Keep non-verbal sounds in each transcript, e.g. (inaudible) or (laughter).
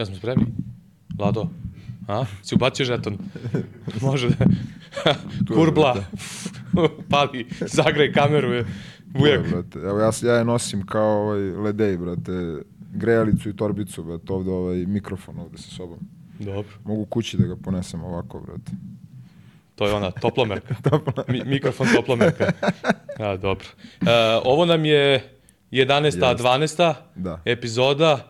Ja smo spremni. Lado, a? Si ubacio žeton? Može da... Kurbla, (laughs) pali, zagraj kameru. Bujak. Evo ja, ja je nosim kao ovaj ledej, brate, grejalicu i torbicu, brate, ovde ovaj mikrofon ovde sa sobom. Dobro. Mogu kući da ga ponesem ovako, brate. To je ona toplomerka. (laughs) Mi, mikrofon toplomerka. A, dobro. E, ovo nam je 11. Jeste. 12. Da. epizoda.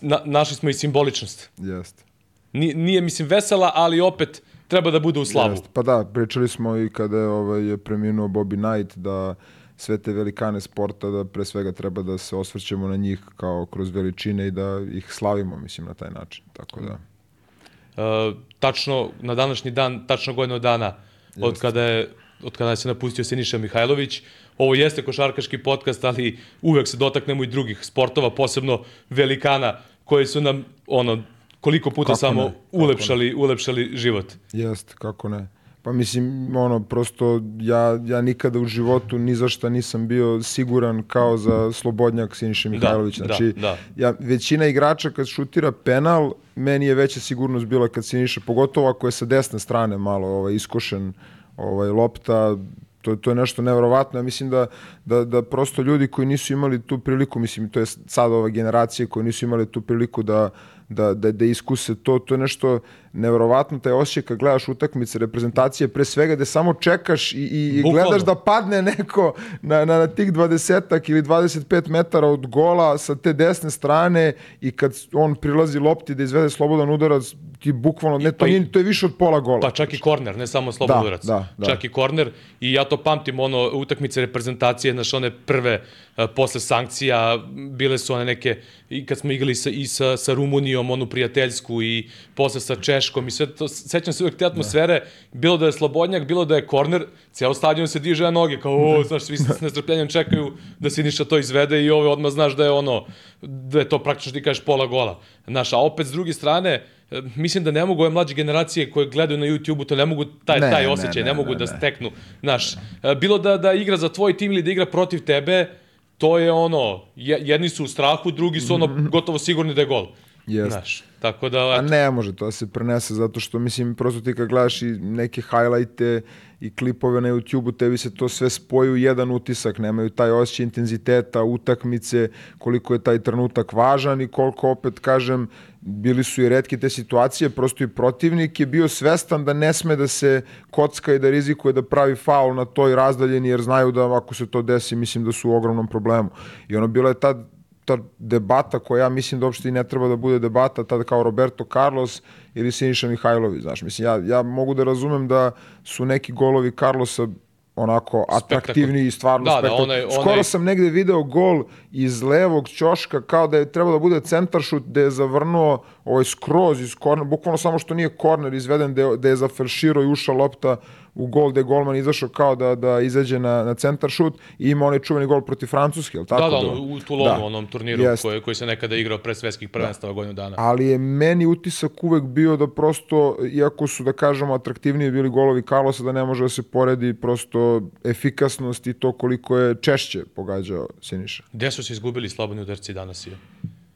Na, našli smo i simboličnost. Jeste. Ni, nije, mislim, vesela, ali opet treba da bude u slavu. Jeste. Pa da, pričali smo i kada je, ovaj, je preminuo Bobby Knight da sve te velikane sporta da pre svega treba da se osvrćemo na njih kao kroz veličine i da ih slavimo, mislim, na taj način. Tako da, E, tačno, na današnji dan, tačno godinu dana od kada je od kada se napustio Siniša Mihajlović. Ovo jeste košarkaški podcast, ali uvek se dotaknemo i drugih sportova, posebno velikana koji su nam ono koliko puta Kako samo ne, ulepšali, ulepšali život. Jest, kako ne. Pa mislim, ono, prosto ja, ja nikada u životu ni za šta nisam bio siguran kao za slobodnjak Siniše Mihajlovića. da, Znači, da. Ja, većina igrača kad šutira penal, meni je veća sigurnost bila kad Siniša, pogotovo ako je sa desne strane malo ovaj, iskošen ovaj, lopta, to, to je nešto neverovatno. Ja mislim da, da, da prosto ljudi koji nisu imali tu priliku, mislim, to je sad ova generacija koji nisu imali tu priliku da, da, da, da iskuse to, to je nešto neverovatno, taj osjećaj kad gledaš utakmice reprezentacije, pre svega da samo čekaš i, i, i Bukvalno. gledaš da padne neko na, na, na tih 20 ili 25 metara od gola sa te desne strane i kad on prilazi lopti da izvede slobodan udarac, ti bukvalno, ne, to, pa nije, to je više od pola gola. Pa čak i korner, ne samo slobodan Da, udarac. da, da. Čak i korner. I ja to pamtim, ono, utakmice reprezentacije, znaš, one prve, uh, posle sankcija, bile su one neke, i kad smo igrali sa, i sa, sa Rumunijom, onu prijateljsku, i posle sa Češkom, i sve to, sećam se uvek te atmosfere, bilo da je slobodnjak, bilo da je korner, cijelo stadion se diže na noge, kao, o, znaš, svi s nestrpljenjem čekaju da se ništa to izvede i ove odmah znaš da je ono, da je to praktično ti kažeš pola gola. Znaš, a opet s druge strane, mislim da ne mogu ove mlađe generacije koje gledaju na YouTube-u, to ne mogu taj, Ne, taj ne, osjećaj, ne, ne, mogu ne, da ne. steknu. Znaš, e, bilo da, da igra za tvoj tim ili da igra protiv tebe, to je ono, je- jedni su u strahu, drugi su ono gotovo sigurni da je gol. Jeste. Znaš, tako da, A ne može to da se prenese zato što mislim prosto ti kad gledaš i neke highlighte i klipove na YouTube-u tebi se to sve spoji u jedan utisak, nemaju taj osjećaj intenziteta, utakmice, koliko je taj trenutak važan i koliko opet kažem bili su i redke te situacije, prosto i protivnik je bio svestan da ne sme da se kocka i da rizikuje da pravi faul na toj razdaljeni jer znaju da ako se to desi mislim da su u ogromnom problemu. I ono bila je tad ta debata koja ja mislim da uopšte i ne treba da bude debata tada kao Roberto Carlos ili Siniša Mihajlović, znaš, mislim, ja, ja mogu da razumem da su neki golovi Carlosa onako atraktivni i stvarno Da, da, spektakularni. onaj- onaj- Skoro sam negde video gol iz levog ćoška kao da je trebalo da bude centar šut da je zavrnuo ovaj skroz iz korner, bukvalno samo što nije korner izveden da je, da je zafarširao i ušla lopta u gol da je golman izašao kao da, da izađe na, na centar šut i ima onaj čuveni gol protiv Francuske, jel tako? da, da, u Toulonu, Da. onom turniru Jeste. koji, koji se nekada igrao pre svetskih prvenstava godinu dana. ali je meni utisak uvek bio da prosto, iako su, da kažemo, atraktivniji bili golovi Carlosa, da ne može da se poredi prosto efikasnost i to koliko je češće pogađao Siniša. Gde su se izgubili slobodni udarci danas? Je?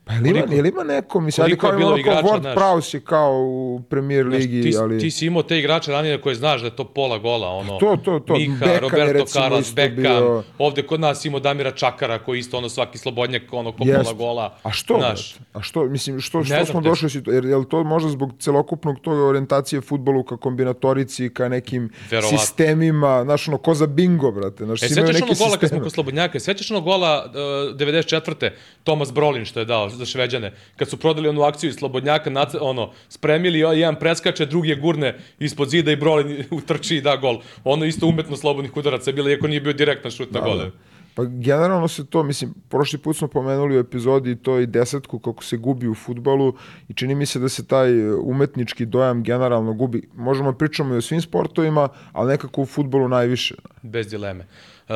Pa je li ima, Koliko- je li ima neko, koliko je kao, bilo ono, kao igrača, Ward znaš? Prowse je kao u premier Znaš, ligi, ti, ali... ti si imao te igrače ranije koje znaš da je to pola gola, ono, To, to, to. Miha, je, Roberto Carlos, Beckham, bio- ovde kod nas imao Damira Čakara koji isto ono svaki slobodnjak, ono ko Jest. pola gola. A što? Znaš? A što, mislim, što, što smo te- došli? Jer je li to možda zbog celokupnog toga orijentacije futbolu ka kombinatorici, ka nekim Verovatno. sistemima, znaš, ono, ko za bingo, brate. Znaš, E, imaju sećaš neke ono gola kad smo kod Slobodnjaka, sećaš ono gola uh, 94. Tomas Brolin što je dao za Šveđane, kad su prodali onu akciju iz Slobodnjaka, ono, spremili, jedan preskače, drugi je gurne ispod zida i Brolin (laughs) utrči i da gol. Ono isto umetno slobodnih udaraca je bilo, iako nije bio direktan šut na gole. Pa generalno se to, mislim, prošli put smo pomenuli u epizodi to i desetku kako se gubi u futbalu i čini mi se da se taj e, umetnički dojam generalno gubi. Možemo pričamo i o svim sportovima, ali nekako u futbolu najviše. Bez dileme. Uh,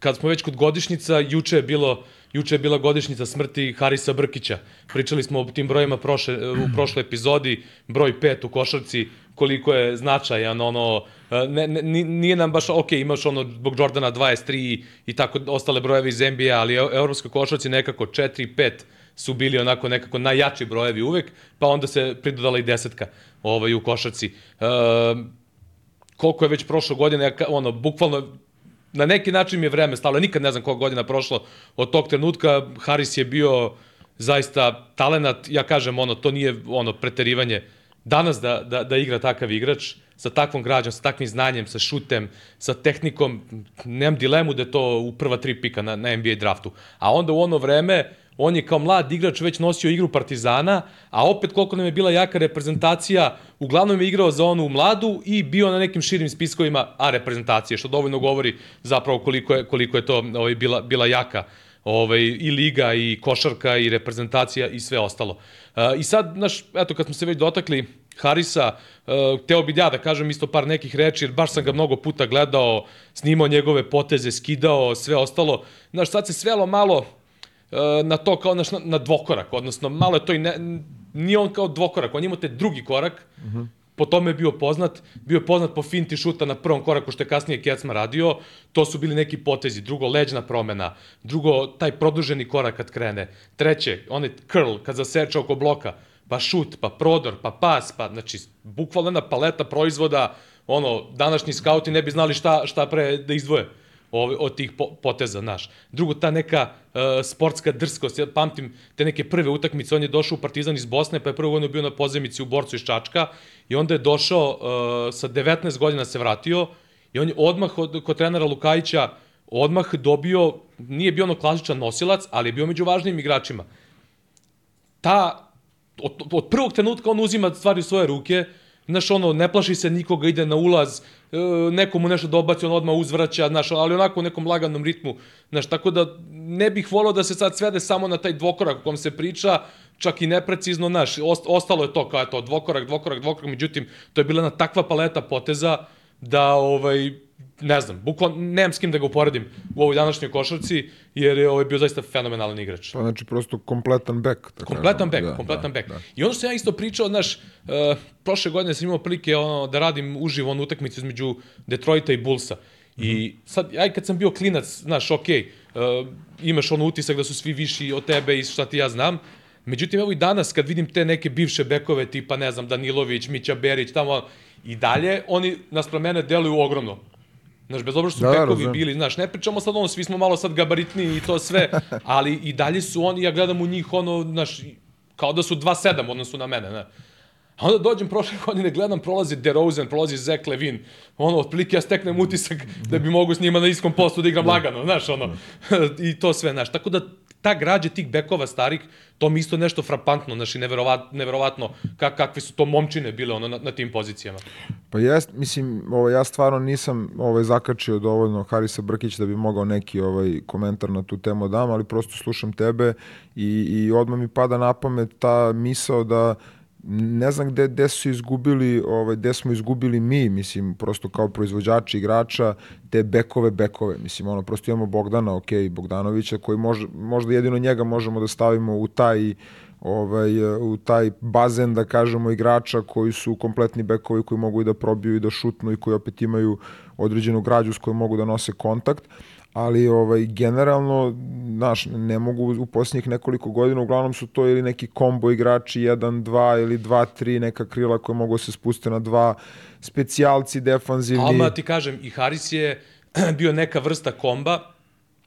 kad smo već kod godišnjica, juče je bilo Juče je bila godišnjica smrti Harisa Brkića. Pričali smo o tim brojima prošle, u prošloj epizodi, broj 5 u košarci, koliko je značajan, ono, ne, ne, ni- nije nam baš, ok, imaš ono zbog Jordana 23 i, i tako ostale brojeve iz NBA, ali e- evropska košarci nekako 4 5 su bili onako nekako najjači brojevi uvek, pa onda se pridodala i desetka ovaj, u košarci. E, koliko je već prošlo godine, ono, bukvalno na neki način mi je vreme stalo, nikad ne znam koliko godina prošlo od tog trenutka, Haris je bio zaista talenat, ja kažem, ono, to nije ono preterivanje, danas da, da, da igra takav igrač, sa takvom građom, sa takvim znanjem, sa šutem, sa tehnikom, nemam dilemu da je to u prva tri pika na, na NBA draftu. A onda u ono vreme, on je kao mlad igrač već nosio igru Partizana, a opet koliko nam je bila jaka reprezentacija, uglavnom je igrao za onu mladu i bio na nekim širim spiskovima A reprezentacije, što dovoljno govori zapravo koliko je, koliko je to ovaj, bila, bila jaka ovaj, i liga, i košarka, i reprezentacija, i sve ostalo. Uh, I sad, znaš, eto, kad smo se već dotakli Harisa, uh, teo bi ja da kažem isto par nekih reči, jer baš sam ga mnogo puta gledao, snimao njegove poteze, skidao, sve ostalo. Znaš, sad se svelo malo na to kao na, na dvokorak, odnosno malo je to i ne, nije on kao dvokorak, on ima te drugi korak, uh -huh po tome je bio poznat, bio je poznat po finti šuta na prvom koraku što je kasnije Kecma radio, to su bili neki potezi, drugo leđna promena, drugo taj produženi korak kad krene, treće, onaj curl kad zaseče oko bloka, pa šut, pa prodor, pa pas, pa znači bukvalno jedna paleta proizvoda, ono, današnji skauti ne bi znali šta, šta pre da izdvoje od, od tih poteza, znaš. Drugo, ta neka uh, sportska drskost, ja pamtim te neke prve utakmice, on je došao u Partizan iz Bosne, pa je prvo godinu bio na pozemici u Borcu iz Čačka i onda je došao, uh, sa 19 godina se vratio i on je odmah od, kod trenera Lukajića odmah dobio, nije bio ono klasičan nosilac, ali je bio među važnim igračima. Ta, od, od prvog trenutka on uzima stvari u svoje ruke, znaš, ono, ne plaši se nikoga, ide na ulaz, nekomu nešto dobaci, on odmah uzvraća, znaš, ali onako u nekom laganom ritmu, znaš, tako da ne bih volao da se sad svede samo na taj dvokorak u kom se priča, čak i neprecizno, znaš, ostalo je to kao to, dvokorak, dvokorak, dvokorak, međutim, to je bila na takva paleta poteza da, ovaj, ne znam, bukvalno nemam s kim da ga uporedim u ovoj današnjoj košarci, jer je ovaj bio zaista fenomenalan igrač. Pa znači prosto kompletan bek. Da kompletan bek, da, kompletan da, bek. Da. I ono što ja isto pričao, znaš, uh, prošle godine sam imao prilike ono, da radim uživo onu utakmicu između Detroita i Bullsa. I sad, aj kad sam bio klinac, znaš, okej, okay, uh, imaš ono utisak da su svi viši od tebe i šta ti ja znam, Međutim, evo i danas kad vidim te neke bivše bekove tipa, ne znam, Danilović, Mića Berić, tamo, i dalje, oni naspram mene deluju ogromno. Znaš, bez obzira što su da, bekovi razum. bili, znaš, ne pričamo sad ono, svi smo malo sad gabaritni i to sve, (laughs) ali i dalje su oni, ja gledam u njih ono, znaš, kao da su 2-7 odnosu na mene, ne. A onda dođem prošle godine, gledam, prolazi DeRozan, prolazi Zach Levin, ono, otprilike ja steknem utisak da bi mogu s njima na iskom postu da igram da. lagano, znaš, ono, (laughs) i to sve, znaš. Tako da ta građa tih bekova starih, to mi isto nešto frapantno, znači neverovat, neverovatno kak, kakve su to momčine bile ono, na, na tim pozicijama. Pa jest, mislim, ovo, ja stvarno nisam ovaj, zakačio dovoljno Harisa Brkića da bi mogao neki ovaj komentar na tu temu da dam, ali prosto slušam tebe i, i odmah mi pada na pamet ta misao da ne znam gde, gde su izgubili, ovaj, gde smo izgubili mi, mislim, prosto kao proizvođači igrača, te bekove, bekove, mislim, ono, prosto imamo Bogdana, ok, Bogdanovića, koji mož, možda jedino njega možemo da stavimo u taj, ovaj, u taj bazen, da kažemo, igrača koji su kompletni bekovi, koji mogu i da probiju i da šutnu i koji opet imaju određenu građu s kojom mogu da nose kontakt ali ovaj generalno znaš ne mogu u posljednjih nekoliko godina uglavnom su to ili neki kombo igrači 1 2 ili 2 3 neka krila koja mogu se spustiti na dva specijalci defanzivni. Alma ti kažem i Haris je (clears throat) bio neka vrsta komba.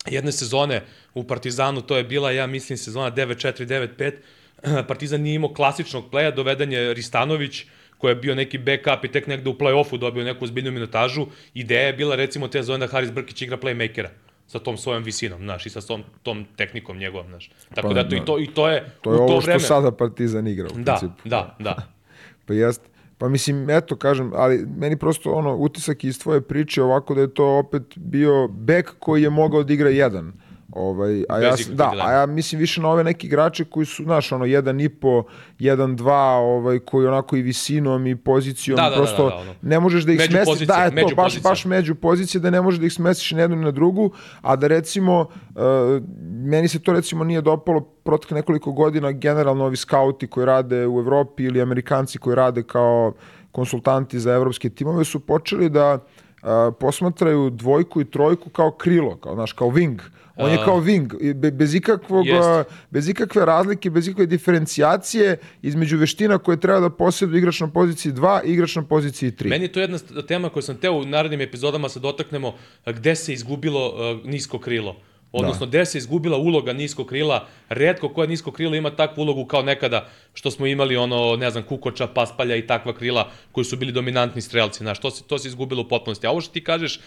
Jedne sezone u Partizanu to je bila ja mislim sezona 9-4 9-5 (clears throat) Partizan nije imao klasičnog pleja doveden je Ristanović koji je bio neki backup i tek negde u play-offu dobio neku zbiljnu minutažu. Ideja je bila recimo te zone da Haris Brkić igra playmakera sa tom svojom visinom, znaš, i sa tom, tom tehnikom njegovom, znaš. Tako pa, da, to, i, to, i to je To je ovo što vreme... sada Partizan igra, u da, principu. Da, da, (laughs) pa jeste. Pa mislim, eto, kažem, ali meni prosto ono, utisak iz tvoje priče ovako da je to opet bio bek koji je mogao da igra jedan Ovaj, a ja, da, a ja mislim više na ove neki igrače koji su, znaš, ono, jedan i po, jedan, dva, ovaj, koji onako i visinom i pozicijom, da, da, da prosto da, da, da, ne možeš da ih smestiš, da, je to, baš, baš među pozicije, da ne možeš da ih smestiš na jednu na drugu, a da recimo, uh, meni se to recimo nije dopalo protek nekoliko godina, generalno ovi skauti koji rade u Evropi ili Amerikanci koji rade kao konsultanti za evropske timove su počeli da a, posmatraju dvojku i trojku kao krilo, kao, znaš, kao wing. On je kao wing, bez, ikakvog, Jest. bez ikakve razlike, bez ikakve diferencijacije između veština koje treba da posjeduje igrač na poziciji 2 i igrač na poziciji 3. Meni je to jedna tema koju sam teo u narednim epizodama se dotaknemo, gde se izgubilo nisko krilo. Odnosno, gde se izgubila uloga nisko krila. Redko koje nisko krilo ima takvu ulogu kao nekada što smo imali ono, ne znam, Kukoča, Paspalja i takva krila koji su bili dominantni strelci. Znaš, to se, to se izgubilo u potpunosti. A ovo što ti kažeš,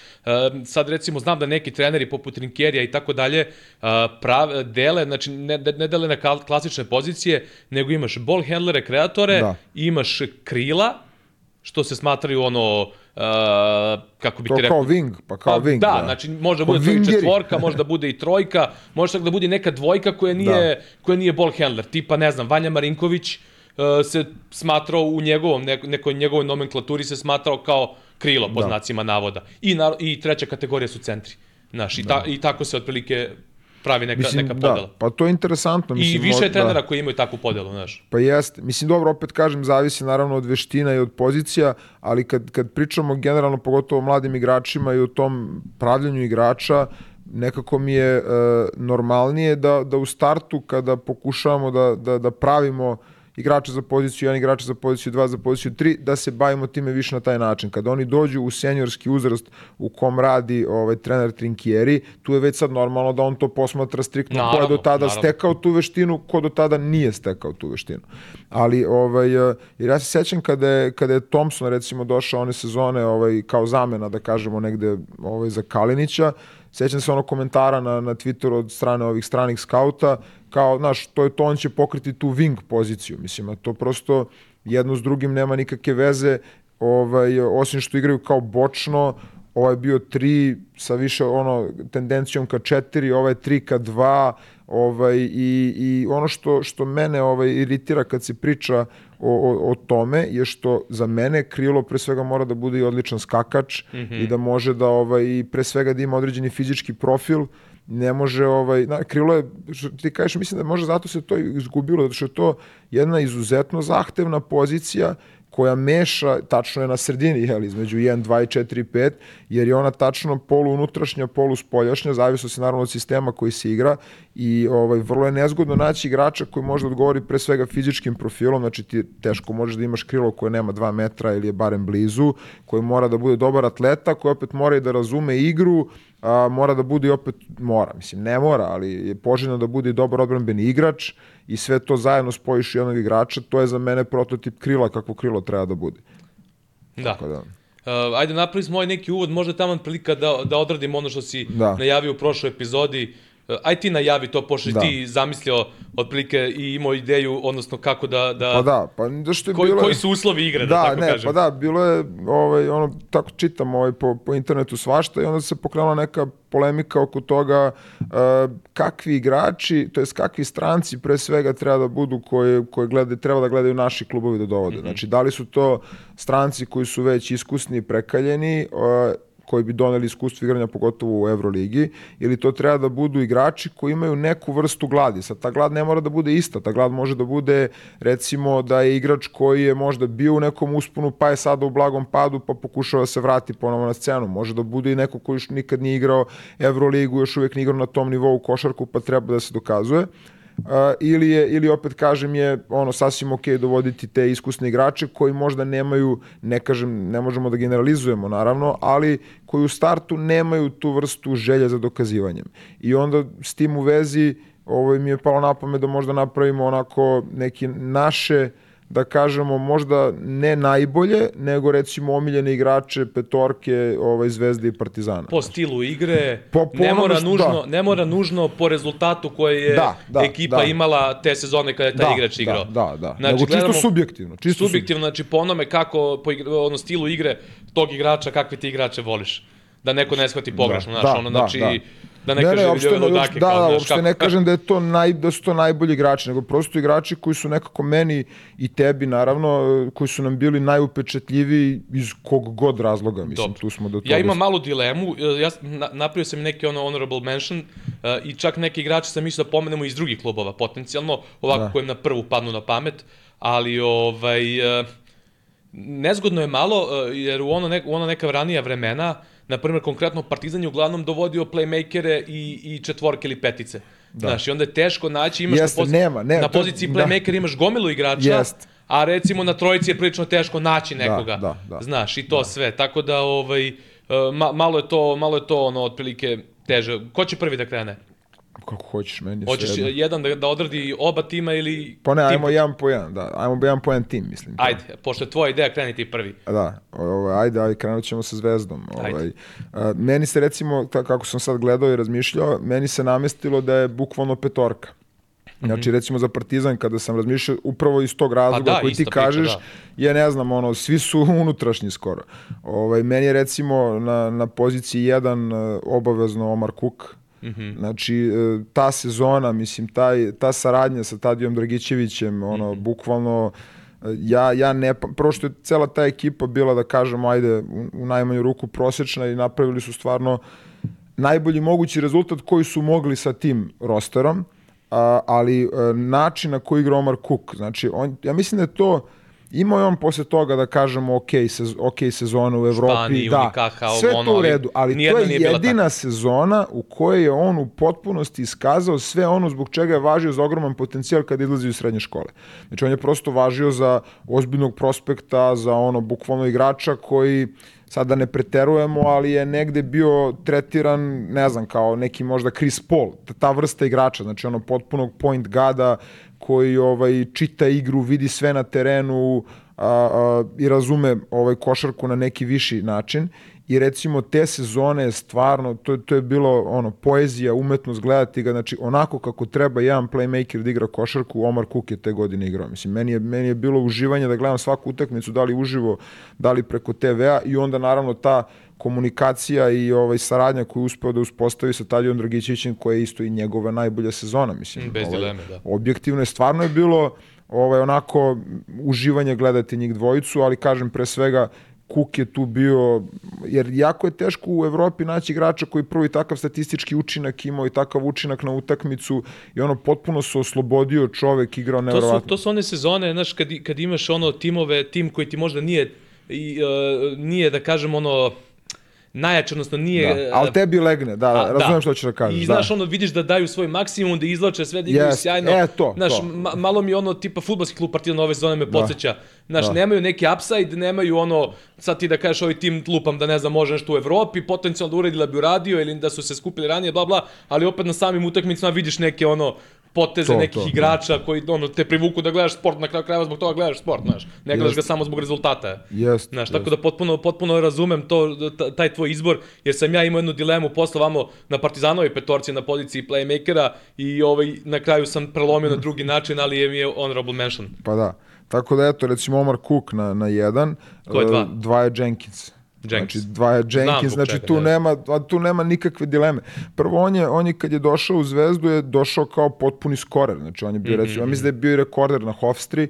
sad recimo znam da neki treneri poput Rinkerija i tako dalje uh, prav, dele, znači ne, ne dele na klasične pozicije, nego imaš ball handlere, kreatore, Da. imaš krila, što se smatraju ono, uh, kako bi To ti rekao... kao wing, pa kao Pa, wing. da, znači može da bude četvorka, može da bude i trojka, može da bude neka dvojka koja nije, da. koja nije ball handler. Tipa, ne znam, Vanja Marinković uh, se smatrao u njegovom, neko, nekoj njegovoj nomenklaturi se smatrao kao krilo, po Da. znacima navoda. I, na, I treća kategorija su centri. Znaš, i, ta, i tako se otprilike pravi neka, Mislim, neka podela. da, pa to je interesantno. I Mislim, više mo- je trenera Da. koji imaju takvu podelu, znaš. Pa jeste. Mislim, dobro, opet kažem, zavisi naravno od veština i od pozicija, ali kad, kad pričamo generalno, pogotovo o mladim igračima i o tom pravljanju igrača, nekako mi je e, normalnije da, da u startu kada pokušavamo da, da, da pravimo igrača za poziciju 1, igrača za poziciju 2, za poziciju 3, da se bavimo time više na taj način. Kada oni dođu u seniorski uzrast u kom radi ovaj trener Trinkieri, tu je već sad normalno da on to posmatra striktno ko je Naravno, do tada naravno. stekao tu veštinu, ko do tada nije stekao tu veštinu. Ali, ovaj, eh, jer ja se sećam kada je, kada je Thompson recimo došao one sezone ovaj, kao zamena, da kažemo, negde ovaj, za Kalinića, sećam se ono komentara na, na Twitteru od strane ovih stranih skauta, kao, znaš, to je to, on će pokriti tu wing poziciju, mislim, a to prosto jedno s drugim nema nikakve veze, ovaj, osim što igraju kao bočno, ovaj bio 3 sa više ono tendencijom ka 4, ovaj je 3 ka 2, ovaj i i ono što što mene ovaj iritira kad se priča o, o, o tome je što za mene krilo pre svega mora da bude i odličan skakač mm -hmm. i da može da ovaj pre svega da ima određeni fizički profil ne može ovaj na krilo je što ti kažeš mislim da može zato se to izgubilo zato što je to jedna izuzetno zahtevna pozicija koja meša, tačno je na sredini, jel, između 1, 2 i 4 i 5, jer je ona tačno polu unutrašnja, polu spoljašnja, zavisno se naravno od sistema koji se igra i ovaj, vrlo je nezgodno naći igrača koji može da odgovori pre svega fizičkim profilom, znači ti teško možeš da imaš krilo koje nema 2 metra ili je barem blizu, koji mora da bude dobar atleta, koji opet mora i da razume igru, a, mora da bude i opet, mora, mislim, ne mora, ali je poželjno da bude i dobar odbranbeni igrač i sve to zajedno spojiš u jednog igrača, to je za mene prototip krila kako krilo treba da bude. Da. Tako da. Uh, ajde napravili smo ovaj neki uvod, možda tamo prilika da, da odradimo ono što si Da. najavio u prošloj epizodi. Uh, aj ti najavi to, pošto Da. ti zamislio otprilike i imao ideju, odnosno kako da... da, Pa da, pa da što je koji, bilo... koji su uslovi igre, da, da, tako ne, kažem. pa da, bilo je, ovaj, ono, tako čitam ovaj, po, po internetu svašta i onda se pokrenula neka polemika oko toga uh, kakvi igrači, to jest kakvi stranci pre svega treba da budu koji, koji gleda, treba da gledaju naši klubovi da dovode. Mhm. Znači, da li su to stranci koji su već iskusni i prekaljeni, uh, koji bi doneli iskustvo igranja pogotovo u Euroligi ili to treba da budu igrači koji imaju neku vrstu gladi. Sad ta glad ne mora da bude ista, ta glad može da bude recimo da je igrač koji je možda bio u nekom usponu pa je sada u blagom padu pa pokušava da se vrati ponovo na scenu. Može da bude i neko koji još nikad nije igrao Euroligu, još uvijek nije igrao na tom nivou košarku pa treba da se dokazuje. Uh, ili je ili opet kažem je ono sasvim ok dovoditi te iskusne igrače koji možda nemaju ne kažem ne možemo da generalizujemo naravno ali koji u startu nemaju tu vrstu želje za dokazivanjem. I onda s tim u vezi ovo mi je palo na pamet da možda napravimo onako neki naše da kažemo možda ne najbolje, nego recimo omiljene igrače petorke, ovaj Zvezde i Partizana. Po stilu igre, Po- po ne, mora što- nužno, da. ne mora nužno po rezultatu koje je Da, da, ekipa da. imala te sezone kada je taj igrač igrao. Da, da, da. Znači, nego čisto subjektivno. Čisto subjektivno, znači po onome kako, po igra, ono, stilu igre tog igrača, kakve ti igrače voliš. Da neko ne shvati pogrešno, Da, znaš, da, ono, da, znači, da. da ne, ne, kaže ne, uopšte, ne, uopšte, da, da, uopšte kako, ne kažem da je to naj, da su to najbolji igrači, nego prosto igrači koji su nekako meni i tebi naravno, koji su nam bili najupečetljiviji iz kog god razloga, mislim, Dobro. tu smo do toga. Ja imam malu dilemu, ja napravio sam neki ono honorable mention uh, i čak neke igrače sam mislio da pomenemo iz drugih klubova potencijalno, ovako Da. kojem na prvu padnu na pamet, ali ovaj, uh, nezgodno je malo, e, jer u ono, ne, u ono neka ranija vremena, na primjer, konkretno Partizan je uglavnom dovodio playmakere i, i četvorke ili petice. Da. Znaš, i onda je teško naći, imaš Jeste, na, pozi nema, nema, na to- poziciji da. playmaker imaš gomilu igrača, Jest. a recimo na trojici je prilično teško naći nekoga. da, da. Znaš, i to sve. Tako da, ovaj, e, ma, malo je to, malo je to ono, otprilike teže. Ko će prvi da krene? Kako hoćeš, meni je Hoćeš jedan da, da odradi oba tima ili... Pa ne, tim ajmo jedan po jedan, da. Ajmo jedan po jedan tim, mislim. to. Ajde, pošto je tvoja ideja, kreni ti prvi. Da, ovaj, ajde, ajde, krenut ćemo sa Zvezdom. Ajde. Ovaj, a, meni se recimo, ta, kako sam sad gledao i razmišljao, meni se namestilo da je bukvalno petorka. Znači, recimo za Partizan, kada sam razmišljao, upravo iz tog razloga Mhm. da, koji ti priča, kažeš, da. je, ne znam, ono, svi su (laughs) unutrašnji skoro. Ovaj, meni je recimo na, na poziciji jedan e, obavezno Omar Kuk, Mhm. Znači, e, ta sezona, mislim, taj, ta saradnja sa Tadijom Dragićevićem, ono, Mhm. bukvalno, e, ja, ja ne, pa- prvo što je cela ta ekipa bila, da kažemo, ajde, u, u najmanju ruku prosječna i napravili su stvarno najbolji mogući rezultat koji su mogli sa tim rosterom, a, ali e, način na koji igra Omar Cook, znači, on, ja mislim da je to, imao je on posle toga da kažemo ok, sez, ok sezona u Evropi, Španiji, da, Unikaha, sve ono, to u redu, ali to je jedina sezona u kojoj je on u potpunosti iskazao sve ono zbog čega je važio za ogroman potencijal kada izlazi iz srednje škole. Znači on je prosto važio za ozbiljnog prospekta, za ono bukvalno igrača koji sad da ne preterujemo, ali je negde bio tretiran, ne znam, kao neki možda Chris Paul, ta vrsta igrača, znači ono potpunog point gada koji ovaj čita igru, vidi sve na terenu a, a, i razume ovaj košarku na neki viši način i recimo te sezone je stvarno to, to je bilo ono poezija, umetnost gledati ga, znači onako kako treba jedan playmaker da igra košarku, Omar Cook je te godine igrao. Mislim meni je meni je bilo uživanje da gledam svaku utakmicu, da li uživo, da li preko TV-a i onda naravno ta komunikacija i ovaj saradnja koju je uspeo da uspostavi sa Tadijom Dragićevićem koja je isto i njegova najbolja sezona, mislim. Bez ovaj, dileme, da. objektivno je stvarno je bilo ovaj onako uživanje gledati njih dvojicu, ali kažem pre svega Cook je tu bio, jer jako je teško u Evropi naći igrača koji prvo i takav statistički učinak imao i takav učinak na utakmicu i ono potpuno se oslobodio čovek, igrao To su, to su one sezone, znaš, kad, kad imaš ono timove, tim koji ti možda nije, i, uh, nije da kažem ono, najjače, odnosno nije... Da. Ali tebi legne, da, A, razumem što ćeš da kažeš. I da. znaš, ono, vidiš da daju svoj maksimum, da izlače sve, da igraju Jest, sjajno. e, to, znaš, to. Ma, malo mi ono, tipa, futbolski klub Partizan ove sezone me podsjeća. Znaš, Da. nemaju neki upside, nemaju ono, sad ti da kažeš ovaj tim lupam da ne znam, može nešto u Evropi, potencijalno da uradi da bi uradio ili da su se skupili ranije, bla, bla, ali opet na samim utakmicama vidiš neke ono, poteze To, nekih to, da. igrača koji ono, te privuku da gledaš sport, na kraju krajeva zbog toga gledaš sport, znaš. Ne gledaš Jest. ga samo zbog rezultata. Jest, Znaš, jest. tako da potpuno, potpuno razumem to, taj tvoj izbor, jer sam ja imao jednu dilemu posle vamo na Partizanovi petorci na poziciji playmakera i ovaj, na kraju sam prelomio na drugi način, ali je mi je honorable mention. Pa da. Tako da eto, recimo Omar Cook na, na jedan. Ko je dva? Dva je Jenkins. Jenkins. Znači, dva je Jenkins, znači čega, tu, da. nema, a tu nema nikakve dileme. Prvo, on je, on je kad je došao u Zvezdu, je došao kao potpuni skorer. Znači, on je bio, recimo, ja mislim da je bio i rekorder na Hofstri,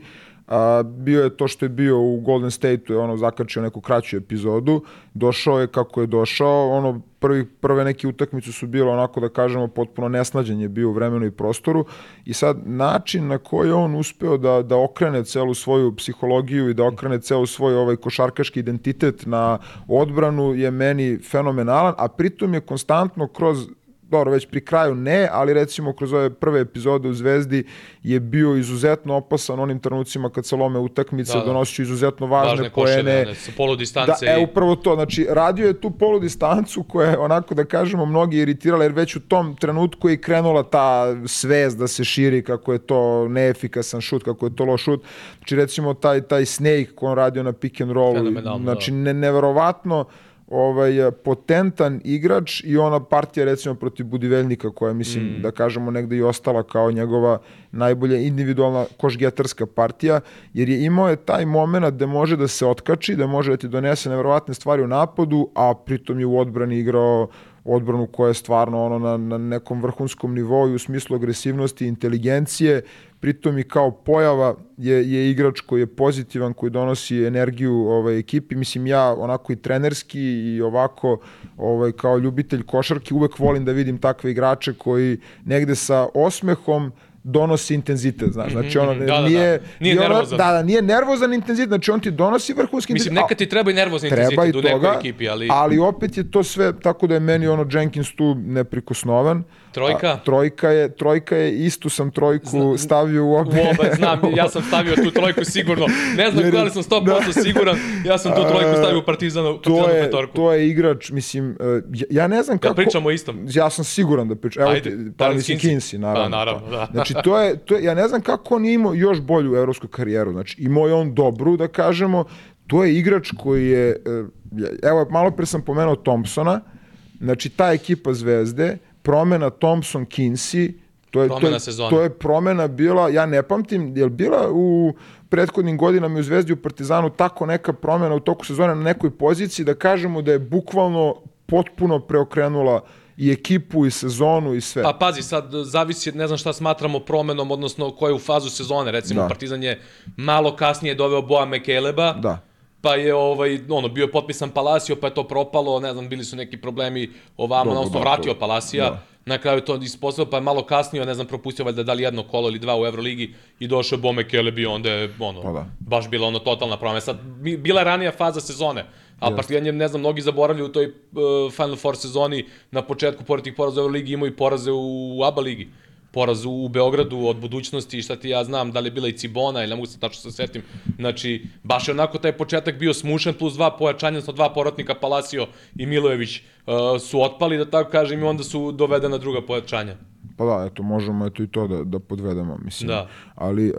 a, bio je to što je bio u Golden State-u, je ono zakačio neku kraću epizodu, došao je kako je došao, ono prvi, prve neke utakmice su bile onako da kažemo potpuno nesnađen je bio u vremenu i prostoru. I sad način na koji je on uspeo da, da okrene celu svoju psihologiju i da okrene celu svoj ovaj košarkaški identitet na odbranu je meni fenomenalan, a pritom je konstantno kroz dobro, već pri kraju ne, ali recimo kroz ove prve epizode u Zvezdi je bio izuzetno opasan onim trenucima kad se lome utakmice, Da, da, da. donosio izuzetno važne, Važne poene. sa polu distance. Da, e, i... upravo to, znači, radio je tu polu distancu koja je onako, da kažemo, mnogi iritirala, jer već u tom trenutku je krenula ta svest da se širi kako je to neefikasan šut, kako je to loš šut. Znači, recimo, taj, taj Snake koji on radio na pick and rollu, Fenomenalno, znači, ne, neverovatno ovaj, potentan igrač i ona partija recimo protiv Budiveljnika koja mislim Mm. da kažemo negde i ostala kao njegova najbolja individualna košgetarska partija jer je imao je taj moment da može da se otkači, da može da ti donese neverovatne stvari u napadu, a pritom je u odbrani igrao odbranu koja je stvarno ono na, na nekom vrhunskom nivou i u smislu agresivnosti i inteligencije, pritom i kao pojava je, je igrač koji je pozitivan, koji donosi energiju ovaj, ekipi. Mislim, ja onako i trenerski i ovako ovaj, kao ljubitelj košarke uvek volim da vidim takve igrače koji negde sa osmehom donosi intenzitet, znaš. Znači, ono, da, da, da. nije... Nije ono- nervozan. Da, da, nije nervozan intenzitet, znači on ti donosi vrhunski Mislim, intenzitet. nekad ti treba i nervozni Treba i intenzitet u nekoj toga, ekipi, ali... ali opet je to sve, tako da je meni ono Jenkins tu neprikosnovan. Trojka? A, trojka je, trojka je, istu sam trojku stavio u U obe. znam, (laughs) ja sam stavio tu trojku sigurno. Ne znam Jer je- da li sam 100% siguran, ja sam tu trojku stavio u Partizanu, to Partizanu je, petorku. to je igrač, mislim, uh, ja, ja ne znam Ja kako... pričamo o istom. Ja sam siguran da pričam. Evo, Ajde, ti, pa mislim Kinsey. Kinsey, naravno. Pa, naravno, da. Znači, to je, to je, ja ne znam kako on je imao još bolju evropsku karijeru. Znači, imao je on dobru, da kažemo, to je igrač koji je, eh, evo, malo pre sam pomenuo Thompsona, znači, ta ekipa Zvezde, promena Thompson, Kinsey, to je, to, Promena je, sezone. to je promena bila, ja ne pamtim, je li bila u prethodnim godinama u Zvezdi u Partizanu tako neka promena u toku sezone na nekoj poziciji da kažemo da je bukvalno potpuno preokrenula i ekipu i sezonu i sve. Pa pazi, sad zavisi, ne znam šta smatramo promenom, odnosno koju fazu sezone. Recimo, Da. Partizan je malo kasnije doveo Boa Mekeleba, Da. Pa je ovaj, ono, bio je potpisan Palacio, pa je to propalo, ne znam, bili su neki problemi ovamo, Dobro, odnosno da, vratio Palacija, da. na kraju to ispostavio, pa je malo kasnije, ne znam, propustio valjda da li jedno kolo ili dva u Euroligi i došao je Bo Mekeleb i onda je, ono, Pa da. baš bila ono totalna promena. Sad, bi- bila je ranija faza sezone, a Partizan je, ne znam, mnogi zaboravljaju u toj uh, Final Four sezoni na početku, pored tih poraza u Euroligi, imao i poraze u ABA ligi. Poraz u Beogradu od budućnosti i šta ti ja znam, da li je bila i Cibona ili ne mogu se tačno se setim. Znači, baš je onako taj početak bio smušan, plus dva pojačanja, odnosno dva porotnika, Palacio i Milojević uh, su otpali, da tako kažem, i onda su dovedena druga pojačanja. Pa da, eto, možemo eto i to da, da podvedemo, mislim. Da. Ali, uh,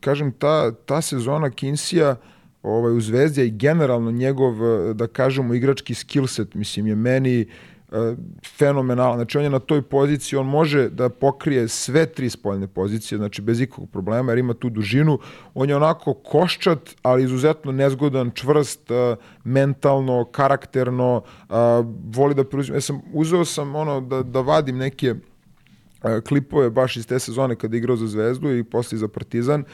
kažem, ta, ta sezona Kinsija ovaj, u Zvezdi i generalno njegov, uh, da kažemo, igrački skillset, mislim, je meni uh, fenomenalan. Znači, on je na toj poziciji, on može da pokrije sve tri spoljne pozicije, znači bez ikakvog problema, jer ima tu dužinu. On je onako koščat, ali izuzetno nezgodan, čvrst, uh, mentalno, karakterno, uh, voli da preuzima. Ja sam, uzeo sam ono da, da vadim neke e, klipove baš iz te sezone kada igrao za Zvezdu i posle za Partizan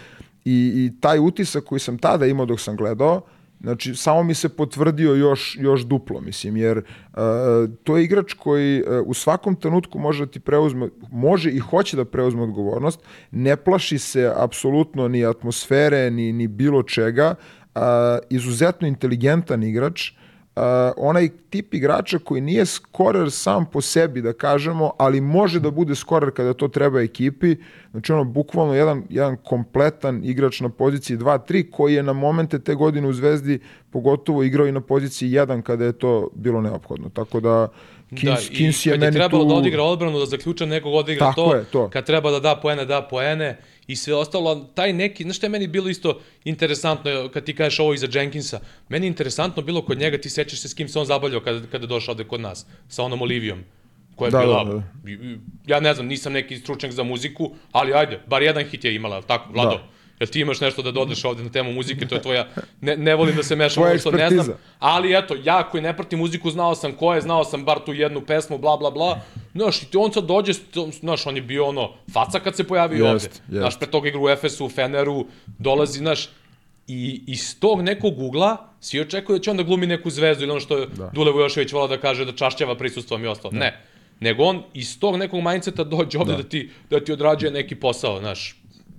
i, i taj utisak koji sam tada imao dok sam gledao Znači, samo mi se potvrdio još, još duplo, mislim, jer uh, to je igrač koji uh, u svakom trenutku može da ti preuzme, može i hoće da preuzme odgovornost, ne plaši se apsolutno ni atmosfere, ni, ni bilo čega, uh, izuzetno inteligentan igrač, uh, onaj tip igrača koji nije skorer sam po sebi, da kažemo, ali može da bude skorer kada to treba ekipi. Znači ono, bukvalno jedan, jedan kompletan igrač na poziciji 2-3 koji je na momente te godine u Zvezdi pogotovo igrao i na poziciji 1 kada je to bilo neophodno. Tako da Kins, da, Kins je kad je meni trebalo tu... da odigra odbranu, da zaključa nekog odigra Tako to, je, to. kad treba da da poene, da poene i sve ostalo, taj neki, znaš što je meni bilo isto interesantno, kad ti kažeš ovo iza Jenkinsa, meni je interesantno bilo kod njega, ti sećaš se s kim se on zabavljao kada, kada je došao ovde kod nas, sa onom Olivijom, koja je Da, bila, da, da. ja ne znam, nisam neki stručnjak za muziku, ali ajde, bar jedan hit je imala, tako, Vlado? Da. Jel ti imaš nešto da dodeš ovde na temu muzike, to je tvoja, ne, ne volim da se mešam ovo što ne znam, ali eto, ja koji ne pratim muziku, znao sam ko je, znao sam bar tu jednu pesmu, bla, bla, bla. Znaš, i on sad dođe, znaš, on je bio ono, faca kad se pojavio Jest, ovde. jest. Znaš, pre toga igra u Efesu, u Feneru, dolazi, znaš, i iz tog nekog ugla svi očekuju da će on da glumi neku zvezdu ili ono što je da. Dule Vujošević volao da kaže da čašćava prisustvom i ostalo. Ne. Nego on iz tog nekog mindseta dođe ovde da, da ti, da ti odrađuje neki posao, znaš.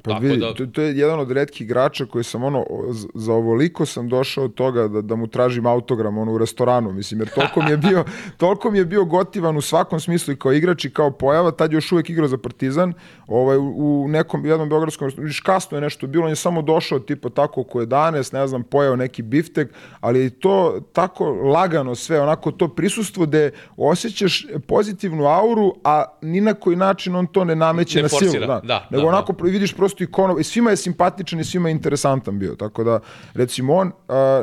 Pa Tako vidi, da, to, to je jedan od retkih igrača koji sam ono, za ovoliko sam došao od toga da, da mu tražim autogram ono, u restoranu, mislim, jer toliko mi je bio, (laughs) toliko mi je bio gotivan u svakom smislu i kao igrač i kao pojava, tad je još uvek igrao za Partizan, ovaj, u, nekom jednom beogradskom, vidiš, kasno je nešto bilo, on je samo došao tipa tako oko 11, ne znam, pojao neki biftek, ali je to tako lagano sve, onako to prisustvo gde osjećaš pozitivnu auru, a ni na koji način on to ne nameće Ne na silu. Da. da, Nego da, onako pro- vidiš prosto ikono, i svima je simpatičan i svima je interesantan bio, tako da recimo on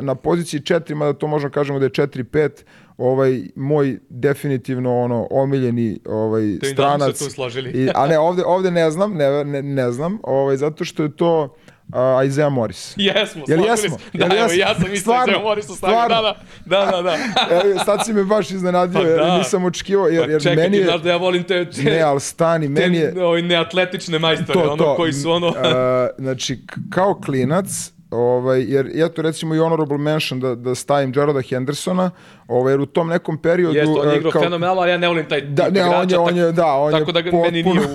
na poziciji 4, mada to možemo kažemo da je 4-5, ovaj moj definitivno ono omiljeni ovaj stranac. I, a ne, (laughs) ovde, ovde ne znam, ne, ne, ne znam, ovaj, zato što je to a, Isaiah Morris. Jesmo, Jel jesmo? smo. Da, Jel evo, jesmo? ja sam isto Stvarno? Stvarno? Morisu stavio. Da, Stvarno? da, da, da, da. (laughs) Evo, sad si me baš iznenadio, Pa jer da. nisam očekivao, jer, Pa jer čekaj, meni je... znaš da ja volim te, te, Ne, ali stani, meni je... te neatletične majstore, ono, koji su ono... (laughs) Uh, znači, kao klinac, ovaj, jer eto recimo i honorable mention da, da stavim Jarada Hendersona, ovaj, jer u tom nekom periodu... Jeste, on je uh, igrao kao- fenomenalno, ali ja ne volim taj Da, ne, on igrača, je, on tak- je, da, on tako je da ga meni nije u...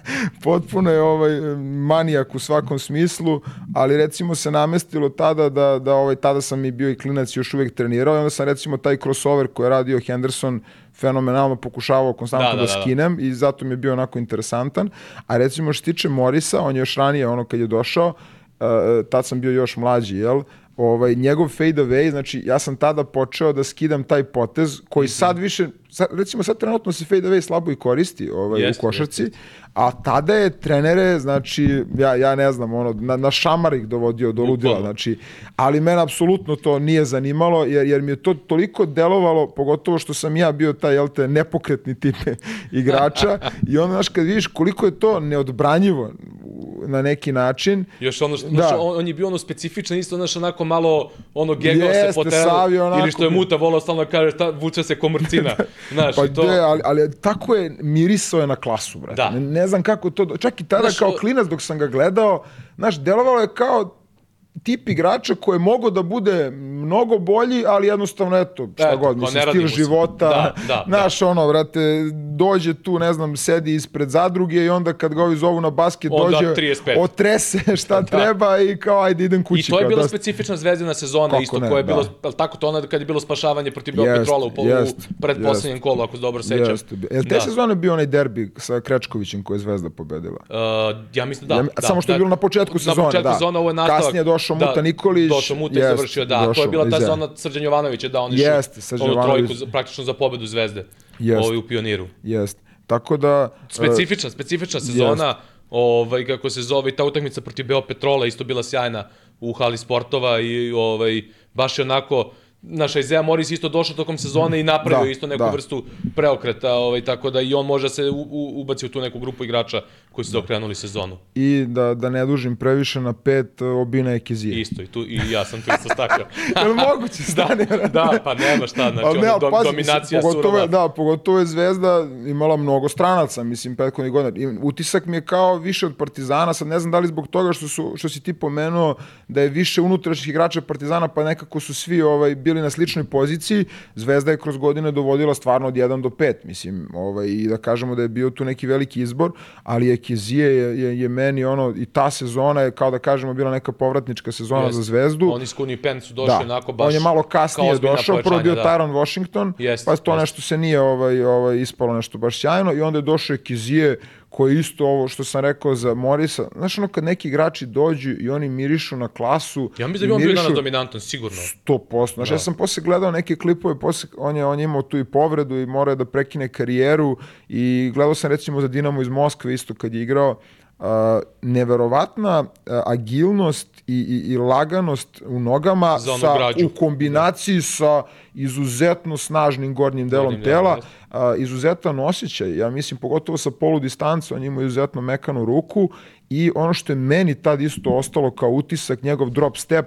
(laughs) potpuno je ovaj manijak u svakom smislu, ali recimo se namestilo tada da, da ovaj, tada sam i bio i klinac još uvek trenirao i onda sam recimo taj crossover koji je radio Henderson fenomenalno pokušavao konstantno da, da, da, da skinem i zato mi je bio onako interesantan. A recimo što tiče Morisa, on je još ranije ono kad je došao, uh, tad sam bio još mlađi, jel? ovaj, njegov fade away, znači ja sam tada počeo da skidam taj potez koji mm -hmm. sad više, sad, recimo sad trenutno se fade away slabo i koristi ovaj, jest, u košarci, jest. a tada je trenere, znači ja, ja ne znam, ono, na, na šamar ih dovodio do ludila, znači, ali mene apsolutno to nije zanimalo, jer, jer mi je to toliko delovalo, pogotovo što sam ja bio taj, jel te, nepokretni tip (laughs) igrača (laughs) i onda, znaš, kad vidiš koliko je to neodbranjivo na neki način. Još ono, što, da. Znaš, on, on je bio ono specifičan, isto, znaš, onako malo, ono, gegao se po terenu, onako, ili što je muta volao stalno da kaže, ta, vuče se komrcina, (laughs) znaš, pa i to... De, ali, ali tako je, mirisao je na klasu, brate. Da. Ne, ne znam kako to, čak i tada znaš, kao klinac dok sam ga gledao, znaš, delovalo je kao tip igrača koji je mogo da bude mnogo bolji, ali jednostavno, eto, šta eto, god, mislim, stil života, da, da, naš da. ono, vrate, dođe tu, ne znam, sedi ispred zadruge i onda kad ga ovi zovu na basket, onda dođe, 35. otrese (laughs) šta da. treba i kao, ajde, idem kući. I to je bila da... specifična zvezdina sezona, Kako isto, ne, koja je bilo, da. tako to onda kad je bilo spašavanje protiv Beopetrola u, polu, jest, u predposlednjem kolu, ako se dobro sećam. Jest. Jel te da. sezone bio onaj derbi sa Krečkovićem koji je Zvezda pobedila? Uh, ja mislim da. Ja, da samo što je bilo na početku sezone, da. Na početku sezone, ovo je nastavak. Kasnije došao da, Muta Nikolić. Došao Muta i završio, da. Došao, to je bila ta zona Srđan Jovanovića, da, on je onu trojku praktično za pobedu Zvezde jest, ovaj, u Pioniru. Jest. Tako da... Specifična, specifična sezona, jest. ovaj, kako se zove, ta utakmica protiv Beopetrola isto bila sjajna u hali sportova i ovaj, baš je onako naša Isaiah Morris isto došao tokom sezone i napravio da, isto neku da. vrstu preokreta, ovaj, tako da i on može se u, u, ubaci u tu neku grupu igrača koji su da. okrenuli sezonu. I da, da ne dužim previše na pet, Obina Ekizije. Isto, i, tu, i ja sam tu isto stakao. (laughs) je li moguće (laughs) stane? da, da, pa nema šta, znači ne, ono, dom, pazi, dominacija mislim, pogotovo, surova. Da, pogotovo je Zvezda imala mnogo stranaca, mislim, prethodnih godina. Utisak mi je kao više od Partizana, sad ne znam da li zbog toga što, su, što si ti pomenuo da je više unutrašnjih igrača Partizana, pa nekako su svi ovaj, bili na sličnoj poziciji. Zvezda je kroz godine dovodila stvarno od 1 do 5, mislim, ovaj, i da kažemo da je bio tu neki veliki izbor, ali je Kezije je, je, je meni ono, i ta sezona je kao da kažemo bila neka povratnička sezona yes. za Zvezdu. Oni s Kuni Pen su došli da. onako baš On je malo kasnije došao, prvo bio da. Tyron Washington, yes, pa to yes. nešto se nije ovaj, ovaj, ispalo nešto baš sjajno i onda je došao Kezije koji isto ovo što sam rekao za Morisa, znaš ono kad neki igrači dođu i oni mirišu na klasu. Ja mislim da bi on bio na dominantan, sigurno. 100%. Znaš, da. ja sam posle gledao neke klipove, posle, on, je, on je imao tu i povredu i morao da prekine karijeru i gledao sam recimo za Dinamo iz Moskve isto kad je igrao uh, neverovatna uh, agilnost i, i, i laganost u nogama sa, u kombinaciji da. sa izuzetno snažnim gornjim delom gornjim tela, a, izuzetan osjećaj, ja mislim pogotovo sa polu distance, on ima izuzetno mekanu ruku i ono što je meni tad isto ostalo kao utisak, njegov drop step,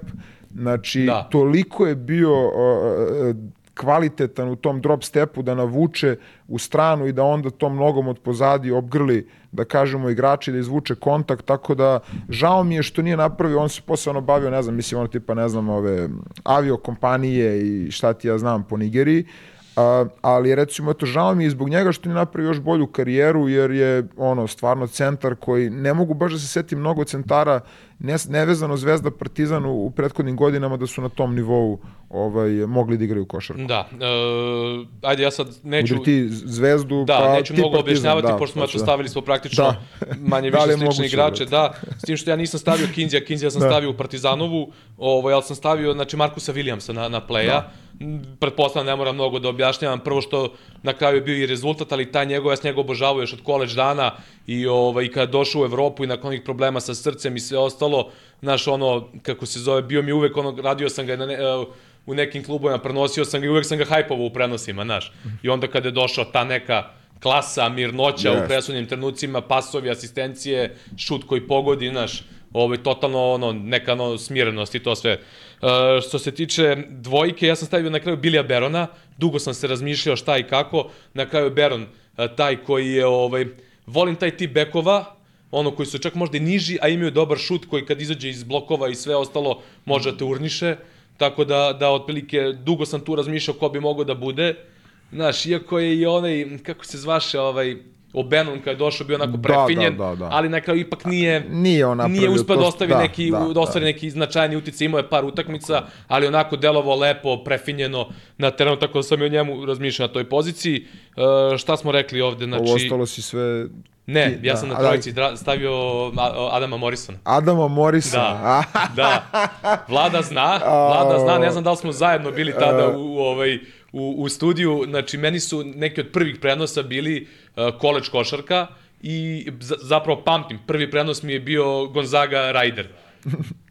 znači da. toliko je bio uh, kvalitetan u tom drop stepu da navuče u stranu i da onda tom nogom od pozadi obgrli, da kažemo, igrači da izvuče kontakt, tako da žao mi je što nije napravio, on se posebno bavio, ne znam, mislim, ono tipa, ne znam, ove aviokompanije i šta ti ja znam po Nigeriji, A, ali recimo eto žao mi je zbog njega što nije napravio još bolju karijeru jer je ono stvarno centar koji ne mogu baš da se setim mnogo centara ne, nevezano Zvezda Partizan u, u prethodnim godinama da su na tom nivou ovaj mogli da igraju košarku. Da. E, ajde ja sad neću Udri ti Zvezdu da, pa neću mnogo objašnjavati da, pošto smo znači, da. stavili smo praktično da. (laughs) manje više da slične igrače, da. S tim što ja nisam stavio Kinzija, Kinzija sam da. stavio u Partizanovu, ovaj al sam stavio znači Markusa Williamsa na na playa. Da pretpostavljam ne moram mnogo da objašnjavam, prvo što na kraju je bio i rezultat, ali taj njegov, ja s njega obožavao još od koleđ dana i ovaj, kada došao u Evropu i nakon onih problema sa srcem i sve ostalo, znaš, ono, kako se zove, bio mi uvek, ono, radio sam ga na ne, u nekim klubovima, prenosio sam ga i uvek sam ga hajpovao u prenosima, znaš. I onda kada je došao ta neka klasa, mirnoća yes. u presudnim trenucima, pasovi, asistencije, šut koji pogodi, znaš, ovaj, totalno ono, neka ono, smirenost i to sve. Uh, što se tiče dvojke, ja sam stavio na kraju Bilija Berona, dugo sam se razmišljao šta i kako, na kraju Beron uh, taj koji je, ovaj, volim taj tip bekova, ono koji su čak možda i niži, a imaju dobar šut koji kad izađe iz blokova i sve ostalo može da te urniše, tako da, da otprilike dugo sam tu razmišljao ko bi mogao da bude, Znaš, iako je i onaj, kako se zvaše, ovaj, Obenon kad je došao bio onako Da, prefinjen, da, da, da. ali na kraju ipak nije, Nije on nije uspeo da ostavi da, neki, da, da, ostvari neki značajni uticaj, imao je par utakmica, ali onako delovao lepo, prefinjeno na terenu, tako da sam i o njemu razmišljao na toj poziciji. E, šta smo rekli ovde? Znači, Ovo ostalo si sve... ne, ja da, sam na da- trojici dra- stavio Adama Morrisona. Adama Morisa. Da, da. Vlada zna, (laughs) Vlada zna, ne znam da li smo zajedno bili tada u, u, ovaj, u, u studiju, znači meni su neki od prvih prenosa bili uh, koleč košarka i za, zapravo pamtim, prvi prenos mi je bio Gonzaga Ryder.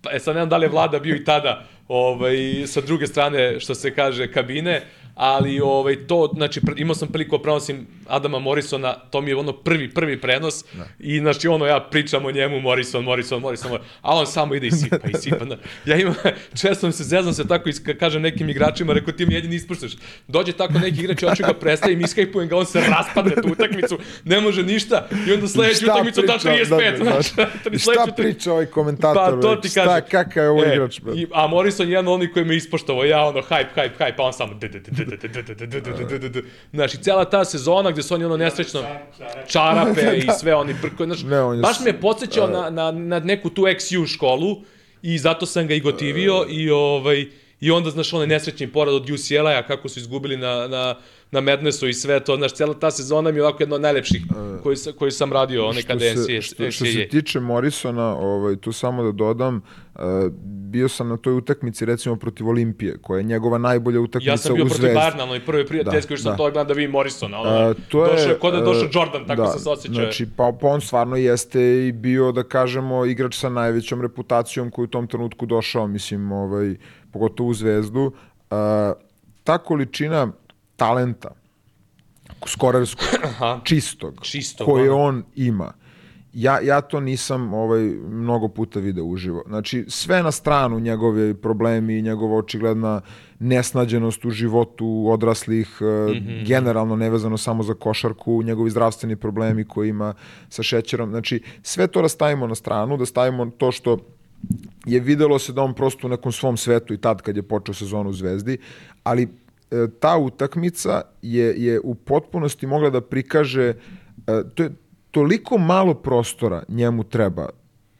Pa, e sad ne znam da li je Vlada bio i tada ovaj, sa druge strane, što se kaže, kabine, ali ovaj, to, znači, imao sam priliku da prenosim Adama Morrisona, to mi je ono prvi, prvi prenos Da. i znači ono ja pričam o njemu Morrison, Morrison, Morrison, Morrison a on samo ide i sipa i sipa. Da. Ja imam, (laughs) često se zezam se tako i ka- kažem nekim igračima, rekao ti mi jedini ispuštaš. Dođe tako neki igrač, hoću ga predstavim, iskajpujem ga, on se raspadne tu utakmicu, ne može ništa i onda sledeću Šta utakmicu da priča, 35. da, da, da. znaš, I (laughs) sledeću šta priča ovaj komentator? Pa to ti Šta, kažem. kakav je ovo E, igrač? brate? I, a Morrison je jedan onih koji me ispoštovao, ja ono hype, hype, hype, pa on samo d- d- d- Znaš, i cela ta sezona gde su oni ono nesrećno da, da, čarape (laughs) i sve oni brko, znaš, baš me je podsjećao na, na, na neku tu XU školu i zato sam ga i gotivio i ovaj, I onda, znaš, onaj nesrećni porad od UCLA-a kako su izgubili na, na na Madnessu i sve to, znaš, cijela ta sezona mi je ovako jedna od najlepših koju, sa- koju sam radio, one kada je što, se, NCAA. što, što se tiče Morrisona, ovaj, tu samo da dodam, uh, bio sam na toj utakmici recimo protiv Olimpije, koja je njegova najbolja utakmica Ja sam bio u protiv Zvezdi. Bayerna, onoj prvi prijateljskoj, Da, što sam da. to gledam da vidim Morrisona. Ono, A, to je, došao kod da je došao e, Jordan, tako da, sam se osjećao. Znači, pa, pa on stvarno jeste i bio, da kažemo, igrač sa najvećom reputacijom koji u tom trenutku došao, mislim, ovaj, pogotovo u Zvezdu. A, ta količina talenta, skorarskog, (clears throat) Aha. čistog, Čistog, koje ono. on ima, ja, ja to nisam ovaj, mnogo puta video uživo. Znači, sve na stranu njegove problemi, njegova očigledna nesnađenost u životu odraslih, mm -hmm. generalno nevezano samo za košarku, njegovi zdravstveni problemi koje ima sa šećerom. Znači, sve to da stavimo na stranu, da stavimo to što je videlo se da on prosto u nekom svom svetu i tad kad je počeo sezonu u Zvezdi, ali ta utakmica je, je u potpunosti mogla da prikaže, e, to je toliko malo prostora njemu treba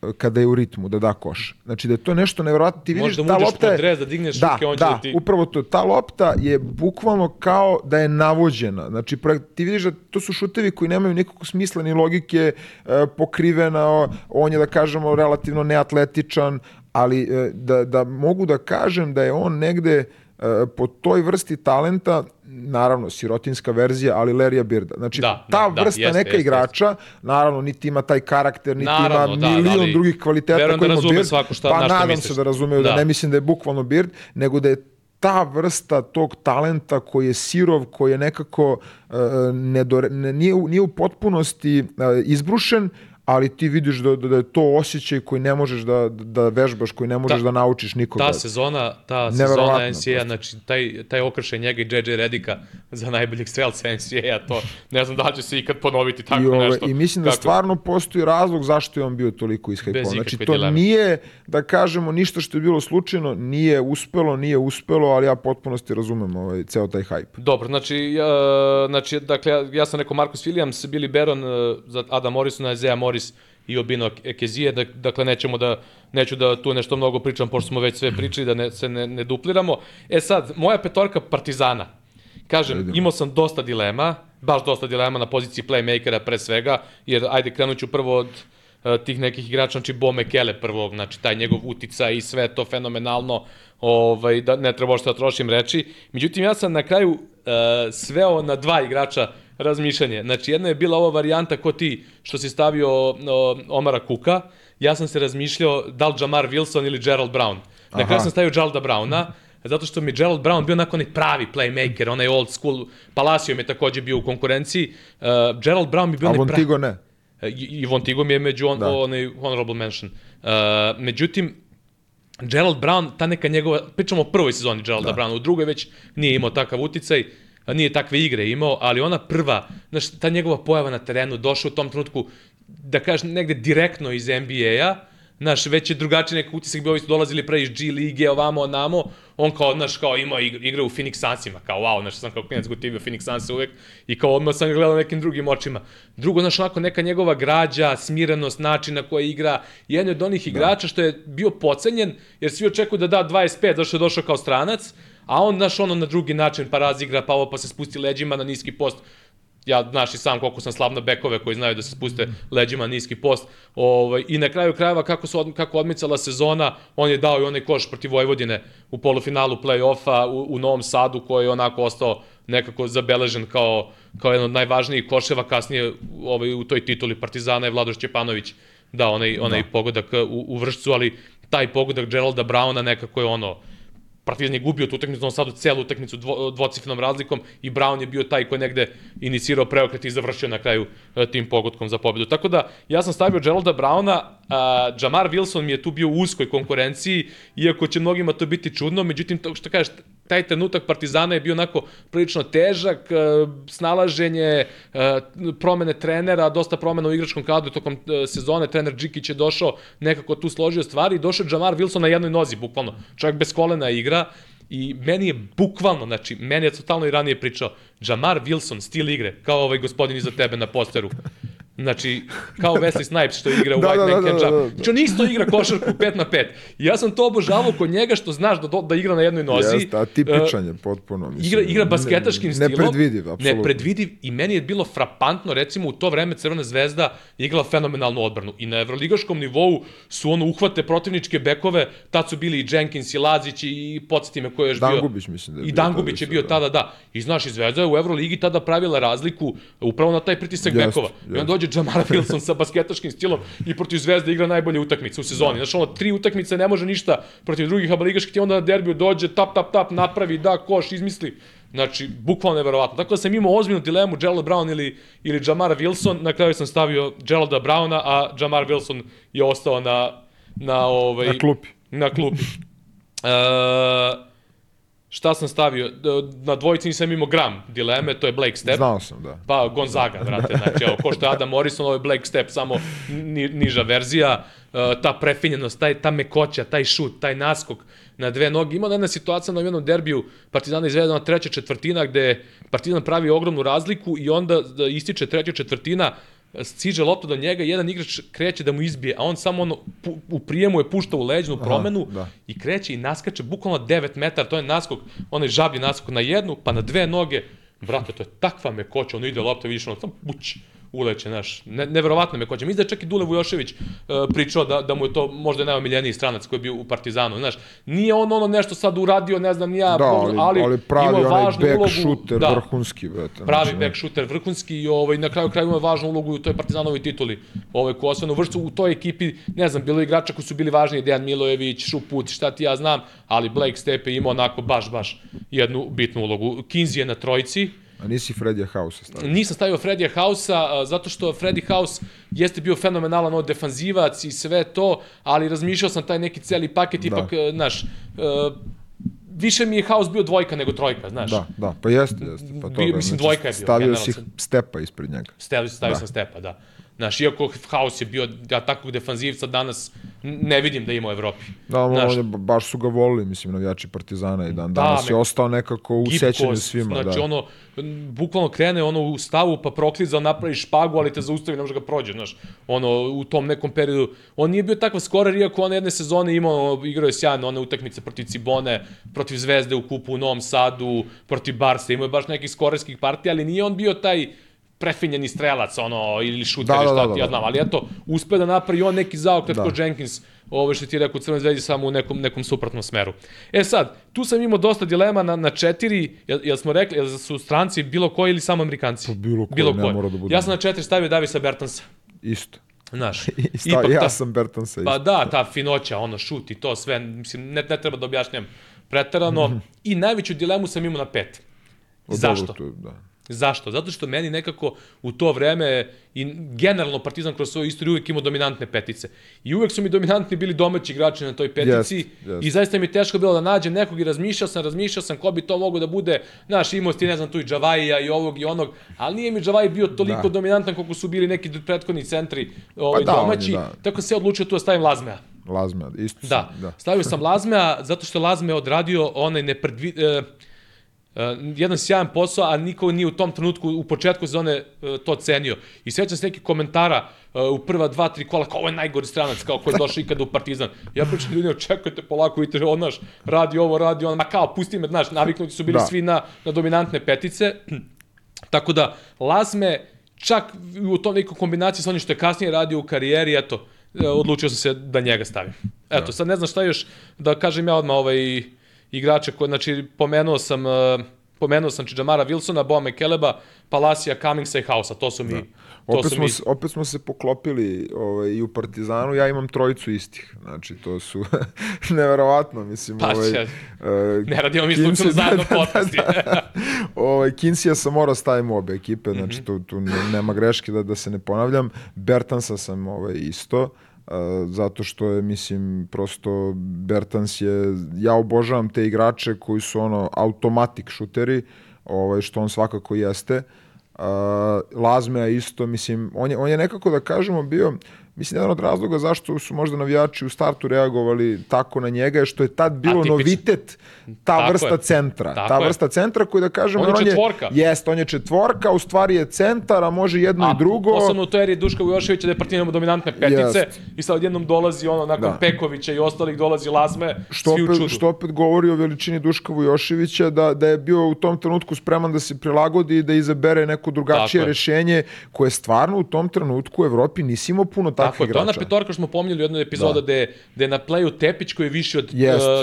e, kada je u ritmu da da koš. Znači da je to nešto nevjerojatno. Ti vidiš Možda ta lopta je, dres da digneš da, ruke, on će da, da ti- upravo to. Ta lopta je bukvalno kao da je navođena. Znači, ti vidiš da to su šutevi koji nemaju nikakvog smisla ni logike, e, pokrivena, on je, da kažemo, relativno neatletičan, ali e, da, da mogu da kažem da je on negde e, po toj vrsti talenta, naravno, sirotinska verzija, ali Lerija Birda. Znači, Da, ta da, da, vrsta jeste, neka jeste, igrača, naravno, niti ima taj karakter, niti Naravno, ima da, da, milion ali drugih kvaliteta verujem da koji ima Bird, svako šta- pa nadam misliš. se da razumeju, da. Da. ne mislim da je bukvalno Bird, nego da je ta vrsta tog talenta koji je sirov, koji je nekako uh, nedore, ne, nije, nije u potpunosti uh, izbrušen, ali ti vidiš da, da, da je to osjećaj koji ne možeš da, da vežbaš, koji ne možeš Ta- da naučiš nikoga. Ta sezona, ta sezona NCAA, znači taj, taj okršaj njega i JJ Redika za najboljeg strelca NCAA, to ne znam da će se ikad ponoviti tako I, ove, nešto. I mislim da Kako- stvarno postoji razlog zašto je on bio toliko ishajpovan. Znači, to dileme. nije, da kažemo, ništa što je bilo slučajno, nije uspelo, nije uspelo, ali ja potpunosti razumem ovaj, ceo taj hajp. Dobro, znači, ja, znači dakle, ja, ja sam rekao Marcus Williams, Billy Baron uh, za Adam Morrisona, Isaiah Morris i Obino Ekezije, dak, dakle nećemo da, neću da tu nešto mnogo pričam, pošto smo već sve pričali, da ne, se ne, ne dupliramo. E sad, moja petorka Partizana, kažem, imao sam dosta dilema, baš dosta dilema na poziciji playmakera pre svega, jer ajde krenut ću prvo od uh, tih nekih igrača, znači Bo Mekele prvog, znači taj njegov utica i sve to fenomenalno, ovaj, da ne treba što da trošim reči. Međutim, ja sam na kraju uh, sveo na dva igrača razmišljanje. Znači, jedna je bila ova varijanta ko ti što si stavio o, Omara Kuka, ja sam se razmišljao da li Jamar Wilson ili Gerald Brown. Na kraju sam stavio Geralda Browna, zato što mi Gerald Brown bio onako onaj pravi playmaker, onaj old school, Palacio mi je takođe bio u konkurenciji. Uh, Gerald Brown mi bio A onaj pravi... Vontigo ne. I, i Von Tigo mi je među on, Da. onaj honorable mention. Uh, međutim, Gerald Brown, ta neka njegova, pričamo o prvoj sezoni Geralda da. Browna, u drugoj već nije imao takav uticaj, a nije takve igre imao, ali ona prva, znaš, ta njegova pojava na terenu, došao u tom trenutku, da kažem, negde direktno iz NBA-a, Naš, već je drugačiji neki utisak bio, ovi su dolazili pre iz G lige, ovamo, onamo, on kao, znaš, kao ima igra, igra u Phoenix Sunsima, kao wow, znaš, sam kao klinac gotivio Phoenix Suns uvek i kao odmah sam ga gledao nekim drugim očima. Drugo, znaš, onako neka njegova građa, smirenost, način na koji igra, jedan od onih igrača što je bio pocenjen, jer svi očekuju da da 25, zašto je došao kao stranac, a on, znaš, ono na drugi način, pa razigra, pa ovo, pa se spusti leđima na niski post, ja znaš i sam koliko sam slab na bekove koji znaju da se spuste leđima niski post. Ovaj, I na kraju krajeva kako, su, od, kako odmicala sezona, on je dao i onaj koš protiv Vojvodine u polufinalu play-offa u, u Novom Sadu koji je onako ostao nekako zabeležen kao, kao jedan od najvažnijih koševa kasnije ovaj, u toj tituli Partizana je Vladoš Ćepanović dao onaj, onaj da. pogodak u, u vršcu, ali taj pogodak Geralda Brauna nekako je ono, Partizan je gubio tu utakmicu, on sad celu utakmicu dvo, dvocifrenom razlikom i Brown je bio taj koji negde inicirao preokret i završio na kraju e, tim pogodkom za pobedu. Tako da, ja sam stavio Geralda Browna, a, Jamar Wilson mi je tu bio u uskoj konkurenciji, iako će mnogima to biti čudno, međutim, to što kažeš, taj trenutak Partizana je bio onako prilično težak, e, snalaženje, e, promene trenera, dosta promena u igračkom kadru tokom sezone, trener Džikić je došao, nekako tu složio stvari došao Jamar Wilson na jednoj nozi, bukvalno. Čovjek bez kolena igra i meni je bukvalno, znači, meni je totalno i ranije pričao, Jamar Wilson, stil igre, kao ovaj gospodin iza tebe na posteru. Znači, kao Wesley (laughs) Snipes što igra u da, White da, Man da, Can't da, Jump. Da, da. Znači, on isto igra košarku 5 na 5. I ja sam to obožavao kod njega što znaš da, da igra na jednoj nozi. Jeste, atipičan je potpuno. Mislim, igra, igra basketaškim ne, stilom. Nepredvidiv, apsolutno. Nepredvidiv i meni je bilo frapantno, recimo u to vreme Crvena zvezda igrala fenomenalnu odbranu. I na evroligaškom nivou su ono uhvate protivničke bekove, tad su bili i Jenkins i Lazić i podsjeti me ko je još bio. Dangubić mislim da je I Dangubić je bio da. tada, da. I znaš, i Zvezda je u Evroligi tada pravila razliku upravo na taj pritisak jest, bekova. I dođe Jamar (laughs) Wilson sa basketaškim stilom i protiv Zvezde igra najbolje utakmice u sezoni. Znači, ono, tri utakmice ne može ništa protiv drugih abaligaških ti onda na derbiju dođe, tap, tap, tap, napravi, da, koš, izmisli. Znači, bukvalno neverovatno. Tako da sam imao ozbiljnu dilemu Gerald Brown ili, ili Jamar Wilson, na kraju sam stavio Geralda Browna, a Jamar Wilson je ostao na, na, ovaj, na klupi. Na klupi. Uh, (laughs) Šta sam stavio? Na dvojici nisam imao gram dileme, to je Blake Step. Znao sam, da. Pa Gonzaga, vrate, znači, evo, ko što je Adam Morrison, ovo je Blake Step, samo ni, niža verzija, uh, ta prefinjenost, taj, ta mekoća, taj šut, taj naskok na dve noge. Ima jedna situacija na jednom derbiju Partizana izvedena treća četvrtina, gde Partizan pravi ogromnu razliku i onda da ističe treća četvrtina, stiže lopta do njega, jedan igrač kreće da mu izbije, a on samo ono, pu, u prijemu je pušta u leđnu promenu Aha, da. i kreće i naskače bukvalno 9 metara, to je naskok, onaj žablji naskok na jednu, pa na dve noge, brate, to je takva mekoća, ono ide lopta, vidiš, ono, samo puć, uleće, znaš, ne, neverovatno me kođe. Mislim da čak i Dule Vujošević uh, pričao da, da mu je to možda najomiljeniji stranac koji je bio u Partizanu, znaš. Nije on ono nešto sad uradio, ne znam, ja, da, ali, ali, ali pravi ima onaj back ulogu, shooter da, vrhunski, brate. Pravi znači, back shooter vrhunski i ovaj, na kraju kraju ima važnu ulogu u toj Partizanovoj tituli. Ovaj, ko osvenu vršcu u toj ekipi, ne znam, bilo igrača koji su bili važni, Dejan Milojević, Šuput, šta ti ja znam, ali Blake Stepe ima onako baš, baš jednu bitnu ulogu. Kinzi je na trojici, A nisi Fredija Hausa stavio? Nisam stavio Fredija Hausa, zato što Freddy House jeste bio fenomenalan od defanzivac i sve to, ali razmišljao sam taj neki celi paket, da. ipak, e, znaš, uh, više mi je House bio dvojka nego trojka, znaš. Da, da, pa jeste, jeste. Pa to bio, mislim, znači, dvojka je bio. Stavio si stepa ispred njega. Stavio, stavio da. sam stepa, da. Znaš, iako House je bio ja, takvog defanzivca, danas ne vidim da ima u Evropi. Da, znaš, on, baš su ga volili, mislim, navijači Partizana i dan. Da, danas je ostao nekako u sećanju svima. Znači, da. ono, bukvalno krene ono u stavu, pa prokliza, napravi špagu, ali te zaustavi, ne može ga prođe, znaš. Ono, u tom nekom periodu. On nije bio takav skorer, iako on jedne sezone imao, ono, igrao je sjajno, one utakmice protiv Cibone, protiv Zvezde u kupu u Novom Sadu, protiv Barsa, imao je baš nekih skorerskih partija, ali nije on bio taj prefinjeni strelac, ono, ili šuter, da, da, šta da, da, ti ja znam, ali eto, uspe da napravi on neki zaokret da. kod Jenkins, ovo što ti je rekao Crvenoj zvezdi samo u nekom, nekom suprotnom smeru. E sad, tu sam imao dosta dilema na, na četiri, jel, jel smo rekli, jel su stranci bilo koji ili samo Amerikanci? Pa bilo koji, bilo ne mora da bude. Ja sam na četiri stavio Davisa Bertansa. Isto. Znaš, (laughs) ipak ja ta, sam Bertansa isto. Pa da, ta finoća, ono, šut i to sve, mislim, ne, ne treba da objašnjam pretarano. Mm -hmm. I najveću dilemu sam imao na pet. Zašto? To, da. Zašto? Zato što meni nekako u to vreme i generalno Partizan kroz svoju istoriju uvek imao dominantne petice. I uvek su mi dominantni bili domaći igrači na toj petici yes, yes. i zaista mi je teško bilo da nađem nekog i razmišljao sam, razmišljao sam ko bi to mogo da bude, znaš, imao ti ne znam tu i Džavajija i ovog i onog, ali nije mi Džavaj bio toliko da. dominantan koliko su bili neki prethodni centri ovaj, pa da, domaći, da. tako se odlučio tu da stavim Lazmea. Lazme, isto Da, sam, da. stavio sam Lazmea zato što je Lazme odradio onaj nepredvi... E, e, jedan sjajan posao, a niko nije u tom trenutku, u početku sezone e, to cenio. I sećam se nekih komentara e, u prva dva, tri kola, kao ovo je najgori stranac, kao ko je došao ikada u Partizan. Ja pričam ljudima, čekajte polako, vidite, on naš, radi ovo, radi ono, ma kao, pusti me, znaš, naviknuti su bili Da. svi na, na dominantne petice. Tako da, Lazme, čak u tom nekoj kombinaciji sa onim što je kasnije radio u karijeri, eto, odlučio sam se da njega stavim. Eto, sad ne znam šta još da kažem ja odmah ovaj igrače koji, znači, pomenuo sam, e, pomenuo sam Čidžamara Wilsona, Boa Mekeleba, Palasija, Cummingsa i Hausa, to su mi... To Opet su smo, mi... opet smo se poklopili ovaj, i u Partizanu, ja imam trojicu istih. Znači, to su (laughs) neverovatno, mislim. Pa, ovaj, će- uh, Ne radimo mi slučajno zajedno (laughs) da, da, podcasti. (laughs) ovaj, Kinsija sam morao stavim u obe ekipe, Mhm. znači tu, tu ne- nema greške da, da se ne ponavljam. Bertansa sam ovaj, isto, uh, zato što je, mislim, prosto Bertans je, ja obožavam te igrače koji su ono automatik šuteri, ovaj, što on svakako jeste. Uh, Lazmea isto, mislim, on je, on je nekako da kažemo bio, mislim, jedan od razloga zašto su možda navijači u startu reagovali tako na njega je što je tad bilo Atipično. novitet ta Tako vrsta je. centra. Tako ta je. vrsta centra koji da kažemo... On je jer četvorka. Jest, on je četvorka, u stvari je centar, a može jedno i drugo. Posebno u toj eri Duška Vujoševića da je dominantne petice Jest. i sad odjednom dolazi ono, nakon Da. Pekovića i ostalih dolazi Lazme, što svi u opet, čudu. što opet govori o veličini Duška Vujoševića, da, da je bio u tom trenutku spreman da se prilagodi i da izabere neko drugačije Tako je. rešenje koje stvarno u tom trenutku u Evropi nisi imao puno Tako je, to je ona igrača. petorka što smo pominjali u jednoj epizoda da. gde, gde je na pleju Tepić koji je viši od, uh,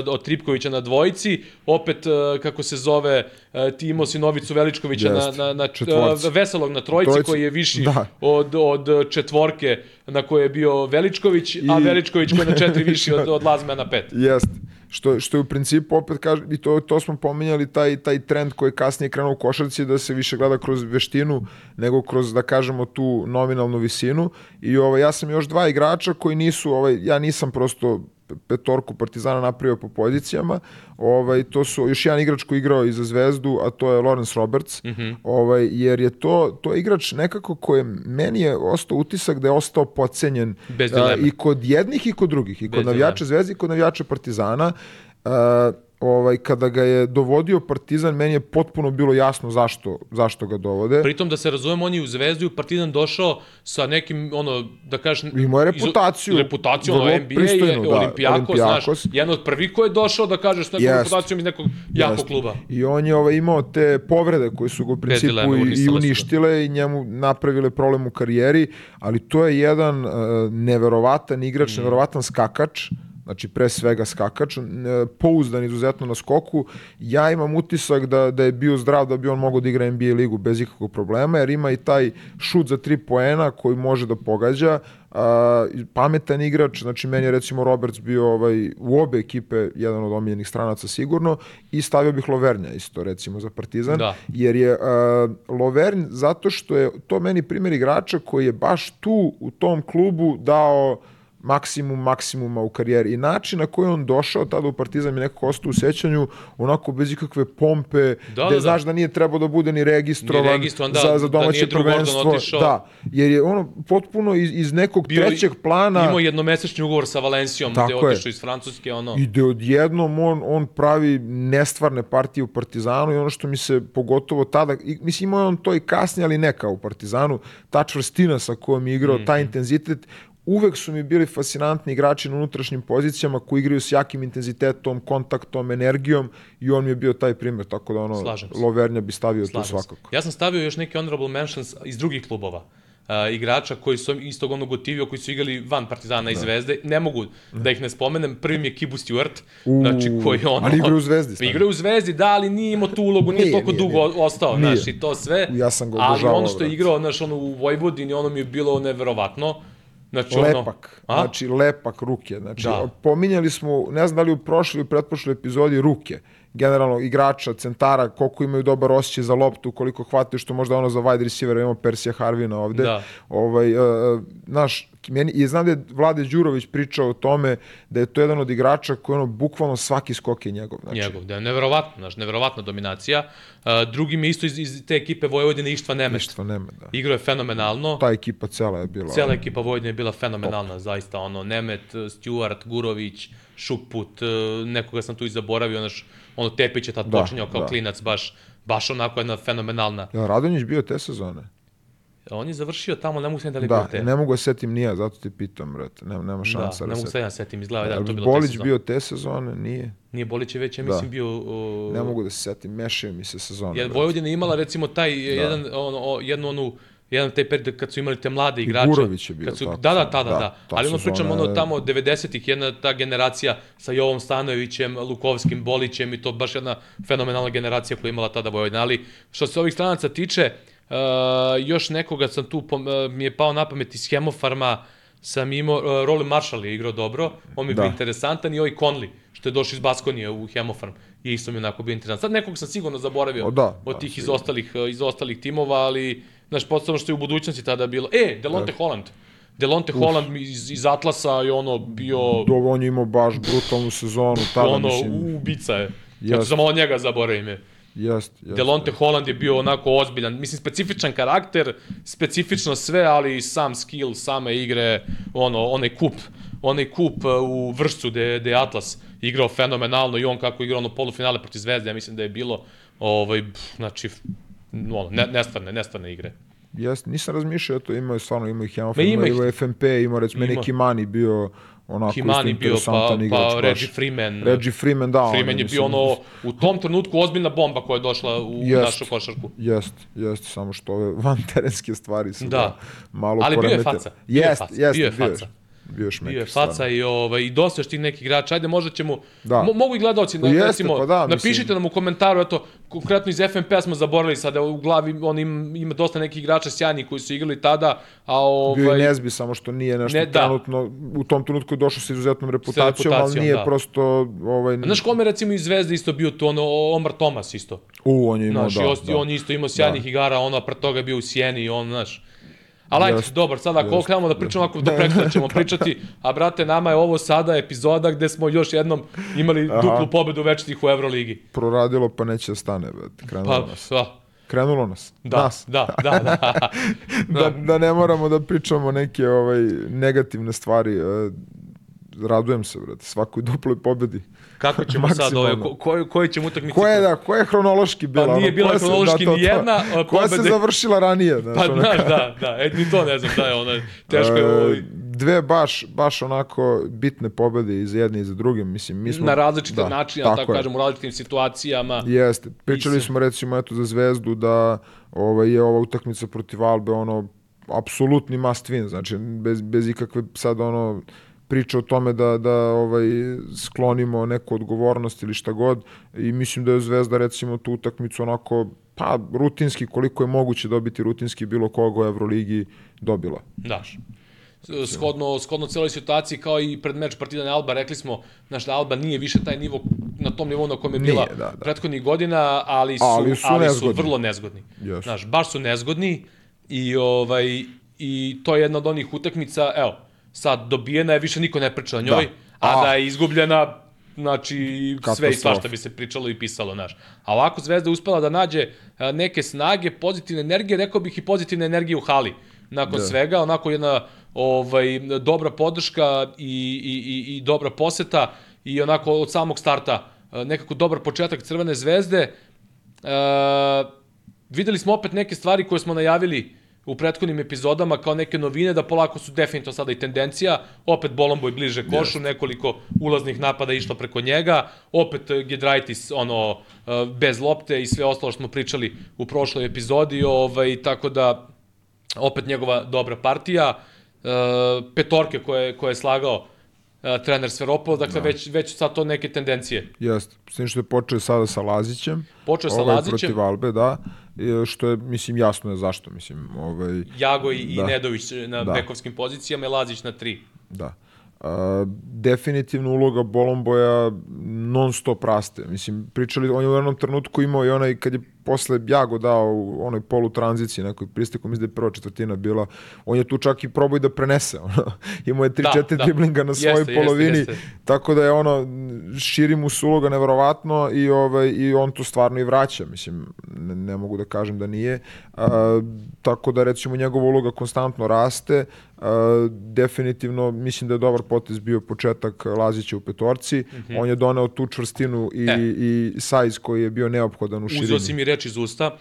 od Tripkovića na dvojici, opet, uh, kako se zove, uh, ti imao si Novicu Veličkovića na, Jest. na, na Četvorci. uh, Veselog na trojici, Trojici. koji je viši Da. od, od četvorke na koje je bio Veličković, a I- Veličković koji je na četiri viši od, od Lazme na pet. Jest. Što, što je u principu opet kaže, i to, to smo pominjali, taj, taj trend koji je kasnije krenuo u košarci da se više gleda kroz veštinu nego kroz, da kažemo, tu nominalnu visinu. I ovaj, ja sam još dva igrača koji nisu, ovaj, ja nisam prosto petorku Partizana napravio po pozicijama. Ovaj to su još jedan igrač koji igrao i za Zvezdu, a to je Lawrence Roberts. Ovaj jer je to to je igrač nekako koji meni je ostao utisak da je ostao podcenjen a, i kod jednih i kod drugih, i kod Bez navijača Zvezde i kod navijača Partizana. A, ovaj kada ga je dovodio Partizan meni je potpuno bilo jasno zašto zašto ga dovode. Pritom da se razumemo, on je u Zvezdu i u Partizan došao sa nekim, ono, da kažeš... Imao je reputaciju, reputaciju, ono, NBA, pristojnu, je, da, Olimpijako, Olympiakos. znaš, jedan od prvih ko je došao da kažeš s nekom Jest. reputacijom iz nekog jakog Jeste. kluba. I on je ovaj, imao te povrede koje su ga u principu i, i uništile i njemu napravile problem u karijeri, ali to je jedan uh, neverovatan igrač, Mm. neverovatan skakač, znači pre svega skakač, n- pouzdan izuzetno na skoku. Ja imam utisak da, da je bio zdrav, da bi on mogao da igra NBA ligu bez ikakvog problema, jer ima i taj šut za tri poena koji može da pogađa, a, pametan igrač, znači meni je recimo Roberts bio ovaj, u obe ekipe jedan od omiljenih stranaca sigurno i stavio bih Lovernja isto recimo za Partizan, Da. jer je uh, Lovern zato što je to meni primjer igrača koji je baš tu u tom klubu dao maksimum maksimuma u karijeri. I način na koji on došao tada u Partizan je nekako ostao u sećanju onako bez ikakve pompe Da, gde da, da. znaš da nije trebao da bude ni registrovan, Ni registrovan, da, za, za da domaće drugordan prvenstvo. da, jer je ono potpuno iz, iz nekog Bio- trećeg plana Imao jednomesečni ugovor sa Valencijom, gde je otišao iz Francuske, ono... I da odjednom on, on pravi nestvarne partije u Partizanu i ono što mi se pogotovo tada, i, mislim imao je on to i kasnije, ali ne kao u Partizanu, ta čvrstina sa kojom je igrao, Mhm. taj intenzitet, uvek su mi bili fascinantni igrači na unutrašnjim pozicijama koji igraju s jakim intenzitetom, kontaktom, energijom i on mi je bio taj primjer, tako da ono, se. Lovernja bi stavio Slažem tu se. svakako. Ja sam stavio još neke honorable mentions iz drugih klubova. Uh, igrača koji su istog onog gotivio, koji su igrali van Partizana i Zvezde. Ne mogu da ih ne spomenem. Prvi mi je Kibu Stewart, U, znači koji je ono... ali igra u Zvezdi, stvarno. Igra u Zvezdi, da, ali nije imao tu ulogu, nije, Nije, toliko nije, dugo nije. ostao, Nije. znaš, i to sve. Ja sam ga Ali obožavao, ono što je igrao, znaš, ono u Vojvodini, ono mi je bilo neverovatno. Znači, ono... Lepak, A? znači lepak ruke. Znači, Da. pominjali smo, ne znam da li u prošloj ili pretprošloj epizodi, ruke. Generalno, igrača, centara, koliko imaju dobar osjećaj za loptu, koliko hvataju, što možda ono za wide receiver, imamo Persija Harvina ovde. Da. Ovaj, uh, naš, meni, i znam da je Vlade Đurović pričao o tome da je to jedan od igrača koji ono, bukvalno svaki skok je njegov. Znači, Njegov, da je neverovatno, znaš, neverovatna dominacija. A, drugi mi isto iz, iz te ekipe Vojvodine Ištva Nemec. Ništa nema, da. Igrao je fenomenalno. Ta ekipa cela je bila... Cela ekipa Vojvodine je bila fenomenalna, zaista, ono, Nemet, Stewart, Gurović, Šuput, e, nekoga sam tu i zaboravio, znaš, ono, Tepić je tad Da, počinjao kao da. klinac, baš, baš onako jedna fenomenalna. Ja, Radonjić bio te sezone? On je završio tamo, ne mogu se da li Da, bio te. ne mogu da setim nija, zato te pitam, brate. Nema, nema da, šansa ne da, mogu se se ja setim, izgleda da je to bilo te Bolić sezone. bio te sezone? Nije. Nije Bolić je već, ja Da. mislim, bio... O, Ne mogu da se setim, mešaju mi se sezone. Jer brate. Vojvodina imala recimo taj jedan ono o, jednu onu jedan taj period kad su imali te mlade igrače. Gurović je bio kad su, tako, Da, da, tada, da, da. Ali ono pričamo ono tamo 90-ih, jedna ta generacija sa Jovom Stanojevićem, Lukovskim, Bolićem i to baš jedna fenomenalna generacija koja je imala tada Vojvodina. Ali što se ovih stranaca tiče, uh, još nekoga sam tu, uh, mi je pao na pamet iz Hemofarma, sam imao, uh, Roli Marshall je igrao dobro, on mi je Da. bio interesantan i ovaj Conley, što je došao iz Baskonije u Hemofarm, je isto mi onako bio interesantan. Sad nekog sam sigurno zaboravio O, da, od da, tih iz sigurno. ostalih, uh, iz ostalih timova, ali, znaš, podsjetno što je u budućnosti tada bilo. E, Delonte Holland. Delonte Holland iz, iz Atlasa je ono bio Do, on je imao baš brutalnu sezonu tada, ono mislim. ubica je. Jest. Kad samo od njega zaboravim je. Jest, jest. Delonte Holland je bio onako ozbiljan, mislim specifičan karakter, specifično sve, ali i sam skill, same igre, ono, onaj kup, onaj kup uh, u vršcu gde, gde je Atlas igrao fenomenalno i on kako je igrao ono polufinale protiv Zvezde, ja mislim da je bilo, ovaj, pff, znači, ono, ne, nestvarne, nestvarne igre. Jest, nisam razmišljao, to imao je stvarno, imao i Hemofarm, Ma ima imao ih. FNP, imao recimo Ima. ima. Kimani bio onako Kimani bio, pa, igrač. pa. Reggie Freeman. Reggie Freeman, da. Freeman je bio ono, u tom trenutku ozbiljna bomba koja je došla u Jest. našu košarku. Jest, jest, samo što ove (laughs) van terenske stvari su Da. ga malo Ali bio je faca, bio je Jest, faca, jest, bio je bio je faca. Bio je šmeker, Bio je faca i, ovaj, i dosta još tih nekih igrača. Ajde, možda ćemo... Da. Mo, mogu i gledalci, na, Jeste, recimo, pa da, napišite mislim. nam u komentaru, eto, konkretno iz FNP-a smo zaboravili sada, u glavi on im, ima dosta nekih igrača sjajnih koji su igrali tada, a ovaj... Bio i Nezbi, samo što nije nešto Ne, da. trenutno, u tom trenutku je došao sa izuzetnom reputacijom, ali reputacijom, nije da. prosto, ovaj, A Znaš kome recimo iz Zvezde isto bio tu, ono, Omar Tomas isto. u, on je imao, Znaš, da, i osti, da. on isto imao sjajnih igara, ono, a pre toga je bio u Sjeni on, znaš. Ali ajde, dobar, sada ako jest. krenemo da pričamo, ako do prekstra ćemo (laughs) pričati, a brate, nama je ovo sada epizoda gde smo još jednom imali Aha. duplu pobedu večitih u Euroligi. Proradilo, pa neće da stane, brate. Krenulo Pa, nas. da, Krenulo nas. da, Nas. da, da, (laughs) da. da, da ne moramo da pričamo neke ovaj negativne stvari. e, Radujem se, brate, svakoj duploj pobedi. Kako ćemo sad ove, ko, koji, koji ćemo utakmici? Ko je, da, ko je hronološki bila? Pa nije bila koja hronološki da, ni jedna, to, Koja se pobede- završila ranije, znaš, Pa, znaš, da, da, e, ni to ne znam, da je ono, teško je E, ovaj, dve baš, baš onako bitne pobede i za jedne i za druge. Mislim, mi smo, na različite da, načine, tako, tako je. kažem, u različitim situacijama. Jeste. Pričali Mislim. smo recimo eto za Zvezdu da ovaj, je ova utakmica protiv Albe ono apsolutni must win, znači bez, bez ikakve sad ono priče o tome da, da ovaj, sklonimo neku odgovornost ili šta god i mislim da je Zvezda recimo tu utakmicu onako pa rutinski koliko je moguće dobiti rutinski bilo koga u Evroligi dobila. Daš. Shodno, shodno celoj situaciji, kao i pred meč Partizan Alba, rekli smo, znaš, da Alba nije više taj nivo, na tom nivou na kojem je Nije, bila da, da. prethodnih godina, ali su, Ali su ali su vrlo nezgodni. Jesu. Znaš, baš su nezgodni i, ovaj, i to je jedna od onih utakmica, evo, sad dobijena je, više niko ne priča o njoj, a, A. da je izgubljena, znači sve i svašta bi se pričalo i pisalo, znaš. A ovako Zvezda uspela da nađe a, neke snage, pozitivne energije, rekao bih i pozitivne energije u hali. Nakon Da. svega, onako jedna ovaj, dobra podrška i, i, i, i dobra poseta i onako od samog starta a, nekako dobar početak Crvene zvezde. E, videli smo opet neke stvari koje smo najavili u prethodnim epizodama kao neke novine, da polako su definitivno sada i tendencija, opet Bolomboj bliže košu, nekoliko ulaznih napada išlo preko njega, opet eh, Gedraitis ono, eh, bez lopte i sve ostalo što smo pričali u prošloj epizodi, ovaj, tako da opet njegova dobra partija, e, petorke koje, koje je slagao e, trener Sveropol, dakle već, već sad to neke tendencije. Jeste. S tim što je počeo sada sa Lazićem. Počeo sa ovaj, Lazićem. Protiv Albe, da. I, što je, mislim, jasno je zašto. Mislim, ovaj, Jago i, i Da. Nedović na Da. bekovskim pozicijama i Lazić na tri. Da. A, definitivno uloga Bolomboja non stop raste. Mislim, pričali, on je u jednom trenutku imao i onaj, kad je posle Jago dao u onoj polu tranziciji, nekoj pristiku, mislim da je prva četvrtina bila, on je tu čak i probao da prenese. Ono. (laughs) Imao je 3-4 da, da. driblinga na svojoj jeste, polovini, jeste, jeste. tako da je ono, širi mu su uloga neverovatno i, ovaj, i on to stvarno i vraća. Mislim, ne, ne mogu da kažem da nije. A, tako da recimo njegova uloga konstantno raste, Uh, definitivno mislim da je dobar potez bio početak Lazića u petorci. Mm -hmm. On je doneo tu čvrstinu i, e. i sajz koji je bio neophodan u širini. Uzeo si mi reč iz usta,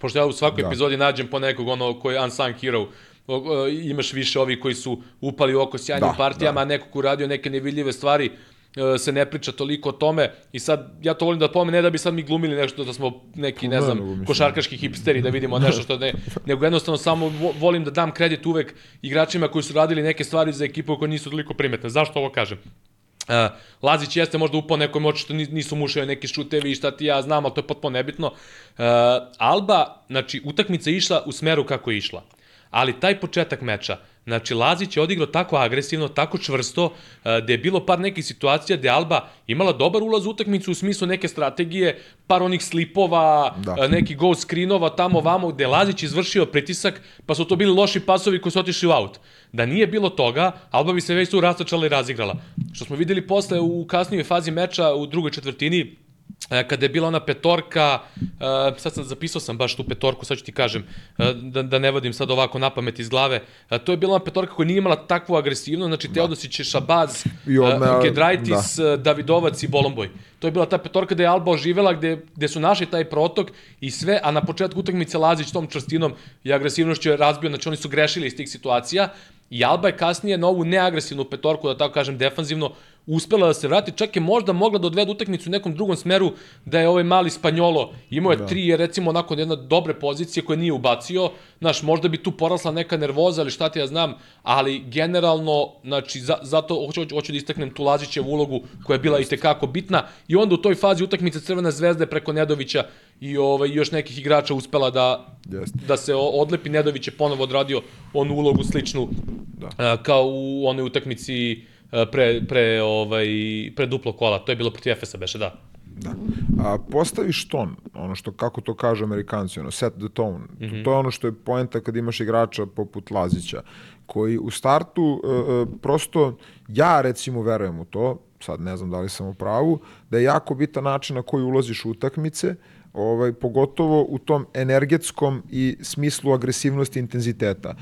pošto ja u svakoj da. epizodi nađem po nekog ono koji je unsung hero, o, imaš više ovih koji su upali oko sjajnim da, partijama, da. a neko ko radio neke nevidljive stvari, E, se ne priča toliko o tome i sad ja to volim da pomene, ne da bi sad mi glumili nešto da smo neki, ne znam, košarkaški hipsteri da vidimo nešto što ne, nego jednostavno samo volim da dam kredit uvek igračima koji su radili neke stvari za ekipu koje nisu toliko primetne. Zašto ovo kažem? Uh, Lazić jeste možda upao nekom oči što nisu mušaju neki šutevi i šta ti ja znam, ali to je potpuno nebitno. Uh, Alba, znači, utakmica išla u smeru kako je išla. Ali taj početak meča, Znači, Lazić je odigrao tako agresivno, tako čvrsto, da je bilo par nekih situacija gde Alba imala dobar ulaz u utakmicu u smislu neke strategije, par onih slipova, da. neki go screenova tamo vamo, gde Lazić izvršio pritisak, pa su to bili loši pasovi koji su otišli u aut. Da nije bilo toga, Alba bi se već tu rastačala i razigrala. Što smo videli posle u kasnijoj fazi meča u drugoj četvrtini, kada je bila ona petorka, uh, sad sam zapisao sam baš tu petorku, sad ću ti kažem, uh, da, da ne vodim sad ovako na pamet iz glave, to je bila ona petorka koja nije imala takvu agresivnost, znači da. Teodosić, Šabaz, uh, Gedraitis, da. Davidovac i Bolomboj. To je bila ta petorka gde je Alba oživela, gde, gde su našli taj protok i sve, a na početku utakmice Lazić tom čvrstinom i agresivnošću je razbio, znači oni su grešili iz tih situacija i Alba je kasnije na ovu neagresivnu petorku, da tako kažem, defanzivno, uspela da se vrati, čak je možda mogla da odvede utakmicu u nekom drugom smeru, da je ovaj mali Spanjolo imao je da. tri, je recimo onako jedna dobre pozicije koje nije ubacio, znaš, možda bi tu porasla neka nervoza ili šta ti ja znam, ali generalno, znači, za, zato hoću, hoću da istaknem tu Lazićevu ulogu koja je bila i tekako bitna i onda u toj fazi utakmice Crvena zvezda preko Nedovića i ovaj, još nekih igrača uspela da, Jeste. da se odlepi. Nedović je ponovo odradio onu ulogu sličnu da. a, kao u onoj utakmici pre, pre, ovaj, pre duplo kola. To je bilo protiv Efesa, beše, da. Da. A, postaviš ton, ono što, kako to kažu amerikanci, ono, set the tone. Mm -hmm. To je ono što je poenta kad imaš igrača poput Lazića, koji u startu, uh, prosto, ja recimo verujem u to, sad ne znam da li sam u pravu, da je jako bitan način na koji ulaziš u utakmice, uh, ovaj, pogotovo u tom energetskom i smislu agresivnosti intenziteta.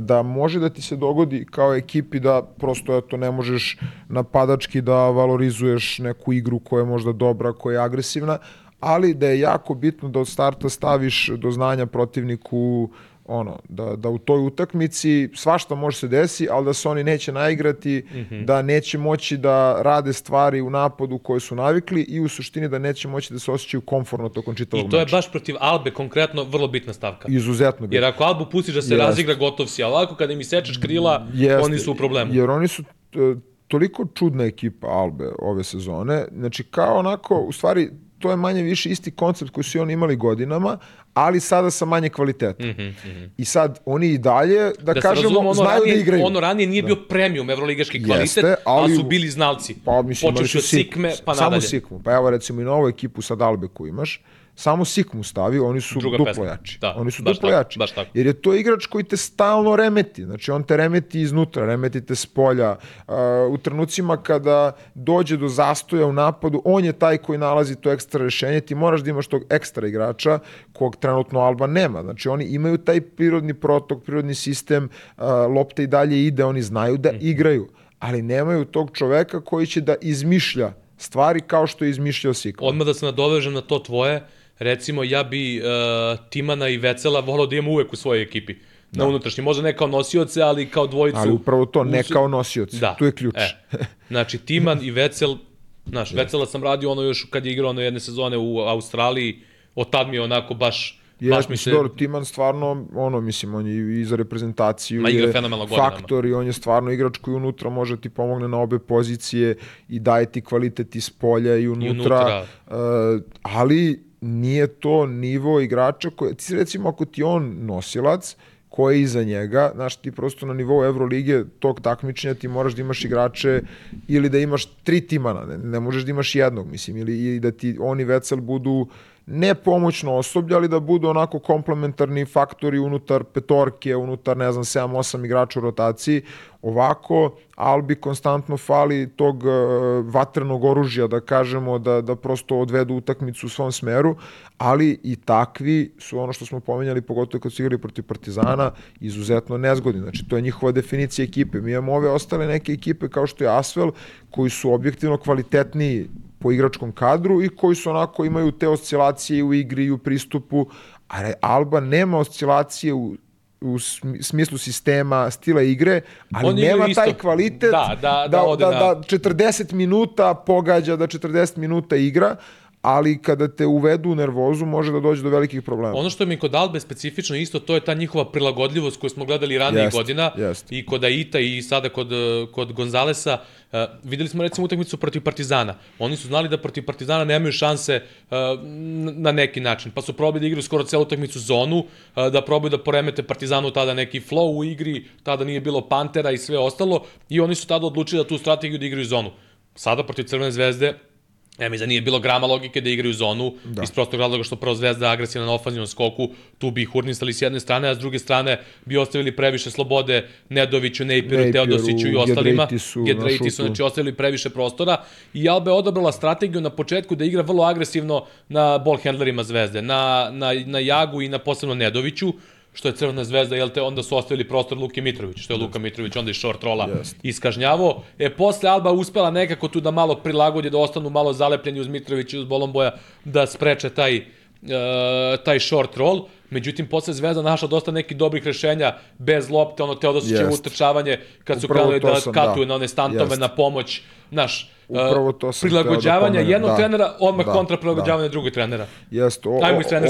Da može da ti se dogodi kao ekipi da prosto eto, ne možeš napadački da valorizuješ neku igru koja je možda dobra, koja je agresivna, ali da je jako bitno da od starta staviš do znanja protivniku ono, da, da u toj utakmici svašta može se desi, ali da se oni neće naigrati, mm -hmm. da neće moći da rade stvari u napadu koje su navikli i u suštini da neće moći da se osjećaju komfortno tokom čitavog meča. I to meča. je baš protiv Albe konkretno vrlo bitna stavka. Izuzetno bitna. Jer ako Albu pustiš da se Jest. razigra, gotov si, a ovako kada im isečeš krila, Jest. oni su u problemu. Jer oni su toliko čudna ekipa Albe ove sezone, znači kao onako, u stvari, to je manje više isti koncept koji su oni imali godinama, ali sada sa manje kvaliteta. Mm -hmm, mm -hmm. I sad oni i dalje, da, da kažemo, razum, ono znaju da ranije, da igraju. Ono ranije nije da. bio premium evroligaški kvalitet, Jeste, ali, ali su bili znalci. Pa, mislim, Počeš od Sikme, pa nadalje. Samo Sikmu. Pa evo recimo i na ovu ekipu sad Albeku imaš, samo Sikmu stavi, oni su Druga duplo pesma. jači. Da, oni su duplo tako, jači. Baš tako. Jer je to igrač koji te stalno remeti. Znači, on te remeti iznutra, remeti te s polja. Uh, u trenucima kada dođe do zastoja u napadu, on je taj koji nalazi to ekstra rešenje. Ti moraš da imaš tog ekstra igrača kog trenutno Alba nema. Znači, oni imaju taj prirodni protok, prirodni sistem, uh, lopta i dalje ide, oni znaju da mm. igraju ali nemaju tog čoveka koji će da izmišlja stvari kao što je izmišljao Sikma. Odmah da se nadovežem na to tvoje, recimo ja bi uh, Timana i Vecela volao da imam uvek u svojoj ekipi. Da. Na unutrašnji, možda ne kao nosioce, ali kao dvojicu. Ali upravo to, ne kao nosioci. Da. Tu je ključ. E. Znači, Timan i Vecel, znaš, yes. Vecela sam radio ono još kad je igrao ono jedne sezone u Australiji, od tad mi je onako baš Je, baš mi se... Dobro, Timan stvarno, ono, mislim, on je i za reprezentaciju Ma, je faktor i on je stvarno igrač koji unutra može ti pomogne na obe pozicije i daje ti kvalitet iz polja i unutra. I unutra. Uh, ali nije to nivo igrača koje, ti recimo ako ti on nosilac, ko je iza njega, znaš, ti prosto na nivou Evrolige tog takmičenja ti moraš da imaš igrače ili da imaš tri timana, ne, ne možeš da imaš jednog, mislim, ili, ili da ti oni Vecel budu ne pomoćno osoblje, ali da budu onako komplementarni faktori unutar petorke, unutar, ne znam, 7-8 igrača u rotaciji. Ovako, Albi konstantno fali tog uh, vatrenog oružja, da kažemo, da, da prosto odvedu utakmicu u svom smeru, ali i takvi su ono što smo pomenjali, pogotovo kad su igrali protiv Partizana, izuzetno nezgodni. Znači, to je njihova definicija ekipe. Mi imamo ove ostale neke ekipe kao što je Asvel, koji su objektivno kvalitetniji po igračkom kadru i koji su onako imaju te oscilacije u igri i u pristupu, a Alba nema oscilacije u u smislu sistema, stila igre, ali Oni nema isto... taj kvalitet da, da, da, da, da, da 40 minuta pogađa, da 40 minuta igra, ali kada te uvedu u nervozu može da dođe do velikih problema. Ono što mi kod Albe specifično isto, to je ta njihova prilagodljivost koju smo gledali ranije jest, godina jest. i kod Aita i sada kod, kod Gonzalesa. Uh, videli smo recimo utakmicu protiv Partizana. Oni su znali da protiv Partizana nemaju šanse uh, na neki način, pa su probali da igraju skoro celu utakmicu zonu, uh, da probaju da poremete Partizanu tada neki flow u igri, tada nije bilo Pantera i sve ostalo i oni su tada odlučili da tu strategiju da igraju zonu. Sada protiv Crvene zvezde Ja mi da nije bilo grama logike da igraju zonu da. iz prostog razloga što prvo Zvezda agresivna na ofanzivnom skoku, tu bi ih urnisali s jedne strane, a s druge strane bi ostavili previše slobode Nedoviću, Nejpiru, Teodosiću i ostalima. Gedraitisu, znači ostavili previše prostora i Alba je odabrala strategiju na početku da igra vrlo agresivno na ball handlerima Zvezde, na, na, na Jagu i na posebno Nedoviću, što je Crvena zvezda, jel te, onda su ostavili prostor Luki Mitrović, što je Luka Mitrović onda i short rola yes. iskažnjavo. E, posle Alba uspela nekako tu da malo prilagodi, da ostanu malo zalepljeni uz Mitrović i uz Bolomboja, da spreče taj, taj short roll. Međutim, posle Zvezda našla dosta nekih dobrih rešenja bez lopte, ono Teodosićevo utrčavanje, kad su krenuli da sam, katuje da. na one stantove Jest. na pomoć, naš, Upravo to sam prilagođavanja da jednog da, trenera, odmah da, kontra prilagođavanja da. drugog trenera. Jeste,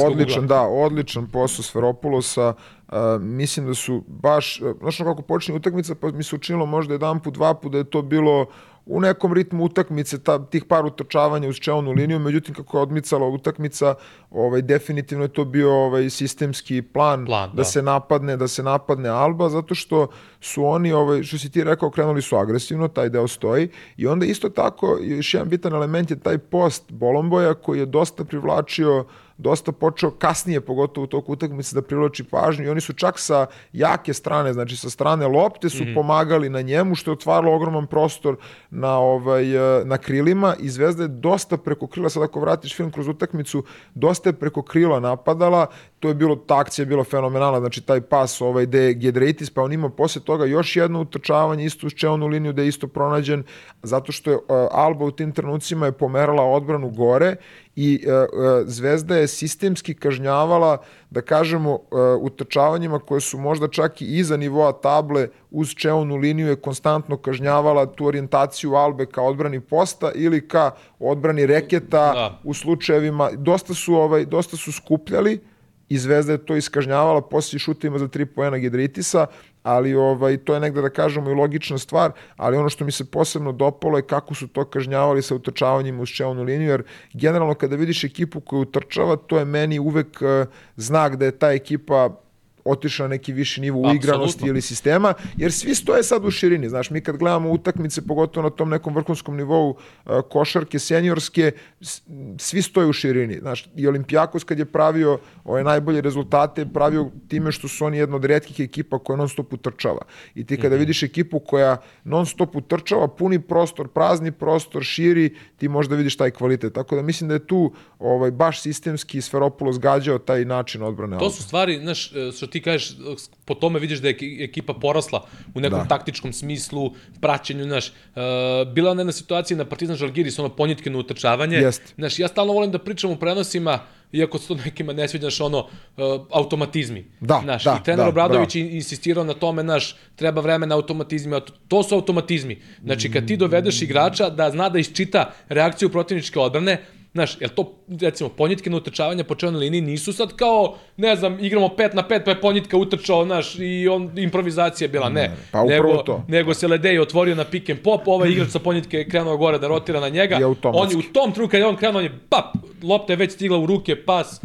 odličan, ugla. da, odličan posao Sferopulosa. Uh, mislim da su baš, znaš kako počinje utakmica, pa mi se učinilo možda jedan put, dva put da je to bilo u nekom ritmu utakmice ta, tih par utrčavanja uz čelnu liniju, međutim kako je odmicala utakmica, ovaj definitivno je to bio ovaj sistemski plan, plan da, da. se napadne, da se napadne Alba zato što su oni ovaj što si ti rekao krenuli su agresivno, taj deo stoji i onda isto tako još jedan bitan element je taj post Bolomboja koji je dosta privlačio uh, dosta počeo kasnije, pogotovo u toku utakmice, da privlači pažnju i oni su čak sa jake strane, znači sa strane lopte su mm -hmm. pomagali na njemu, što je otvaralo ogroman prostor na, ovaj, eh, na krilima i Zvezda je dosta preko krila, sad ako vratiš film kroz utakmicu, dosta je preko krila napadala, to je bilo, ta akcija je bila fenomenalna, znači taj pas ovaj, gde je Gedreitis, pa on ima posle toga još jedno utrčavanje isto uz čelnu liniju da je isto pronađen, zato što je uh, Alba u tim trenucima je pomerala odbranu gore i uh, uh, Zvezda je sistemski kažnjavala, da kažemo, uh, utrčavanjima koje su možda čak i iza nivoa table uz čeonu liniju je konstantno kažnjavala tu orijentaciju Albe ka odbrani posta ili ka odbrani reketa da. u slučajevima, dosta su, ovaj, dosta su skupljali, i Zvezda je to iskažnjavala poslije šutima za tri poena Gedritisa, ali ovaj, to je negde da kažemo i logična stvar, ali ono što mi se posebno dopalo je kako su to kažnjavali sa utrčavanjima uz čelnu liniju, jer generalno kada vidiš ekipu koju utrčava, to je meni uvek uh, znak da je ta ekipa otišao na neki viši nivo u igranosti ili sistema, jer svi stoje sad u širini. Znaš, mi kad gledamo utakmice, pogotovo na tom nekom vrhunskom nivou uh, košarke, seniorske, svi stoje u širini. Znaš, i Olimpijakos kad je pravio ove najbolje rezultate, pravio time što su oni jedna od redkih ekipa koja non stop utrčava. I ti kada mm -hmm. vidiš ekipu koja non stop utrčava, puni prostor, prazni prostor, širi, ti možda vidiš taj kvalitet. Tako da mislim da je tu ovaj, baš sistemski Sferopulos gađao taj način odbrane. To su stvari, znaš, e, što ti kažeš, po tome vidiš da je ekipa porasla u nekom da. taktičkom smislu, praćenju, znaš, uh, bila je jedna situacija na Partizan Žalgiris, ono ponjitkino utrčavanje. Jest. Znaš, ja stalno volim da pričam u prenosima, iako se to (laughs) nekima ne sviđa, znaš, ono, uh, automatizmi. Da, znaš, da, I trener da, Obradović bravo. insistirao na tome, znaš, treba vreme na automatizmi, to su automatizmi. Znači, kad ti dovedeš igrača da zna da isčita reakciju protivničke odbrane, Znaš, jel to, recimo, ponjitke na utrčavanja po čelnoj liniji nisu sad kao, ne znam, igramo 5 na 5, pa je ponjitka utrčao, znaš, i on, improvizacija je bila, ne. Pa nego, to. Nego se Ledej otvorio na pick and pop, ovaj igrač sa ponjitke je krenuo gore da rotira na njega. I on je u tom trenutku kad je on krenuo, on je, pap, lopta je već stigla u ruke, pas,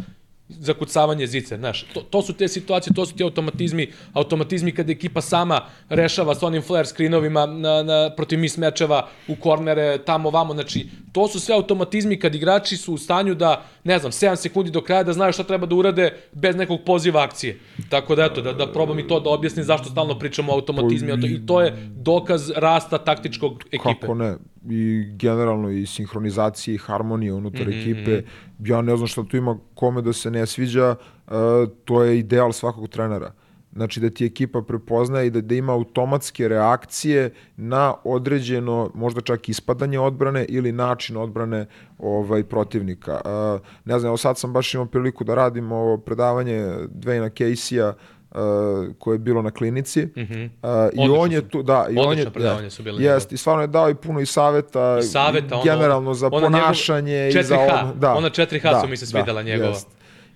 zakucavanje zice, znaš. To, to su te situacije, to su ti automatizmi, automatizmi kada ekipa sama rešava s onim flare screenovima na, na, protiv mis mečeva u kornere, tamo, vamo, znači, to su sve automatizmi kad igrači su u stanju da, ne znam, 7 sekundi do kraja da znaju šta treba da urade bez nekog poziva akcije. Tako da, eto, da, da probam i to da objasnim zašto stalno pričamo o automatizmi, i to je dokaz rasta taktičkog ekipe. Kako ne, i generalno i sinhronizacije i harmonije unutar mm -hmm. ekipe. Ja ne znam šta tu ima kome da se ne sviđa, uh, to je ideal svakog trenera. Znači da ti ekipa prepoznaje i da, da ima automatske reakcije na određeno, možda čak ispadanje odbrane ili način odbrane ovaj protivnika. Uh, ne znam, evo sad sam baš imao priliku da radim ovo predavanje Dwayna Casey-a uh, koje je bilo na klinici. Mm -hmm. uh, I on je tu, da, i on je, predavanje su bile. Jest, i stvarno je dao i puno i saveta, I saveta generalno ono, za ponašanje i za ono, da. Ona 4H da, su mi se svidela da, njegova. Jest.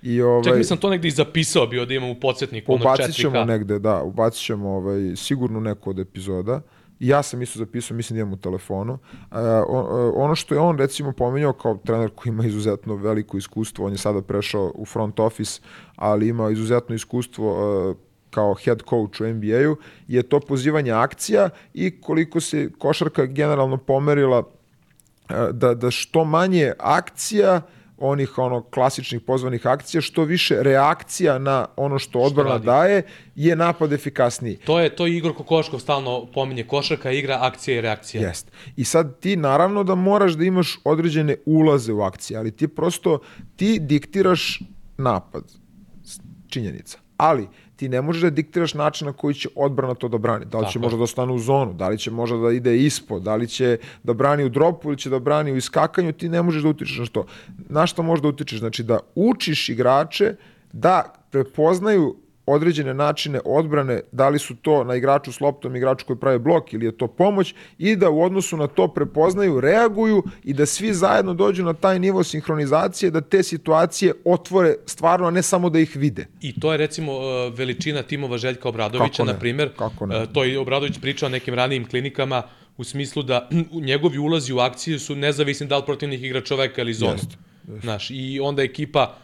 I ovaj Čak mislim to negde i zapisao bio da imam u podsjetniku ono 4K. Ubacit ćemo negde, da, ubacit ćemo ovaj, sigurno neku od epizoda. Ja sam isto zapisao, mislim da imam u telefonu. Uh, ono što je on recimo pominjao kao trener koji ima izuzetno veliko iskustvo, on je sada prešao u front office, ali ima izuzetno iskustvo uh, kao head coach u NBA-u, je to pozivanje akcija i koliko se košarka generalno pomerila da, da što manje akcija onih ono klasičnih pozvanih akcija, što više reakcija na ono što odbrana što daje, je napad efikasniji. To je to je Igor Kokoškov stalno pominje košarka, igra akcija i reakcija. Jest. I sad ti naravno da moraš da imaš određene ulaze u akcije, ali ti prosto ti diktiraš napad. Činjenica. Ali ti ne možeš da diktiraš način na koji će odbrana to da brani. Da li će Tako. možda da ostane u zonu, da li će možda da ide ispod, da li će da brani u dropu ili će da brani u iskakanju, ti ne možeš da utičeš na što. Na što možeš da utičeš? Znači da učiš igrače da prepoznaju određene načine odbrane, da li su to na igraču s loptom, igraču koji pravi blok ili je to pomoć i da u odnosu na to prepoznaju, reaguju i da svi zajedno dođu na taj nivo sinhronizacije da te situacije otvore stvarno, a ne samo da ih vide. I to je recimo e, veličina timova Željka Obradovića, na primjer. Kako ne? E, to je Obradović pričao o nekim ranijim klinikama u smislu da (clears throat) njegovi ulazi u akciju su nezavisni da li protivnik igra čoveka ili zonu. Jest, jest. Znaš, I onda ekipa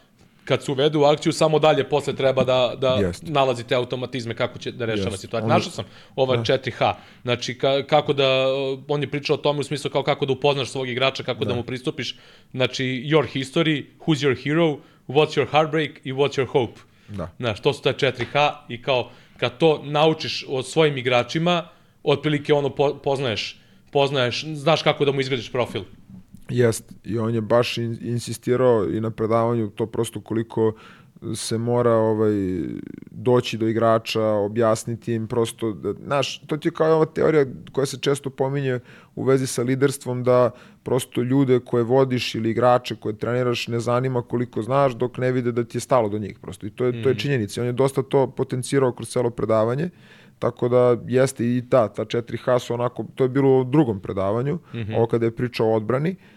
kad se uvede u akciju, samo dalje posle treba da, da Jest. nalazi te automatizme kako će da rešava situaciju. Našao sam ova da. 4H, znači ka, kako da, on je pričao o tome u smislu kao kako da upoznaš svog igrača, kako da, da mu pristupiš, znači your history, who's your hero, what's your heartbreak i what's your hope. Da. Znaš, to su ta 4H i kao kad to naučiš o svojim igračima, otprilike ono po, poznaješ, poznaješ, znaš kako da mu izgradiš profil. Jest, i on je baš in, insistirao i na predavanju to prosto koliko se mora ovaj doći do igrača, objasniti im prosto, da, znaš, to ti je kao ova teorija koja se često pominje u vezi sa liderstvom da prosto ljude koje vodiš ili igrače koje treniraš ne zanima koliko znaš dok ne vide da ti je stalo do njih prosto i to je, mm. to je mhm. činjenica. On je dosta to potencirao kroz celo predavanje. Tako da jeste i ta, ta 4H su onako, to je bilo u drugom predavanju, mm -hmm. ovo kada je pričao o odbrani, Uh,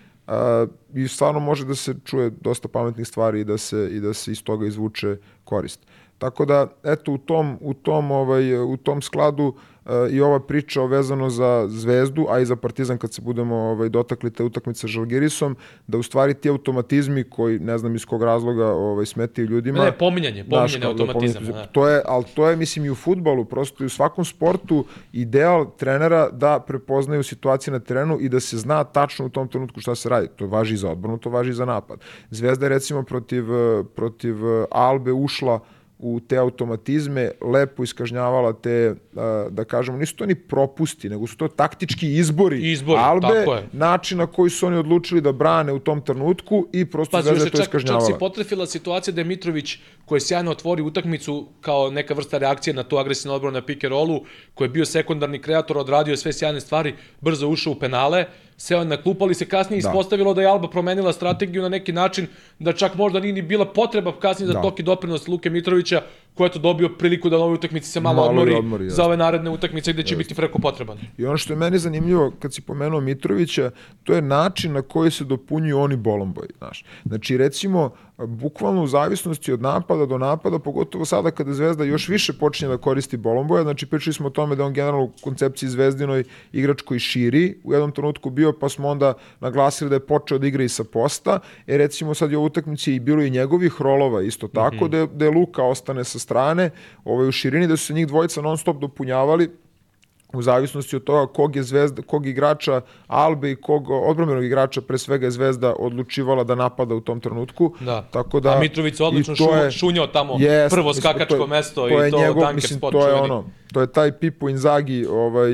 I stvarno može da se čuje dosta pametnih stvari i da se, i da se iz toga izvuče korist. Tako da, eto, u tom, u tom, ovaj, u tom skladu i ova priča vezano za Zvezdu, a i za Partizan kad se budemo ovaj, dotakli te utakmice Žalgirisom, da u stvari ti automatizmi koji ne znam iz kog razloga ovaj, smetaju ljudima. Ne, pominjanje, pominjanje da, automatizam. Da, to je, ali to je, mislim, i u futbalu, prosto i u svakom sportu ideal trenera da prepoznaju situacije na terenu i da se zna tačno u tom trenutku šta se radi. To važi i za odbranu, to važi i za napad. Zvezda je recimo protiv, protiv Albe ušla u te automatizme lepo iskažnjavala te, da kažemo, nisu to ni propusti, nego su to taktički izbori, izbori Albe, način na koji su oni odlučili da brane u tom trenutku i prosto Zvezda je to čak, iskažnjavala. Čak si potrefila situacija da je Mitrović, koji je sjajno otvori utakmicu kao neka vrsta reakcije na tu agresivnu odbranu na pick and rollu, koji je bio sekundarni kreator, odradio sve sjajne stvari, brzo ušao u penale, seo na klup, ali se kasnije da. ispostavilo da je Alba promenila strategiju na neki način, da čak možda nije ni bila potreba kasnije za da. toki doprinos Luke Mitrovića, ko je to dobio priliku da na ovoj utakmici se malo, Malo odmori, odmori, za ove naredne utakmice gde će biti freko potreban. I ono što je meni zanimljivo, kad si pomenuo Mitrovića, to je način na koji se dopunjuju oni bolomboji, znaš. Znači, recimo, bukvalno u zavisnosti od napada do napada, pogotovo sada kada Zvezda još više počinje da koristi bolomboja, znači pričali smo o tome da on generalno u koncepciji Zvezdinoj igrač koji širi, u jednom trenutku bio, pa smo onda naglasili da je počeo da igra i sa posta, e recimo sad je u utakmici i bilo i njegovih rolova isto tako, mm -hmm. da, da je Luka ostane sa strane ovaj, u širini, da su se njih dvojica non stop dopunjavali, u zavisnosti od toga kog je zvezda, kog igrača Albe i kog odbrambenog igrača pre svega je zvezda odlučivala da napada u tom trenutku. Da. Tako da A Mitrović odlično je, šunjao tamo jest, prvo mislim, skakačko to je, mesto to i to njegov, Dunker mislim, spot to je čuveni. ono, to je taj Pipo Inzaghi ovaj,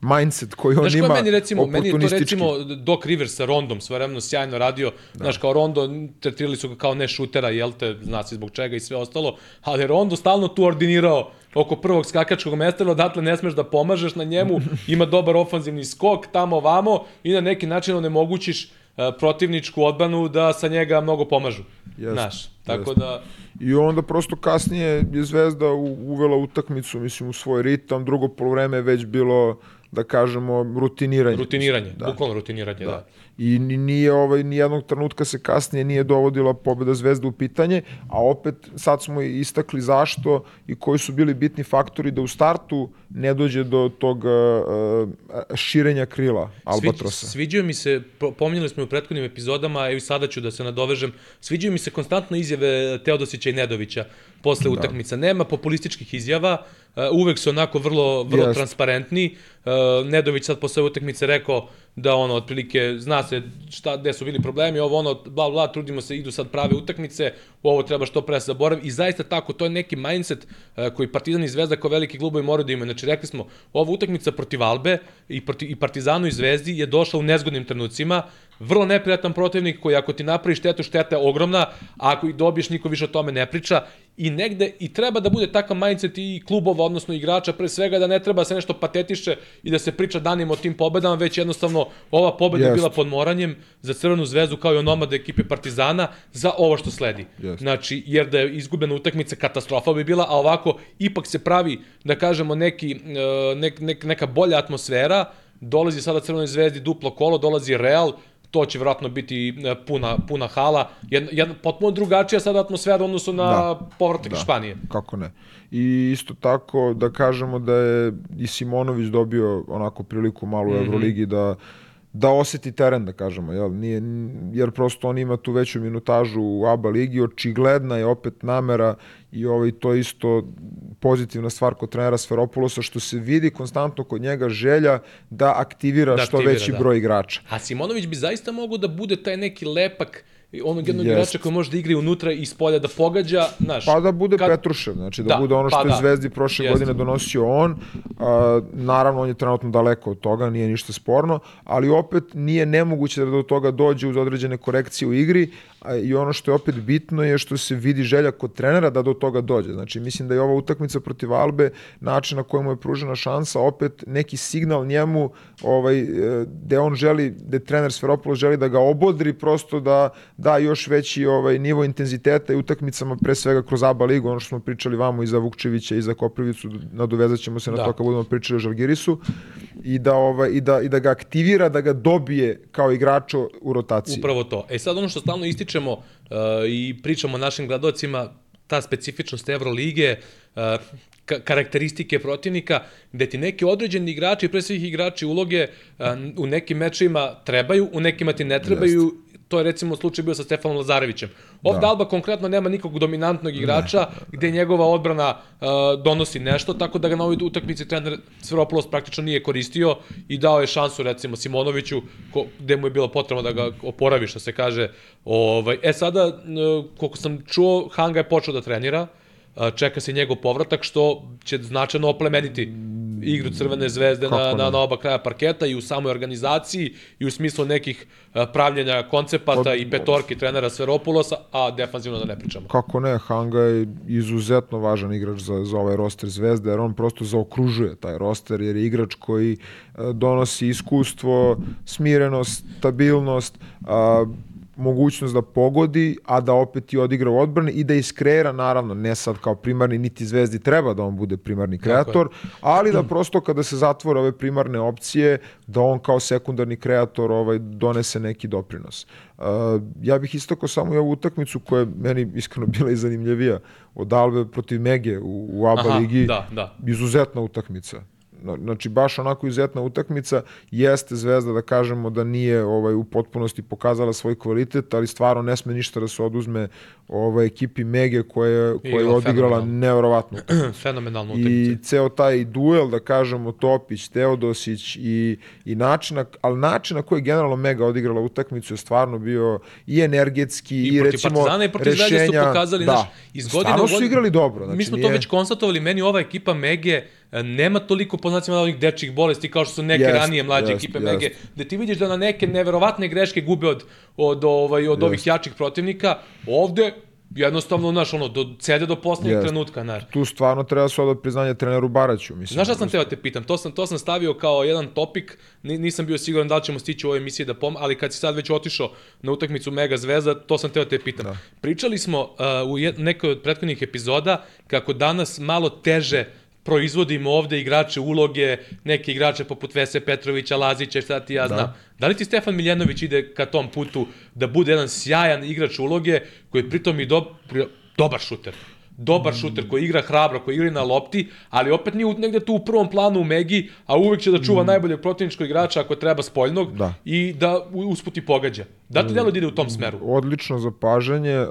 mindset koji on Znaš ima meni recimo, meni je to recimo Doc Rivers sa Rondom svojevremeno sjajno radio, da. znaš kao Rondo, tretirali su ga kao ne šutera, jel te, zna se zbog čega i sve ostalo, ali Rondo stalno tu ordinirao oko prvog skakačkog mesta, odatle ne smeš da pomažeš na njemu, (laughs) ima dobar ofanzivni skok tamo vamo i na neki način onemogućiš uh, protivničku odbranu da sa njega mnogo pomažu. Jest, Znaš, tako da... I onda prosto kasnije je Zvezda uvela utakmicu, mislim, u svoj ritam, drugo polovreme je već bilo, da kažemo, rutiniranje. Rutiniranje, Da. bukvalno rutiniranje, da. Da. I ni- nije ovaj ni jednog trenutka se kasnije nije dovodila pobeda Zvezde u pitanje, a opet sad smo istakli zašto i koji su bili bitni faktori da u startu ne dođe do tog uh, širenja krila Albatrosa. Sviđ, sviđaju mi se, po- pominjali smo u prethodnim epizodama, evo i sada ću da se nadovežem, sviđaju mi se konstantno izjave Teodosića i Nedovića posle da. utakmica. Nema populističkih izjava, uh, uvek su onako vrlo, vrlo Jest. transparentni. Uh, Nedović sad posle utakmice rekao da ono, otprilike, zna se šta, gde su bili problemi, ovo ono, bla, bla, trudimo se, idu sad prave utakmice, ovo treba što pre se zaboravi. I zaista tako, to je neki mindset uh, koji Partizan i Zvezda kao veliki klubovi moraju da imaju. Znači, rekli smo, ova utakmica protiv Albe i, proti, i Partizanu i Zvezdi je došla u nezgodnim trenucima, vrlo neprijatan protivnik koji ako ti napravi štetu, šteta je ogromna, a ako i dobiješ, niko više o tome ne priča i negde i treba da bude takav mindset i klubova, odnosno igrača, pre svega da ne treba da se nešto patetiše i da se priča danima o tim pobedama, već jednostavno ova pobeda je Jest. bila podmoranjem za Crvenu zvezdu kao i onomade ekipe Partizana za ovo što sledi. Jest. Znači, jer da je izgubljena utakmica, katastrofa bi bila, a ovako ipak se pravi, da kažemo, neki, e, nek, nek, neka bolja atmosfera, dolazi sada Crvenoj zvezdi duplo kolo, dolazi Real, to će vjerojatno biti e, puna, puna hala, jedna, jedna potpuno drugačija sada atmosfera u odnosu na Da. povratak Da. Španije. Kako ne. I isto tako da kažemo da je i Simonović dobio onako priliku malo u Mhm. Euroligi da da oseti teren, da kažemo, jel? Nije, jer prosto on ima tu veću minutažu u ABA ligi, očigledna je opet namera i ovaj, to je isto pozitivna stvar kod trenera Sferopulosa, što se vidi konstantno kod njega želja da aktivira, Da što aktivira, veći da. broj igrača. A Simonović bi zaista mogao da bude taj neki lepak onog jednog Jest. igrača koji može da igra unutra i s polja da pogađa, znaš. Pa da bude kad-. Petrušev, znači da, Da, bude ono što pa je da. Zvezdi prošle Jeste. godine donosio on. A, naravno, on je trenutno daleko od toga, nije ništa sporno, ali opet nije nemoguće da do toga dođe uz određene korekcije u igri a, i ono što je opet bitno je što se vidi želja kod trenera da do toga dođe. Znači, mislim da je ova utakmica protiv Albe način na kojem mu je pružena šansa, opet neki signal njemu ovaj, gde on želi, gde trener Sferopoulos želi da ga obodri, prosto da da još veći ovaj nivo intenziteta i utakmicama pre svega kroz ABA ligu, ono što smo pričali vamo i za Vukčevića i za Koprivicu, nadovezat ćemo se na Da. to kad budemo pričali o Žalgirisu i da ovaj i da i da ga aktivira, da ga dobije kao igrača u rotaciji. Upravo to. E sad ono što stalno ističemo uh, i pričamo našim gledocima, ta specifičnost Evrolige, uh, ka karakteristike protivnika, gde ti neki određeni igrači, pre svih igrači uloge, uh, u nekim mečevima trebaju, u nekima ti ne trebaju, to je recimo slučaj bio sa Stefanom Lazarevićem. Ovde Da. Alba konkretno nema nikog dominantnog igrača gde njegova odbrana uh, donosi nešto, tako da ga na ovoj utakmici trener Sveropoulos praktično nije koristio i dao je šansu recimo Simonoviću ko, gde mu je bilo potrebno da ga oporavi što se kaže. Ovaj, e sada, uh, koliko sam čuo, Hanga je počeo da trenira, uh, čeka se njegov povratak što će značajno oplemeniti igru Crvene zvezde na, Kako na, na oba kraja parketa i u samoj organizaciji i u smislu nekih uh, pravljenja koncepata Pa- i petorki trenera Sveropulosa, a defanzivno da ne pričamo. Kako ne, Hanga je izuzetno važan igrač za, za ovaj roster Zvezde, jer on prosto zaokružuje taj roster, jer je igrač koji e, donosi iskustvo, smirenost, stabilnost, a, mogućnost da pogodi, a da opet i odigra u odbrani i da iskreira, naravno, ne sad kao primarni, niti Zvezdi treba da on bude primarni kreator, ali da prosto kada se zatvore ove primarne opcije, da on kao sekundarni kreator ovaj, donese neki doprinos. Uh, ja bih istako samo i ovu utakmicu koja je meni iskreno bila i zanimljivija od Albe protiv Mege u, u ABA Aha, ligi. da, da. Izuzetna utakmica. Na- Znači, baš onako izuzetna utakmica. Jeste Zvezda, da kažemo, da nije ovaj, u potpunosti pokazala svoj kvalitet, ali stvarno ne sme ništa da se oduzme ovaj, ekipi Mege koja, je- koja je Igrala odigrala fenomenalno. nevjerovatnu Fenomenalna utakmica. (clears throat) i ceo taj duel, da kažemo, Topić, Teodosić i, i način, na- ali način na koji je generalno Mega odigrala utakmicu je stvarno bio i energetski i, I recimo Partizana i protiv Zvezde su rešenja- pokazali, da, znaš, iz godine u su godinu- igrali dobro. Znači, mi smo to nije- već konstatovali, meni ova ekipa Mege nema toliko po znacima onih dečjih bolesti kao što su neke Jest, ranije mlađe jest, ekipe jest. Mege, gde ti vidiš da na neke neverovatne greške gube od, od, ovaj, od ovih jačih protivnika. Ovde jednostavno, znaš, ono, do, cede do poslednjeg Jest. trenutka, znaš. tu stvarno treba se odati priznanje treneru Baraću. Mislim, Znaš šta sam teo te pitam? To sam, to sam stavio kao jedan topik, Ni- nisam bio siguran da li ćemo stići u ovoj emisiji da pom, ali kad si sad već otišao na utakmicu Mega Zvezda, to sam teo te pitam. Da. Pričali smo uh, u jed, nekoj od prethodnih epizoda kako danas malo teže proizvodimo ovde igrače uloge, neke igrače poput Vese Petrovića, Lazića, šta ti ja znam. Da li ti Stefan Miljanović ide ka tom putu da bude jedan sjajan igrač uloge koji je pritom i do, dobar šuter? Dobar šuter koji igra hrabro, koji igra na lopti, ali opet nije negde tu u prvom planu u Megi, a uvek će da čuva mm. najboljeg protivničkog igrača ako treba spoljnog Da. i da u- usput i pogađa. Da ti delo da ide u tom smeru? Odlično zapažanje. Uh,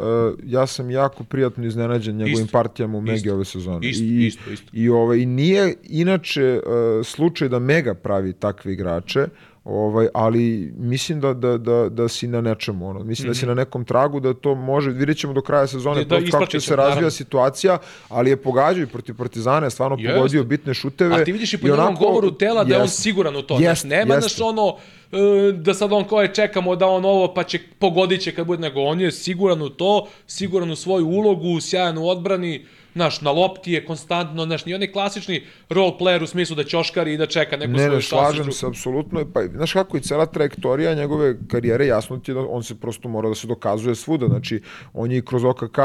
ja sam jako prijatno iznenađen njegovim Isto. partijama u Megi Isto. ove sezone. Isto, I, isto, isto. I, ovaj, I nije inače uh, slučaj da Mega pravi takve igrače, ovaj, ali mislim da, da, da, da si na nečemu. Ono. Mislim mm -hmm. da si na nekom tragu, da to može, vidjet ćemo do kraja sezone Mhm. Da, da, kako će se ćemo, razvija naravno. situacija, ali je pogađao i protiv Partizana, je stvarno Jeste. pogodio bitne šuteve. A ti vidiš i po njegovom govoru tela da je on Jest. siguran u to. Jest, Znaš, nema jeste. naš ono e, da sad on koje čekamo da on ovo pa će pogodit će kad bude nego on je siguran u to, siguran u svoju ulogu, sjajan u odbrani, znaš, na lopti je konstantno, znaš, ni onaj klasični role player u smislu da ćoškari i da čeka neku Ne, svoju ne, slažem šansu. se, apsolutno. Pa, znaš kako i cela trajektorija njegove karijere, jasno ti je da on se prosto mora da se dokazuje svuda. Znači, on je i kroz OKK,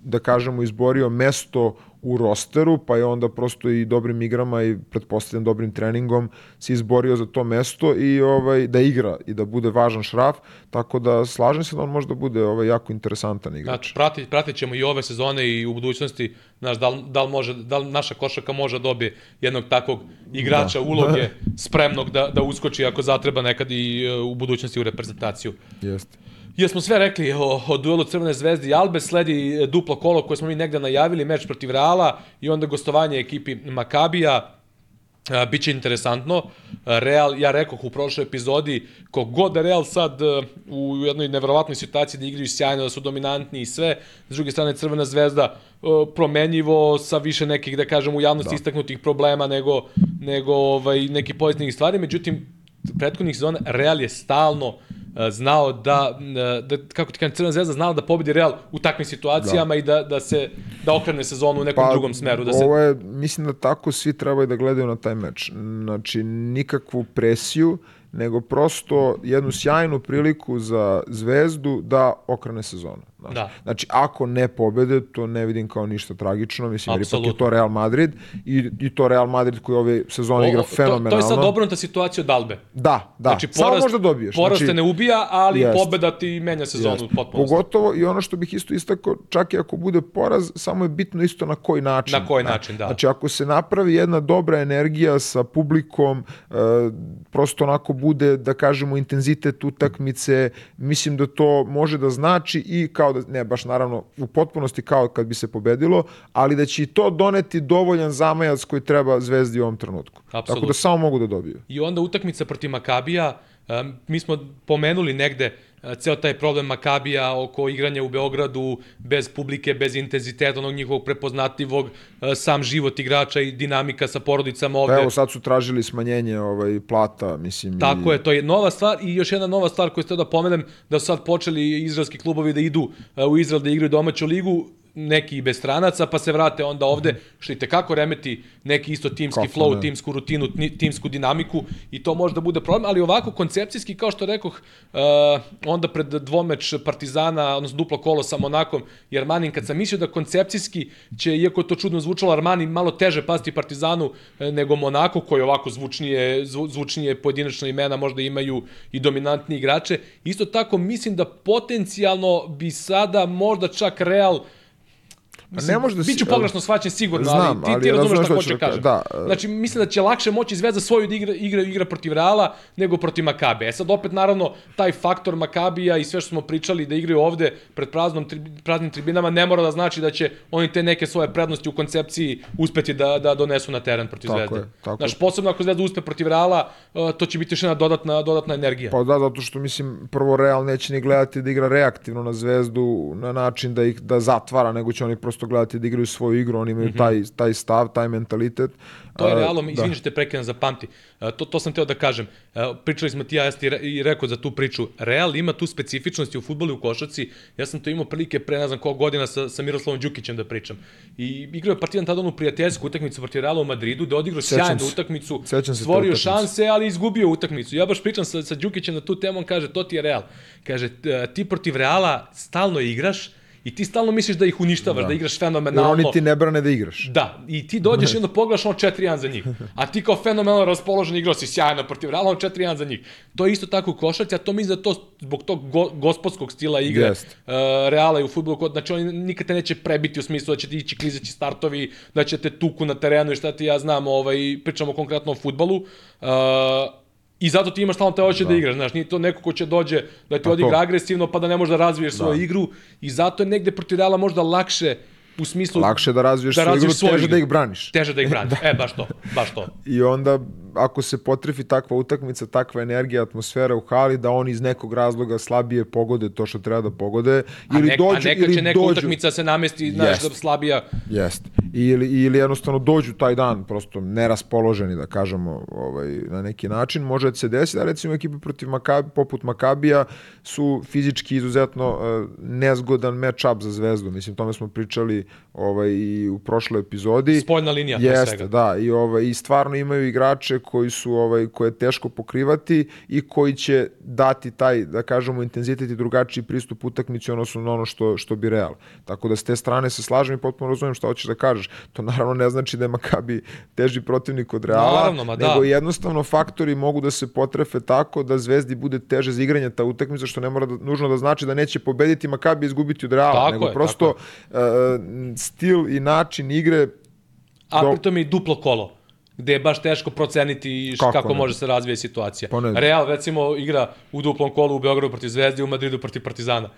da kažemo, izborio mesto u rosteru, pa je onda prosto i dobrim igrama i pretpostavljam dobrim treningom se izborio za to mesto i ovaj da igra i da bude važan šraf, tako da slažem se da on može da bude ovaj jako interesantan igrač. Znači, pratit, pratit ćemo i ove sezone i u budućnosti, znaš, da li, da li, može, da li naša košaka može da dobije jednog takvog igrača da. uloge spremnog da, da uskoči ako zatreba nekad i e, u budućnosti u reprezentaciju. Jeste. Jesmo sve rekli o, o duelu Crvene zvezde i Albe, sledi e, duplo kolo koje smo mi negde najavili, meč protiv Reala i onda gostovanje ekipi Makabija. A, biće interesantno. A, Real, ja rekoh u prošloj epizodi, kogod da Real sad e, u jednoj neverovatnoj situaciji da igraju sjajno, da su dominantni i sve, s druge strane Crvena zvezda e, promenjivo sa više nekih, da kažem, u javnosti da. istaknutih problema nego, nego ovaj, neki pozitivnih stvari, međutim, prethodnih sezona Real je stalno e, znao da, e, da kako ti kažem, Crvena zvezda znala da pobedi Real u takvim situacijama da. i da, da se da okrene sezonu u nekom pa, drugom smeru. Da se... Ovo je, mislim da tako svi trebaju da gledaju na taj meč. Znači, nikakvu presiju, nego prosto jednu sjajnu priliku za Zvezdu da okrene sezonu. Da. znači, ako ne pobede, to ne vidim kao ništa tragično, mislim, jer ipak je to Real Madrid i, i to Real Madrid koji ove sezone igra fenomenalno. To, to je sad obrnuta situacija od Albe. Da, da. Znači, Samo poraz, možda dobiješ. Poraz znači, te ne ubija, ali jest. pobeda ti menja sezonu Jest. potpuno. Pogotovo i ono što bih isto istako, čak i ako bude poraz, samo je bitno isto na koji način. Na koji način, da. Znači ako se napravi jedna dobra energija sa publikom, e, prosto onako bude, da kažemo, intenzitet utakmice, mislim da to može da znači i kao da, ne baš naravno u potpunosti kao kad bi se pobedilo, ali da će i to doneti dovoljan zamajac koji treba Zvezdi u ovom trenutku. Tako Apsolutno. da samo mogu da dobiju. I onda utakmica protiv Makabija, um, mi smo pomenuli negde ceo taj problem Makabija oko igranja u Beogradu bez publike, bez intenziteta, onog njihovog prepoznatljivog, uh, sam život igrača i dinamika sa porodicama ovde. Pa evo sad su tražili smanjenje ovaj plata, mislim. Tako i... je, to je nova stvar i još jedna nova stvar koju ste da pomenem, da su sad počeli izraelski klubovi da idu uh, u Izrael da igraju domaću ligu, neki i bez stranaca, pa se vrate onda ovde, što i tekako remeti neki isto timski Kako flow, ne. timsku rutinu, timsku dinamiku i to može da bude problem, ali ovako koncepcijski, kao što rekoh, uh, onda pred dvomeč Partizana, odnosno duplo kolo sa Monakom i Armanin, kad sam mislio da koncepcijski će, iako je to čudno zvučalo, Armani malo teže pasti Partizanu e, nego Monako, koji ovako zvučnije, zvu, zvučnije pojedinačna imena možda imaju i dominantni igrače. Isto tako mislim da potencijalno bi sada možda čak Real ne može da si- Biću pogrešno shvaćen sigurno, Znam, ali ti, ali ti razumeš šta hoću ću da kažem. ka- da, e. Znači, mislim da će lakše moći Zvezda svoju da igra, igra, igra, protiv Reala nego protiv Makabe. E sad opet, naravno, taj faktor Makabija i sve što smo pričali da igraju ovde pred praznom, tri, praznim tribinama ne mora da znači da će oni te neke svoje prednosti u koncepciji uspeti da, da donesu na teren protiv Tako Zvezde. je, tako Znaš, je. posebno ako Zvezda uspe protiv Reala, uh, to će biti još jedna dodatna, dodatna energija. Pa da, zato što mislim prvo Real neće ni gledati da igra reaktivno na Zvezdu na način da ih da zatvara, nego će oni prosto gledati da igraju svoju igru, oni imaju taj, taj stav, taj mentalitet. To je realno, da. izvini što te prekidam za pamti. E, To, to sam teo da kažem. Pričali smo ti, ja, ja ti i rekao za tu priču. Real ima tu specifičnost i u futbolu i u košarci. Ja sam to imao prilike pre ne znam koliko godina sa, sa Miroslavom Đukićem da pričam. I igrao je Partizan tada onu prijateljsku utakmicu protiv Reala u Madridu, da odigrao sjajnu utakmicu, Sećam stvorio utakmice. šanse, ali izgubio utakmicu. Ja baš pričam sa, sa Đukićem na tu temu, on kaže, to ti je Real. Kaže, "T- ti protiv Reala stalno igraš i ti stalno misliš da ih uništavaš, da, da igraš Jer fenomenalno. oni ti ne brane da igraš. Da, i ti dođeš i onda (laughs) pogledaš on 4-1 za njih. A ti kao fenomenalno raspoložen igrao si sjajno protiv Reala, on 4-1 za njih. To je isto tako u košarci, a to mislim da to zbog tog go, gospodskog stila igre Jest. uh, Reala i u futbolu, kod- znači oni nikad te neće prebiti u smislu da će ti ići klizeći startovi, da će te tuku na terenu i šta ti ja znam, ovaj, pričamo konkretno o futbolu. Uh, I zato ti imaš stalno te hoće da. da igraš, znaš, nije to neko ko će dođe da ti Pa odigra agresivno pa da ne može da razviješ svoju igru i zato je negde protiv Reala možda lakše u smislu Lakše da razviješ Da svoju igru, razviješ svoju teže igru. da ih braniš. Teže da ih braniš. (laughs) E, baš to, baš to. I onda, ako se potrefi takva utakmica, takva energija, atmosfera u hali, da oni iz nekog razloga slabije pogode to što treba da pogode, A, ili nek, dođu, a neka ili će neka dođu, utakmica se namesti, znaš, Jest. da slabija. Jeste. Ili, ili jednostavno dođu taj dan prosto neraspoloženi, da kažemo, ovaj, na neki način. Može da se desi da recimo ekipe protiv Makabi, poput Makabija su fizički izuzetno uh, nezgodan match-up za zvezdu. Mislim, tome smo pričali ovaj, i u prošloj epizodi. Spoljna linija, Jeste, da, i ovaj i stvarno imaju igrače koji su ovaj koje je teško pokrivati i koji će dati taj da kažemo intenzitet i drugačiji pristup utakmici odnosno na ono što što bi Real. Tako da s te strane se slažem i potpuno razumem šta hoćeš da kažeš. To naravno ne znači da je Makabi teži protivnik od Reala, Naravno, ma da. nego jednostavno faktori mogu da se potrefe tako da Zvezdi bude teže za igranje ta utakmica što ne mora da, nužno da znači da neće pobediti Makabi i izgubiti od Reala, Tako nego je, prosto uh, stil i način igre A Do- pritom i duplo kolo gde je baš teško proceniti Kako kako, ne? može se razvije situacija. Pa. Real, recimo, igra u duplom kolu u Beogradu protiv Zvezde u Madridu protiv Partizana.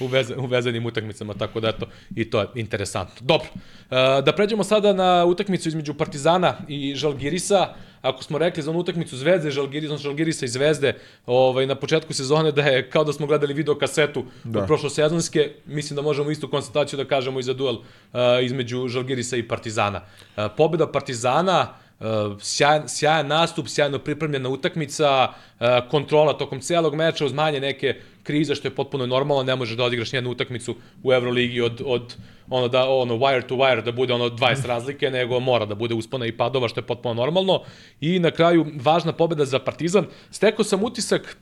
U, veze, u vezanim utakmicama, tako da eto, i to je interesantno. Dobro, e, da pređemo sada na utakmicu između Partizana i Žalgirisa. Ako smo rekli za onu utakmicu Zvezde, Žalgirisa, odnosno Žalgirisa i Zvezde, ovaj, na početku sezone da je kao da smo gledali video kasetu da. od prošlosezonske, mislim da možemo istu konstataciju da kažemo i za duel uh, između Žalgirisa i Partizana. Uh, pobjeda Partizana, sjajan, sjajan nastup, sjajno pripremljena utakmica, uh, kontrola tokom celog meča uz manje neke krize, što je potpuno normalno, ne možeš da odigraš nijednu utakmicu u Euroligi od, od ono da ono wire to wire da bude ono 20 (laughs) razlike, nego mora da bude uspona i padova, što je potpuno normalno. I na kraju važna pobeda za Partizan. Stekao sam utisak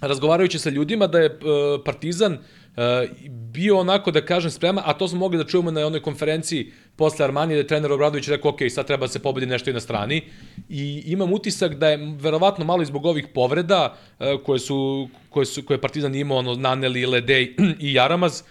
razgovarajući sa ljudima da je uh, Partizan uh, bio onako da kažem sprema, a to smo mogli da čujemo na onoj konferenciji posle Armanije da je trener Obradović rekao ok, sad treba da se pobedi nešto i na strani. I imam utisak da je verovatno malo i zbog ovih povreda uh, koje su koje su koje je Partizan imao ono Naneli, Ledej (clears throat) i Jaramaz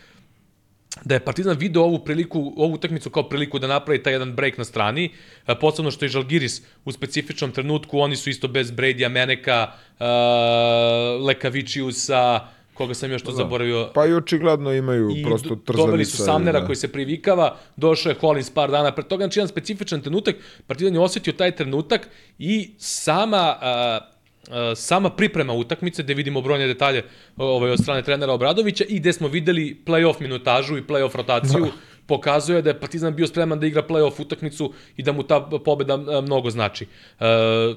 da je Partizan video ovu priliku, ovu utakmicu kao priliku da napravi taj jedan break na strani, e, posebno što je Žalgiris u specifičnom trenutku, oni su isto bez Bradya, Meneka, uh, Lekavičiusa, koga sam još to zaboravio, Pa i očigledno imaju i prosto do- trzavica. doveli su Samnera da. koji se privikava, došao je Hollins par dana pre toga, znači jedan specifičan trenutak, Partizan je osetio taj trenutak i sama a, a, sama priprema utakmice, gde vidimo brojne detalje ovaj, od strane trenera Obradovića i gde smo videli play-off minutažu i play-off rotaciju, pokazuje da je Partizan bio spreman da igra play-off utakmicu i da mu ta pobeda e, mnogo znači. E,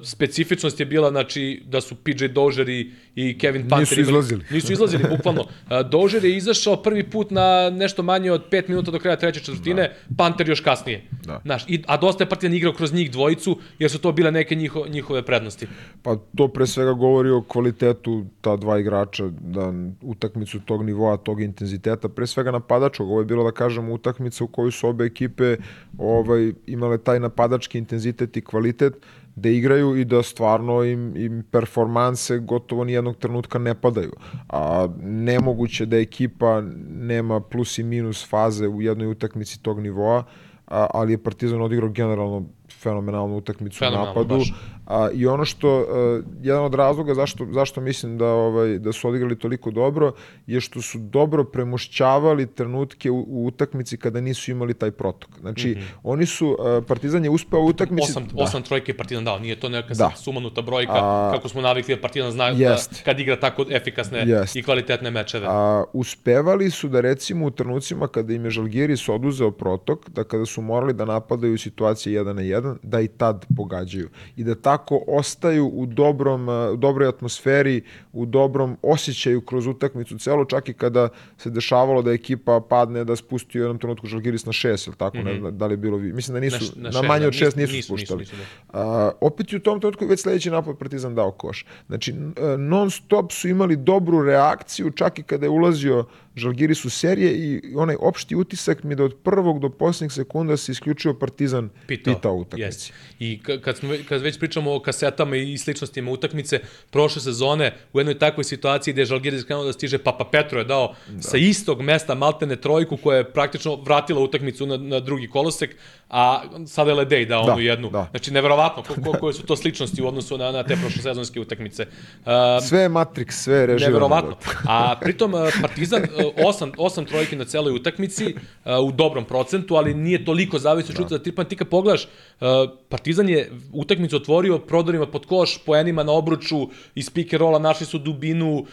specifičnost je bila znači, da su PJ Dozier i, i Kevin Panter Nisu izlazili. Imali, nisu izlazili, bukvalno. E, Dozier je izašao prvi put na nešto manje od 5 minuta do kraja treće četvrtine, da. Panter još kasnije. Da. Znaš, i, a dosta je Partizan igrao kroz njih dvojicu, jer su to bile neke njiho, njihove prednosti. Pa to pre svega govori o kvalitetu ta dva igrača, da utakmicu tog nivoa, tog intenziteta, pre svega napadačkog, ovo je bilo da kažemo utakmica u kojoj su obe ekipe ovaj, imale taj napadački intenzitet i kvalitet, da igraju i da stvarno im, im performanse gotovo nijednog trenutka ne padaju. A nemoguće da ekipa nema plus i minus faze u jednoj utakmici tog nivoa, a, ali je Partizan odigrao generalno fenomenalnu utakmicu u napadu. Baš. A, I ono što, uh, jedan od razloga zašto, zašto mislim da, ovaj, da su odigrali toliko dobro, je što su dobro premošćavali trenutke u, u utakmici kada nisu imali taj protok. Znači, mm -hmm. oni su, uh, Partizan je uspeo u utakmici... Osam, da. osam trojke je Partizan dao, nije to neka da. sumanuta brojka, A, kako smo navikli da Partizan zna da kad igra tako efikasne jest. i kvalitetne mečeve. A, uspevali su da recimo u trenucima kada im je Žalgiris oduzeo protok, da kada su morali da napadaju situacije 1 na 1, da i tad pogađaju. I da ta tako ostaju u dobrom, e, u dobroj atmosferi, u dobrom osjećaju kroz utakmicu celo, čak i kada se dešavalo da ekipa padne da spusti u jednom trenutku Žalgiris na šest, ili tako, mm -hmm. ne mhm. da li je bilo. Mislim da nisu, na, na, na manje od da, šest nisu, nisu spuštali. Nisu, nisu, nisu, A, opet u tom trenutku već sledeći napad Partizan dao koš. Znači, e, non stop su imali dobru reakciju, čak i kada je ulazio Žalgiris u serije i onaj opšti utisak mi da od prvog do posljednjeg sekunda se isključio Partizan pitao, pitao utakmici. Yes. I kad, smo, kad već pričamo o kasetama i sličnostima utakmice, prošle sezone u jednoj takvoj situaciji gde je Žalgiris krenuo da stiže, Papa Petro je dao da. sa istog mesta maltene trojku koja je praktično vratila utakmicu na, na drugi kolosek, a sada je Ledej dao da, onu jednu. Da. Znači, neverovatno ko, ko, koje su to sličnosti u odnosu na, na te prošle sezonske utakmice. Uh, sve je Matrix, sve je režirano. Neverovatno. (laughs) A pritom Partizan osam, osam trojke na celoj utakmici uh, u dobrom procentu, ali nije toliko zavisno da. šuta da tipa ti kad pogledaš uh, Partizan je utakmicu otvorio prodorima pod koš, poenima na obruču iz pick and rolla našli su dubinu, uh,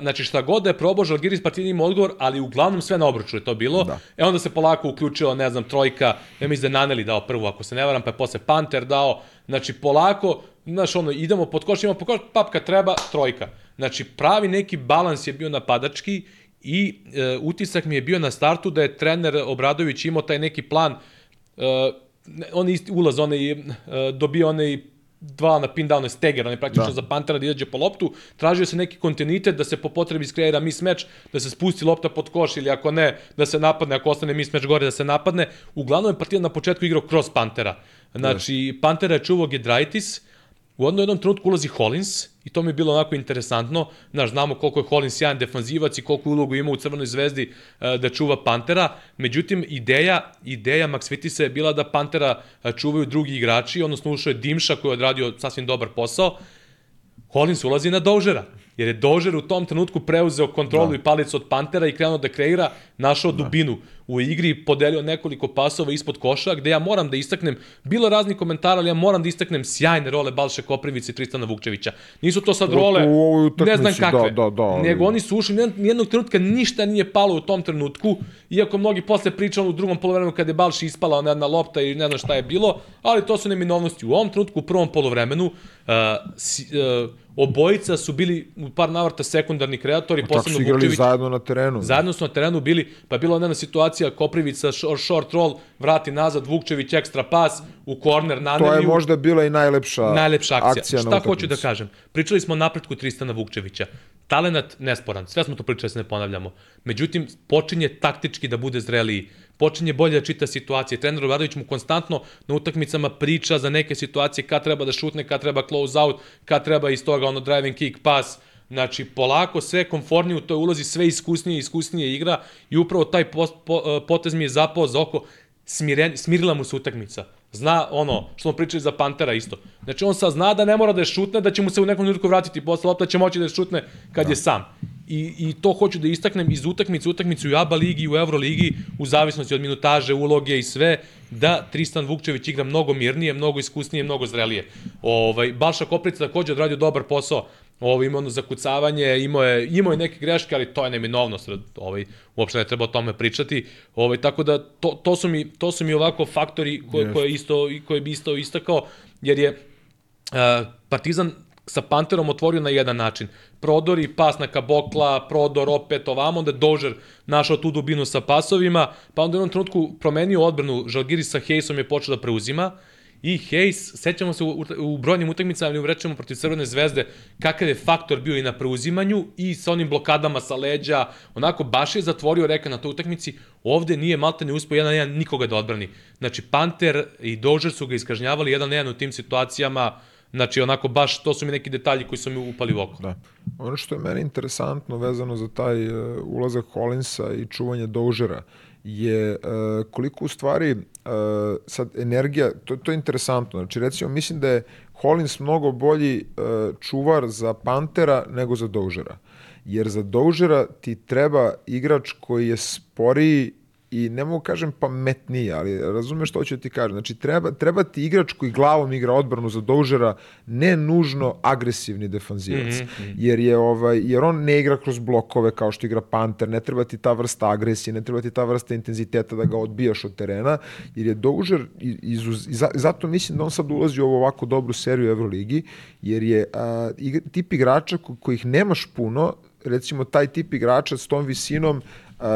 znači šta god da je probao Žalgiris Partizan ima odgovor, ali uglavnom sve na obruču je to bilo. Da. E onda se polako uključila, ne znam, trojka, ja mislim da Naneli dao prvu, ako se ne varam, pa je posle Panter dao, znači polako, znaš ono, idemo pod koš, imamo pod koš, papka treba, trojka. Znači pravi neki balans je bio napadački i e, utisak mi je bio na startu da je trener Obradović imao taj neki plan e, on isti ulaz, onaj, e, dobio onaj dva na pin down steger, on je praktično da. za Pantera da izađe po loptu, tražio se neki kontinuitet da se po potrebi skreira mismatch, da se spusti lopta pod koš ili ako ne, da se napadne, ako ostane mismatch gore da se napadne. Uglavnom je partija na početku igrao kroz Pantera. Znači, yes. Pantera je čuvao Gedraitis, U jednom, jednom trenutku ulazi Hollins i to mi je bilo onako interesantno. Znaš, znamo koliko je Hollins sjajan defanzivac i koliko ulogu ima u Crvenoj zvezdi uh, da čuva Pantera. Međutim, ideja, ideja Max Vitisa je bila da Pantera uh, čuvaju drugi igrači, odnosno ušao je Dimša koji je odradio sasvim dobar posao. Hollins ulazi na Dožera, jer je Dožer u tom trenutku preuzeo kontrolu da. i palicu od Pantera i krenuo da kreira, našao da. dubinu u igri, podelio nekoliko pasova ispod koša, gde ja moram da istaknem, bilo raznih komentara, ali ja moram da istaknem sjajne role Balše Koprivice i Tristana Vukčevića. Nisu to sad role, u, u ne znam kakve, da, da, da, nego oni su ušli, nijednog trenutka ništa nije palo u tom trenutku, iako mnogi posle pričali u drugom polovremenu kada je Balši ispala ona jedna lopta i ne znam šta je bilo, ali to su neminovnosti. U ovom trenutku, u prvom polovremenu, uh, si, uh, Obojica su bili u par navrata sekundarni kreatori, posebno Vukčević. Tako su igrali zajedno na terenu. Zajedno su na terenu bili, pa je bila jedna situacija Koprivica short, short roll, vrati nazad, Vukčević ekstra pas, u korner na To je možda bila i najlepša, najlepša akcija. akcija Šta hoću da kažem? Pričali smo o napretku Tristana Vukčevića. Talenat nesporan, sve smo to pričali, se ne ponavljamo. Međutim, počinje taktički da bude zreliji počinje bolje da čita situacije. Trener Obradović mu konstantno na utakmicama priča za neke situacije kad treba da šutne, kad treba close out, kad treba iz toga ono driving kick pass. Znači, polako sve konfornije u toj ulazi, sve iskusnije i iskusnije igra i upravo taj post, po, potez mi je zapao za oko, smiren, smirila mu se utakmica. Zna ono, što smo pričali za Pantera isto. Znači, on sad zna da ne mora da je šutne, da će mu se u nekom trenutku vratiti posle lopta, će moći da je šutne kad da. je sam i, i to hoću da istaknem iz utakmice utakmice u ABA ligi i u Euro ligi u zavisnosti od minutaže, uloge i sve da Tristan Vukčević igra mnogo mirnije, mnogo iskusnije, mnogo zrelije. Ovaj Balša Koprica takođe odradio dobar posao ovo imao ono zakucavanje, imao je, imao je neke greške, ali to je neminovnost, ovaj, uopšte ne treba o tome pričati, ovaj, tako da to, to, su mi, to su mi ovako faktori koje, koje, isto, koje bi isto istakao, jer je uh, Partizan sa Panterom otvorio na jedan način. Prodor i pas na Kabokla, prodor opet ovamo, onda Dožer našao tu dubinu sa pasovima, pa onda u jednom trenutku promenio odbranu, Žalgiri sa Hejsom je počeo da preuzima, I Hayes, sećamo se u, u brojnim utakmicama, ali rečemo protiv Crvene zvezde, kakav je faktor bio i na preuzimanju i sa onim blokadama sa leđa, onako baš je zatvorio reka na toj utakmici, ovde nije Malta ne uspio jedan na jedan nikoga da odbrani. Znači, Panter i Dožer su ga iskažnjavali jedan na jedan u tim situacijama, Znači, onako, baš, to su mi neki detalji koji su mi upali u oko. Da. Ono što je meni interesantno vezano za taj uh, ulazak Collinsa i čuvanje Dožera, je uh, koliko u stvari uh, sad energija, to, to je interesantno, znači recimo mislim da je Hollins mnogo bolji uh, čuvar za Pantera nego za Dožera. Jer za Dožera ti treba igrač koji je sporiji i ne mogu kažem pametnije, ali razumeš što ću ti kažem. Znači, treba, treba ti igrač koji glavom igra odbranu za Dožera, ne nužno agresivni defanzivac. Mm -hmm. Jer, je, ovaj, jer on ne igra kroz blokove kao što igra Panter, ne treba ti ta vrsta agresije, ne treba ti ta vrsta intenziteta da ga odbijaš od terena, jer je Dožer, izuz, iz, zato mislim da on sad ulazi u ovu ovako dobru seriju Euroligi, jer je a, tip igrača ko, kojih nemaš puno, recimo taj tip igrača s tom visinom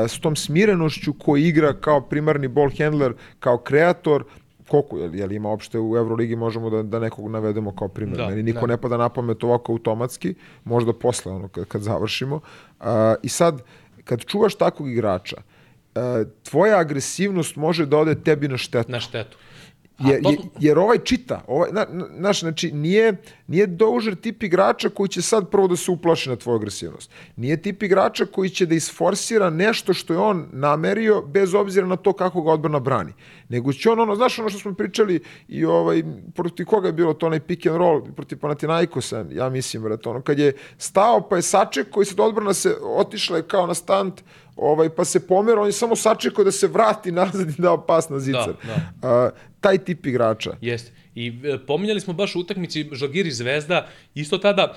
s tom smirenošću koji igra kao primarni ball handler, kao kreator, koliko, je jel ima opšte u Euroligi možemo da, da nekog navedemo kao primjer. Da, Meni niko da. ne pada na pamet ovako automatski, možda posle ono kad, kad završimo. Uh, I sad, kad čuvaš takvog igrača, uh, tvoja agresivnost može da ode tebi na štetu. Na štetu. Jer, to... jer ovaj čita, ovaj, na, naš, znači, nije, nije Dožer tip igrača koji će sad prvo da se uplaši na tvoju agresivnost. Nije tip igrača koji će da isforsira nešto što je on namerio, bez obzira na to kako ga odbrana brani. Nego će on, ono, znaš ono što smo pričali i ovaj, protiv koga je bilo to onaj pick and roll, protiv Panathinaikosa, ja mislim, vrat, ono, kad je stao pa je saček koji se do odbrana se otišla je kao na stand, ovaj, pa se pomera, on je samo sačekao da se vrati nazad i dao pas na zicar. Da, da. Uh, taj tip igrača. Jeste. I e, pominjali smo baš u utakmici Žalgiri Zvezda, isto tada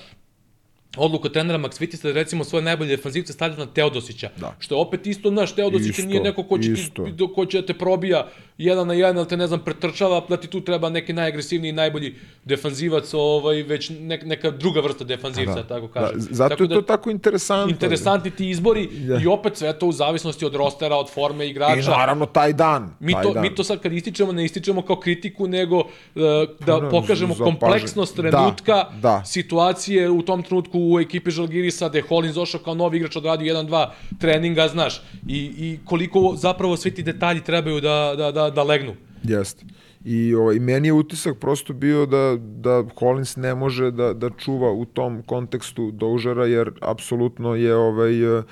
odluka trenera Max Vitista da recimo svoje najbolje defanzivce stavlja na Teodosića. Da. Što je opet isto, naš Teodosić isto, nije neko ko će, ti, ko će da te probija jedan na jedan, ali te ne znam, pretrčava, da ti tu treba neki najagresivniji, najbolji defanzivac, ovaj, već ne, neka druga vrsta defanzivca, da. tako kažem. Da, zato tako je to da, tako interesantno. Interesantni ti izbori da. i opet sve to u zavisnosti od rostera, od forme igrača. I naravno taj dan. Mi, taj to, dan. mi to sad kad ističemo, ne ističemo kao kritiku, nego uh, da no, pokažemo kompleksnost da, trenutka, da, da. situacije u tom trenutku u ekipi Žalgirisa, gde Hollins došao kao novi igrač, odradio 1-2 treninga, znaš, i, i koliko zapravo svi ti detalji trebaju da, da, da, da legnu. Jeste. I ovaj, meni je utisak prosto bio da, da Collins ne može da, da čuva u tom kontekstu Doužara, jer apsolutno je ovaj, eh,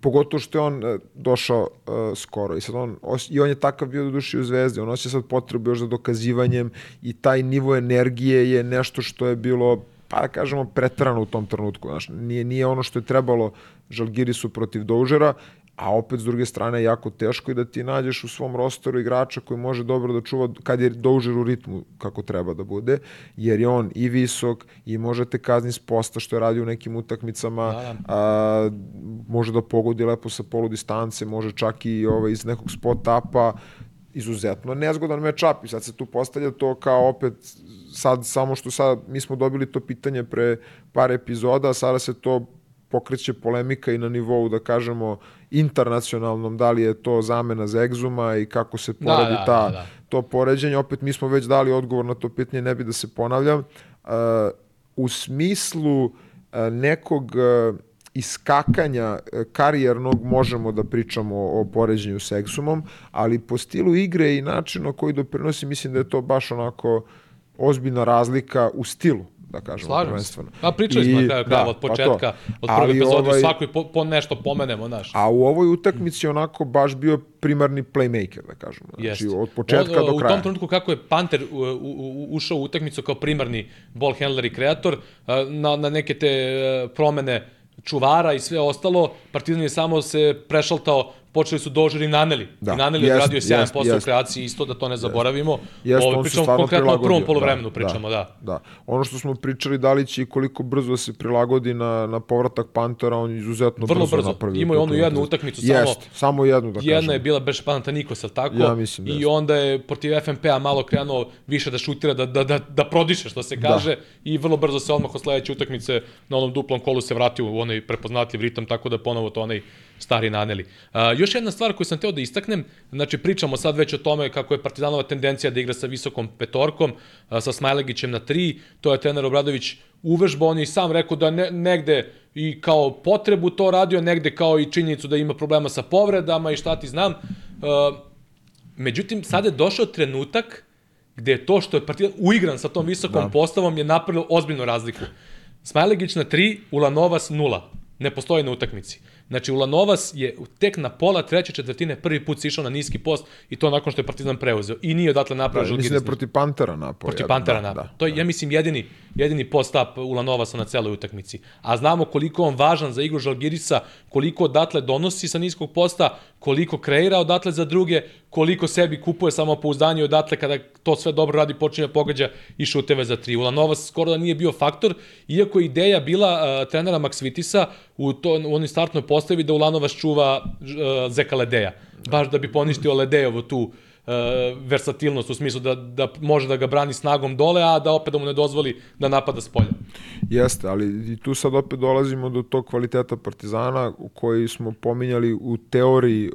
pogotovo što je on eh, došao uh, skoro i sad on i on je takav bio do u Zvezdi on osjeća sad potrebu još za dokazivanjem i taj nivo energije je nešto što je bilo pa da kažemo, pretrano u tom trenutku. Znaš, nije, nije ono što je trebalo Žalgirisu protiv Doužera, a opet s druge strane jako teško i da ti nađeš u svom rosteru igrača koji može dobro da čuva kad je Doužer u ritmu kako treba da bude, jer je on i visok i može te kazni s posta što je radio u nekim utakmicama, da, da. a, može da pogodi lepo sa polu distance, može čak i ovaj, iz nekog spot upa, izuzetno nezgodan matchup i sad se tu postavlja to kao opet sad samo što sad mi smo dobili to pitanje pre par epizoda, sada se to pokreće polemika i na nivou da kažemo internacionalnom, da li je to zamena za egzuma i kako se da, poradi da, da, ta, da, da. to poređenje. Opet mi smo već dali odgovor na to pitanje, ne bi da se ponavljam. Uh, u smislu uh, nekog uh, iskakanja karijernog možemo da pričamo o poređenju s egzumom, ali po stilu igre i načinu koji doprinosi, mislim da je to baš onako ozbiljna razlika u stilu da kažemo Slažem prvenstveno. A pričali smo na kraju da, od pa početka, od prve epizode, ovaj, svakoj po, po nešto pomenemo, znaš. A u ovoj utakmici onako baš bio primarni playmaker, da kažemo. Znači, Jest. od početka on, do kraja. U tom trenutku kako je Panter u, u, ušao u utakmicu kao primarni ball handler i kreator, na, na neke te promene čuvara i sve ostalo, Partizan je samo se prešaltao počeli su dožer i Naneli. Da, I Naneli je jest, odradio 7% jest, jest. kreaciji, isto da to ne zaboravimo. Jeste, Ovo, pričamo konkretno o prvom polovremenu, da, pričamo, da. Da. Ono što smo pričali, da li će i koliko brzo da se prilagodi na, na povratak Pantera, on izuzetno Vrlo brzo, brzo. napravio. Imao je onu jednu utakmicu samo- Jest, samo jednu da Jedna kažem. je bila Beš Panathinaikos, al tako? Ja mislim da I jeste. onda je protiv FNP-a malo krenuo više da šutira, da, da, da, da prodiše, što se kaže, i vrlo brzo se odmah od sledeće utakmice na onom duplom kolu se vratio u onaj prepoznatljiv ritam, tako da ponovo to onaj stari naneli. A, još jedna stvar koju sam teo da istaknem, znači pričamo sad već o tome kako je Partizanova tendencija da igra sa visokom petorkom, a, sa Smajlegićem na tri, to je trener Obradović uvežba, on je i sam rekao da ne, negde i kao potrebu to radio, negde kao i činjenicu da ima problema sa povredama i šta ti znam. Uh, međutim, sada je došao trenutak gde je to što je Partizan uigran sa tom visokom da. postavom je napravilo ozbiljnu razliku. Smajlegić na 3, Ulanovas 0. Ne postoji na utakmici. Znači, Ulanovas je tek na pola treće četvrtine prvi put sišao na niski post i to nakon što je Partizan preuzeo. I nije odatle Da, napravio mislim da je protiv Pantera napao. protiv Pantera da, napad. da, to je, ja mislim, jedini, jedini post-up Ulanovasa na celoj utakmici. A znamo koliko on važan za igru Žalgirisa, koliko odatle donosi sa niskog posta, koliko kreira odatle za druge, koliko sebi kupuje samopouzdanje odatle kada to sve dobro radi, počinje da pogađa i šuteve za tri. Ulanovas skoro da nije bio faktor, iako je ideja bila uh, trenera Maksvitisa u, to, u onoj startnoj postavi da Ulanovas čuva uh, Zeka Ledeja. Baš da bi poništio Ledejovu tu uh, versatilnost u smislu da, da može da ga brani snagom dole, a da opet da mu ne dozvoli da napada s polja. Jeste, ali i tu sad opet dolazimo do tog kvaliteta Partizana koji smo pominjali u teoriji e,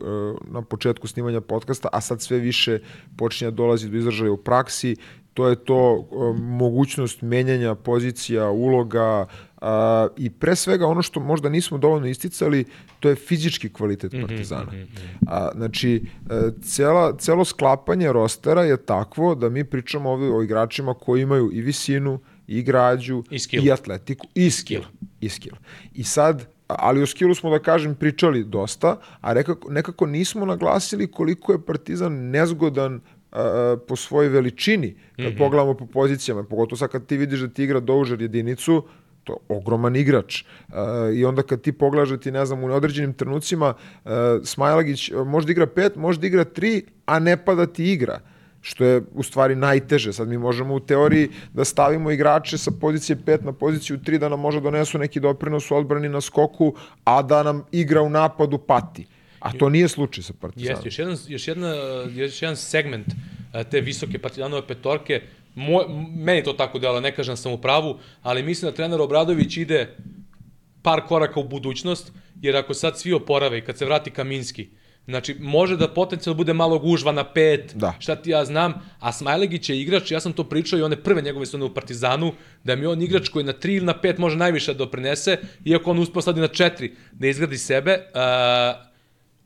na početku snimanja podcasta, a sad sve više počinje da dolazi do izražaja u praksi. To je to e, mogućnost menjanja pozicija, uloga, a, i pre svega ono što možda nismo dovoljno isticali, to je fizički kvalitet Partizana. A, znači, e, cela, celo sklapanje rostera je takvo da mi pričamo ovde o igračima koji imaju i visinu, i građu, I skill. i atletiku, i skill. I skill. I sad, ali o skillu smo, da kažem, pričali dosta, a nekako, nekako nismo naglasili koliko je Partizan nezgodan a, po svojoj veličini, kad mm -hmm. pogledamo po pozicijama, pogotovo sad kad ti vidiš da ti igra doužer jedinicu, to je ogroman igrač. Uh, I onda kad ti pogledaš da ti, ne znam, u neodređenim trenucima uh, Smajlagić uh, može da igra pet, može da igra tri, a ne pa da ti igra što je u stvari najteže. Sad mi možemo u teoriji da stavimo igrače sa pozicije 5 na poziciju 3 da nam može donesu neki doprinos u odbrani na skoku, a da nam igra u napadu pati. A to nije slučaj sa Partizanom. Jeste, još jedan, još, jedna, još jedan segment a, te visoke Partizanove petorke, moj, meni to tako dela, ne kažem sam u pravu, ali mislim da trener Obradović ide par koraka u budućnost, jer ako sad svi oporave i kad se vrati Kaminski, Znači, može da potencijalno bude malo gužva na pet, Da. šta ti ja znam, a Smajlegić je igrač, ja sam to pričao i one prve njegove sezone u Partizanu, da mi je on igrač koji na 3 ili na 5 može najviše da doprinese, iako on uspeo sad i na 4 da izgradi sebe. Uh,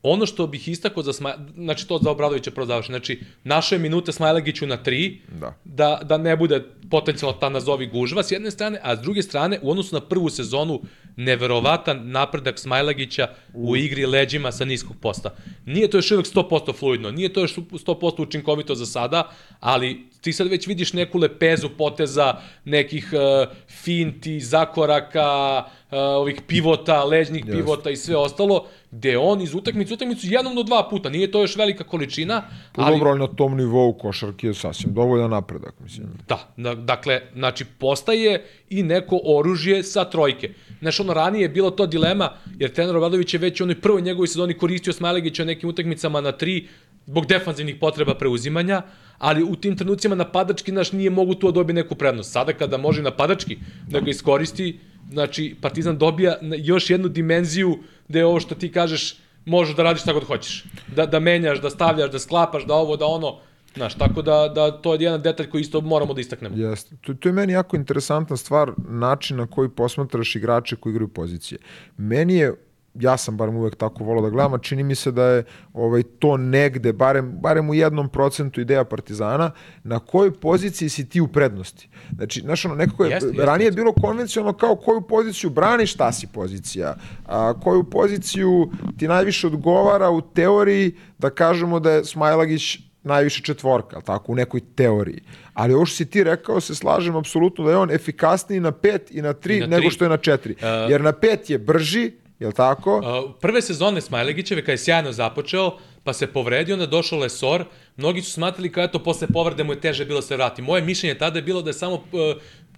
ono što bih istakao za Smaj... znači to za Obradovića prvo završi. Znači, naše minute Smajlegiću na 3, Da. da, da ne bude potencijalno ta nazovi gužva s jedne strane, a s druge strane, u odnosu na prvu sezonu, neverovatan napredak Smajlagića u igri leđima sa niskog posta. Nije to još uvek 100% fluidno, nije to još 100% učinkovito za sada, ali ti sad već vidiš neku lepezu poteza, nekih uh, finti, zakoraka, uh, ovih pivota, leđnih Yes. pivota i sve ostalo, gde on iz utakmice u utakmicu jednom do dva puta, nije to još velika količina, Pa ali... dobro, ali na tom nivou košarke je sasvim dovoljan napredak, mislim. Da, da, dakle, znači, postaje i neko oružje sa trojke. Znaš, ono, ranije je bilo to dilema, jer trener Obradović je već u onoj prvoj njegovoj sezoni koristio Smajlegića na nekim utakmicama na tri, zbog defanzivnih potreba preuzimanja, ali u tim trenucima napadački naš nije mogu tu da dobije neku prednost. Sada kada može napadački da ga iskoristi, znači Partizan dobija još jednu dimenziju da je ovo što ti kažeš možeš da radiš šta god hoćeš. Da, da menjaš, da stavljaš, da sklapaš, da ovo, da ono. Znaš, tako da, da to je jedan detalj koji isto moramo da istaknemo. Jeste. To, to je meni jako interesantna stvar, način na koji posmatraš igrače koji igraju pozicije. Meni je ja sam barem uvek tako volao da gledam, a čini mi se da je ovaj to negde, barem, barem u jednom procentu ideja Partizana, na kojoj poziciji si ti u prednosti. Znači, znaš, ono, nekako je, Jeste, jeste, ranije je bilo konvencionalno kao koju poziciju braniš, šta si pozicija, a koju poziciju ti najviše odgovara u teoriji, da kažemo da je Smajlagić najviše četvorka, tako, u nekoj teoriji. Ali ovo što si ti rekao, se slažem apsolutno da je on efikasniji na pet i na tri I na nego tri. što je na četiri. Uh, Jer na pet je brži, jel tako? Uh, prve sezone Smajlegićeve, kada je sjajno započeo, pa se povredio, onda došao Lesor, mnogi su smatrali kao eto, posle povrede mu je teže bilo se vrati. Moje mišljenje tada je bilo da je samo uh,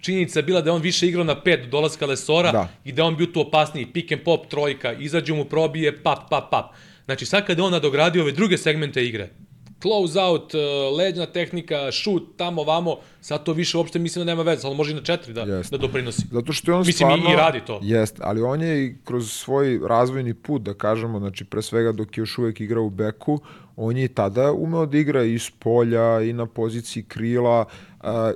činjenica bila da je on više igrao na pet do dolaska Lesora Da. i da on bio tu opasniji, pick and pop, trojka, izađe mu, probije, pap, pap, pap. Znači sad kada je on nadogradio ove druge segmente igre, close out, uh, leđna tehnika, shoot, tamo, vamo, sad to više uopšte mislim da nema veze, ali može i na četiri da, Jeste. da doprinosi. Zato što je on Mislim, stvarno... i radi to. Jeste, ali on je i kroz svoj razvojni put, da kažemo, znači pre svega dok je još uvek igrao u beku, on je i tada umeo da igra i s polja i na poziciji krila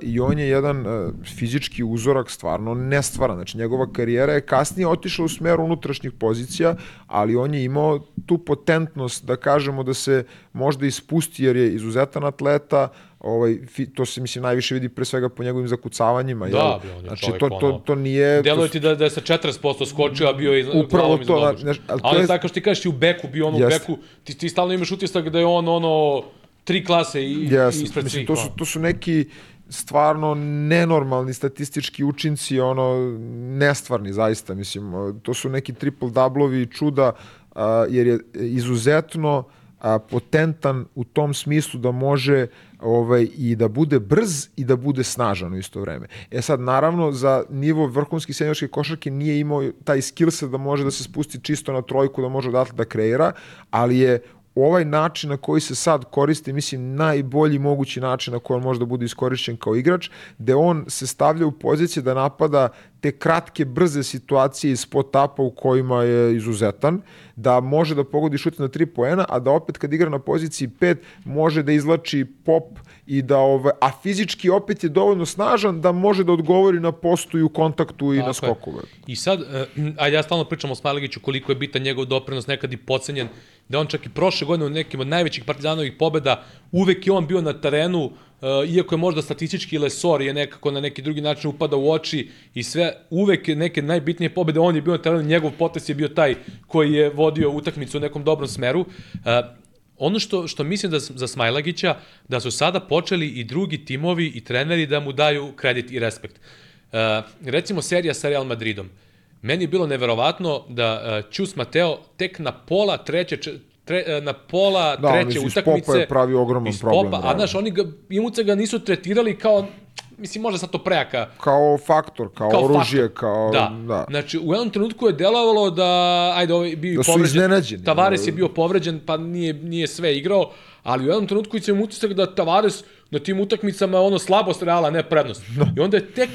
i on je jedan a, fizički uzorak stvarno nestvaran. Znači njegova karijera je kasnije otišla u smeru unutrašnjih pozicija, ali on je imao tu potentnost da kažemo da se možda ispusti jer je izuzetan atleta, ovaj, to se mislim najviše vidi pre svega po njegovim zakucavanjima. Da, jel? bre, on je znači to, to, to nije... Deluje to, ti da, da je sa 40% skočio, a bio je iz, Upravo to, znaš, ali to Ali je- tako što ti kažeš i u beku, bio on u beku, ti, ti stalno imaš utisak da je on ono tri klase i, Yes, ispred mislim, svih. to su, ono. to su neki stvarno nenormalni statistički učinci, ono, nestvarni zaista, mislim, to su neki triple dublovi čuda, a, jer je izuzetno a, potentan u tom smislu da može ovaj, i da bude brz i da bude snažan u isto vreme. E sad, naravno, za nivo vrhunske seniorske košarke nije imao taj skill set da može da se spusti čisto na trojku, da može odatle da kreira, ali je ovaj način na koji se sad koristi, mislim, najbolji mogući način na koji on može da bude iskorišćen kao igrač, gde on se stavlja u poziciju da napada te kratke, brze situacije iz spot-upa u kojima je izuzetan, da može da pogodi šut na tri poena, a da opet kad igra na poziciji 5 može da izlači pop i da ovaj, a fizički opet je dovoljno snažan da može da odgovori na postu i u kontaktu i na Tako je. skoku. bre. I sad, uh, ajde ja stalno pričam o Smajlegiću koliko je bitan njegov doprinos, nekad i pocenjen, da on čak i prošle godine u nekim od najvećih partizanovih pobeda, uvek je on bio na terenu, uh, iako je možda statistički lesor je nekako na neki drugi način upada u oči i sve, uvek neke najbitnije pobede, on je bio na terenu, njegov potes je bio taj koji je vodio utakmicu u nekom dobrom smeru. Uh, ono što, što mislim da za Smajlagića, da su sada počeli i drugi timovi i treneri da mu daju kredit i respekt. Uh, recimo serija sa Real Madridom. Meni je bilo neverovatno da uh, Ćus Mateo tek na pola treće, tre, uh, na pola Da, treće iz utakmice... popa je pravio ogroman problem, Popa, a realno. znaš, oni ga, imuca ga nisu tretirali kao, mislim, možda sad to prejaka, Kao faktor, kao, kao oružje, faktor. kao... Da. da. Znači, u jednom trenutku je delovalo da, ajde, ovaj bio Da su povređen. iznenađeni. Tavares je bio povređen, pa nije, nije sve igrao, ali u jednom trenutku će mu utisak da Tavares na tim utakmicama je ono slabost Reala, ne prednost. I onda je tek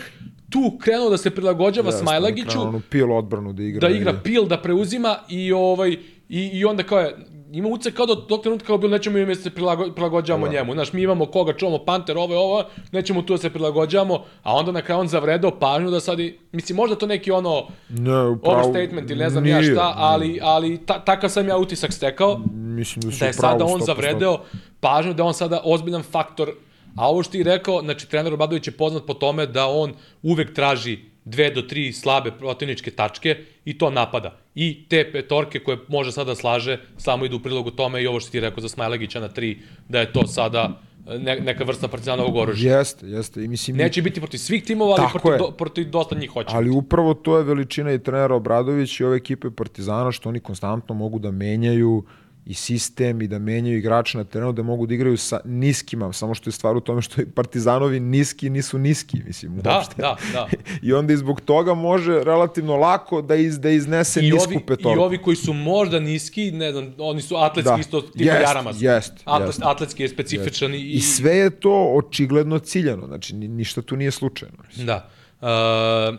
tu krenuo da se prilagođava Jeste, Smajlagiću, onu pil odbranu da igra. da igra i- pil, da preuzima i ovaj i, i onda kao je ima utisak kao da tog trenutka kao bilo nećemo im da se prilago, prilagođavamo Da. njemu. Znaš, mi imamo koga čuvamo, Panter, ovo je ovo, nećemo tu da se prilagođavamo, a onda na kraju on zavredao pažnju da sad, i, mislim, možda to neki ono Ne, upravo, overstatement ili ne znam ja nije, šta, ali, ali ta, takav sam ja utisak stekao, Mislim da da je sada on 100%. zavredeo pažnju, da je on sada ozbiljan faktor, a ovo što ti rekao, znači trener Obradović je poznat po tome da on uvek traži dve do tri slabe protivničke tačke i to napada. I te petorke koje može sada slaže, samo idu u prilogu tome i ovo što ti rekao za Smajlegića na tri, da je to sada e, ne, neka vrsta partizanovog oružja. Jeste, jeste. I mislim, Neće biti protiv svih timova, ali protiv, je. do, protiv dosta njih hoće. Ali upravo to je veličina i trenera Obradović i ove ekipe Partizana što oni konstantno mogu da menjaju i sistem i da menjaju igrače na terenu, da mogu da igraju sa niskima, samo što je stvar u tome što i Partizanovi niski nisu niski, mislim, Da, uopšte. da, da. (laughs) I onda i zbog toga može relativno lako da, iz, da iznese I nisku ovi, petorku. I ovi koji su možda niski, ne znam, oni su atletski Da. isto tipa Jest, Jaramaz. jest, Atlet, jest. Atletski je specifičan i, I sve je to očigledno ciljano, znači ni- ništa tu nije slučajno. mislim. Da. Uh,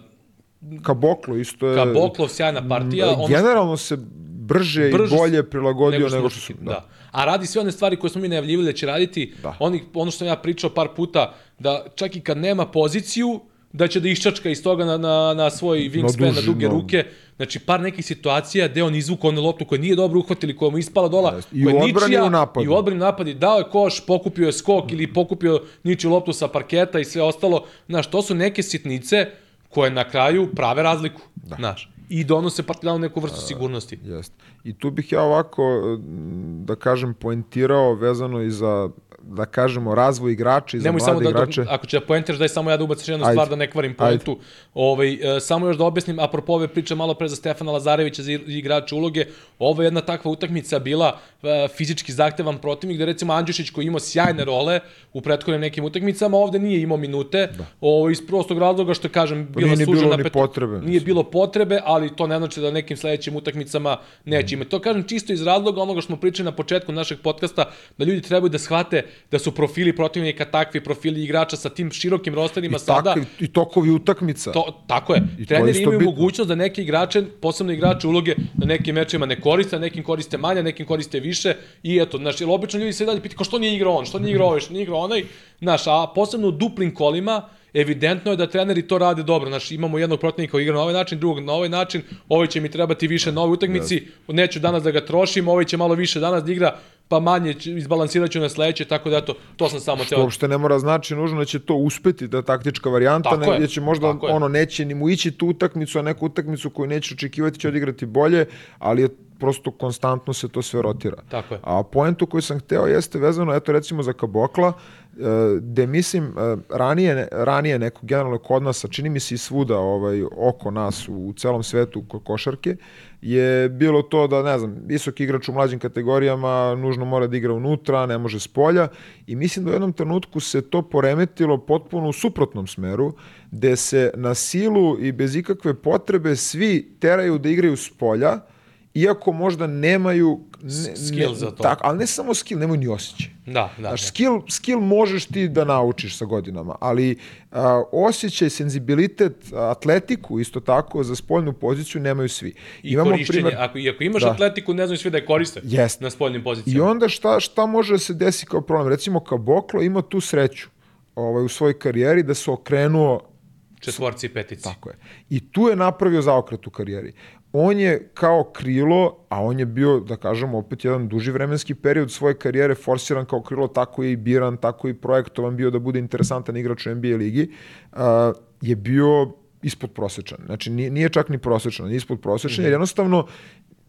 Kaboklo isto je... Kaboklov sjajna partija. Ono Generalno se brže, brže i bolje prilagodio nego, nego što su... Šuškin, da. A radi sve one stvari koje smo mi najavljivali da će raditi. Da. Oni, ono što sam ja pričao par puta, da čak i kad nema poziciju, da će da iščačka iz toga na, na, na svoj wingspan, na, duži, duge no. ruke. Znači, par nekih situacija gde on izvukao onu loptu koja nije dobro uhvatili, koja mu ispala dola, Jeste. I koja u odbrani ničija, u napadu. I u odbrani napadi dao je koš, pokupio je skok ili pokupio ničiju loptu sa parketa i sve ostalo. Znaš, to su neke sitnice koje na kraju prave razliku. Da. Znaš. I donose Partizanu neku vrstu sigurnosti. Jeste. I tu bih ja ovako, mm, da kažem, poentirao vezano i za da kažemo, razvoj igrača i za Nemoj mlade samo da, igrače. da, ako će da poentiraš, daj samo ja da ubaciš jednu Ajde. stvar da ne kvarim poentu. Ovaj, e, samo još da objasnim, apropo ove priče malo pre za Stefana Lazarevića za igrača uloge, ovo je jedna takva utakmica bila e, fizički zahtevan protivnik, gde recimo Andjušić koji je imao sjajne role u prethodnim nekim utakmicama, ovde nije imao minute, da. ovo, iz prostog razloga što kažem, bila nije sužena pet- potrebe, Nije bilo potrebe, ali to ne znači da nekim sledećim utakmicama neće imati. To kažem čisto iz razloga onoga što smo pričali na početku našeg podcasta, da ljudi trebaju da shvate da su profili protivnika takvi, profili igrača sa tim širokim rosterima I, sada. tako, I tokovi utakmica. To, tako je. I Treneri imaju bitno. mogućnost da neke igrače, posebno igrače uloge, na nekim mečima ne koriste, na nekim koriste manje, nekim koriste više. I eto, znaš, jer obično ljudi se dalje pitaju, ko što nije igrao on, što nije igrao ovaj, što nije igrao onaj. Znaš, a posebno u duplim kolima, evidentno je da treneri to rade dobro. Znaš, imamo jednog protivnika koji igra na ovaj način, drugog na ovaj način, ovaj će mi trebati više na ovoj utakmici, neću danas da ga trošim, ovaj će malo više danas da igra, pa manje izbalansirat ću na sledeće, tako da eto, to sam samo teo. uopšte ne mora znači nužno da će to uspeti, da taktička varijanta, Tako je, ne, će možda tako ono neće ni mu ići tu utakmicu, a neku utakmicu koju neće očekivati će odigrati bolje, ali je prosto konstantno se to sve rotira. Tako je. A poentu koju sam hteo jeste vezano, eto recimo za Kabokla, e, gde mislim e, ranije, ranije nekog generalnog odnosa, čini mi se i svuda ovaj, oko nas u, u celom svetu kod košarke, je bilo to da, ne znam, visoki igrač u mlađim kategorijama nužno mora da igra unutra, ne može s polja i mislim da u jednom trenutku se to poremetilo potpuno u suprotnom smeru, gde se na silu i bez ikakve potrebe svi teraju da igraju s polja, iako možda nemaju ne, Skill ne, za to. Tak, ali ne samo skill, nemaju ni osjećaj. Da, da. Znaš, da. skill, skill možeš ti da naučiš sa godinama, ali a, osjećaj, senzibilitet, atletiku isto tako za spoljnu poziciju nemaju svi. I Imamo korišćenje, primer... ako, i ako imaš Da. atletiku, ne znaju svi da je koriste Jeste. na spoljnim I pozicijama. onda šta, šta može da se desi kao problem? Recimo Kaboklo ima tu sreću ovaj, u svojoj karijeri da se okrenuo Četvorci i petici. Tako je. I tu je napravio zaokret u karijeri. On je kao krilo, a on je bio, da kažemo, opet jedan duži vremenski period svoje karijere forsiran kao krilo, tako je i biran, tako je i projektovan bio da bude interesantan igrač u NBA ligi, uh, je bio ispod prosečan. Znači, nije, nije čak ni prosečan, nije ispod prosečan, jer jednostavno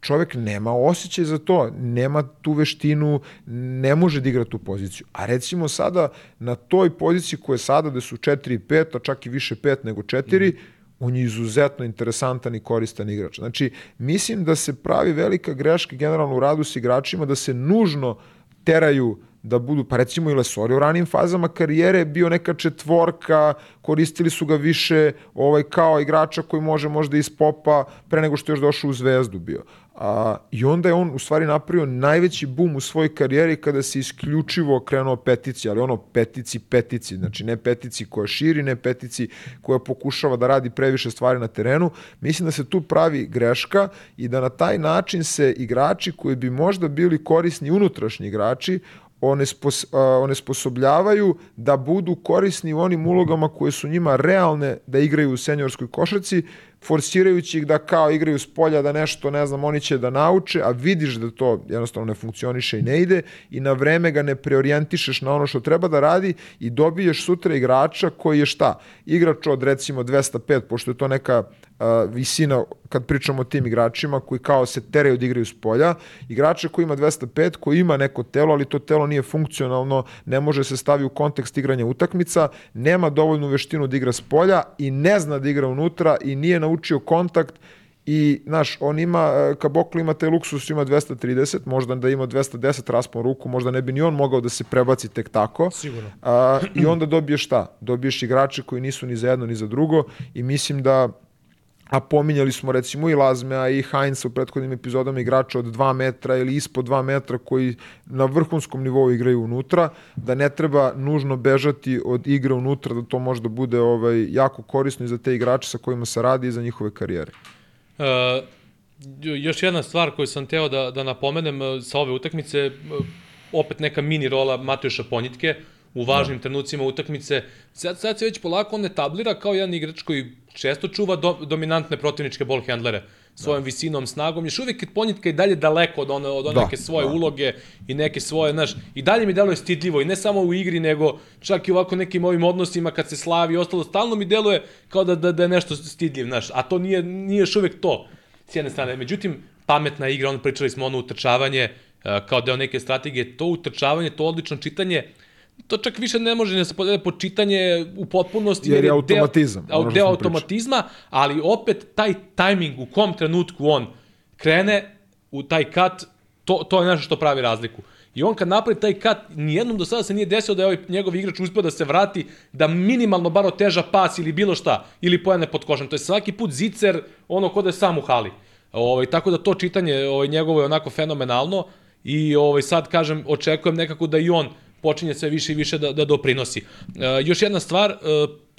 čovek nema osjećaj za to, nema tu veštinu, ne može da igra tu poziciju. A recimo sada na toj poziciji koja je sada da su 4 i 5, a čak i više 5 nego 4, on je izuzetno interesantan i koristan igrač. Znači, mislim da se pravi velika greška generalno u radu s igračima, da se nužno teraju da budu, pa recimo i Lesori u ranim fazama karijere je bio neka četvorka, koristili su ga više ovaj, kao igrača koji može možda iz popa pre nego što je još došao u zvezdu bio. A, I onda je on u stvari napravio najveći bum u svojoj karijeri kada se isključivo krenuo petici, ali ono petici, petici, znači ne petici koja širi, ne petici koja pokušava da radi previše stvari na terenu. Mislim da se tu pravi greška i da na taj način se igrači koji bi možda bili korisni unutrašnji igrači onespos, uh, onesposobljavaju da budu korisni u onim ulogama koje su njima realne da igraju u seniorskoj košarci, forsirajući ih da kao igraju s polja, da nešto, ne znam, oni će da nauče, a vidiš da to jednostavno ne funkcioniše i ne ide i na vreme ga ne preorijentišeš na ono što treba da radi i dobiješ sutra igrača koji je šta? Igrač od recimo 205, pošto je to neka uh, visina kad pričamo o tim igračima koji kao se teraju da igraju s polja, igrača koji ima 205, koji ima neko telo, ali to telo nije funkcionalno, ne može se stavi u kontekst igranja utakmica, nema dovoljnu veštinu da igra s polja i ne zna da igra unutra i nije naučio kontakt i, znaš, on ima, e, Kaboklo ima taj luksus, ima 230, možda da ima 210 raspon ruku, možda ne bi ni on mogao da se prebaci tek tako. Sigurno. A, I onda dobiješ šta? Dobiješ igrače koji nisu ni za jedno ni za drugo i mislim da a pominjali smo recimo i Lazmea i Heinza u prethodnim epizodama igrača od 2 metra ili ispod 2 metra koji na vrhunskom nivou igraju unutra, da ne treba nužno bežati od igre unutra, da to možda bude ovaj, jako korisno i za te igrače sa kojima se radi i za njihove karijere. Uh, još jedna stvar koju sam teo da, da napomenem e, sa ove utakmice, e, opet neka mini rola Matejuša Ponjitke, u važnim da. trenucima utakmice. Sad, sad se već polako on etablira kao jedan igrač koji često čuva do, dominantne protivničke ball handlere svojom da. visinom, snagom, još uvijek ponjitka i dalje daleko od, one, od one da, neke svoje da. uloge i neke svoje, znaš, i dalje mi deluje stidljivo i ne samo u igri, nego čak i ovako nekim ovim odnosima kad se slavi i ostalo, stalno mi deluje kao da, da, da je nešto stidljiv, znaš, a to nije, nije još uvijek to, s jedne strane. Međutim, pametna igra, ono pričali smo ono utrčavanje, eh, kao deo neke strategije, to utrčavanje, to odlično čitanje, to čak više ne može ne se podede po čitanje u potpunosti. Jer je automatizam. Deo, deo automatizma, ali opet taj tajming u kom trenutku on krene u taj kat, to, to je nešto što pravi razliku. I on kad napravi taj kat, nijednom do sada se nije desio da je ovaj njegov igrač uspio da se vrati, da minimalno bar oteža pas ili bilo šta, ili pojene pod košem. To je svaki put zicer, ono kod je sam u hali. Ovaj, tako da to čitanje ovaj, njegovo je onako fenomenalno i ovaj, sad kažem, očekujem nekako da i on počinje sve više i više da, da doprinosi. E, još jedna stvar, e,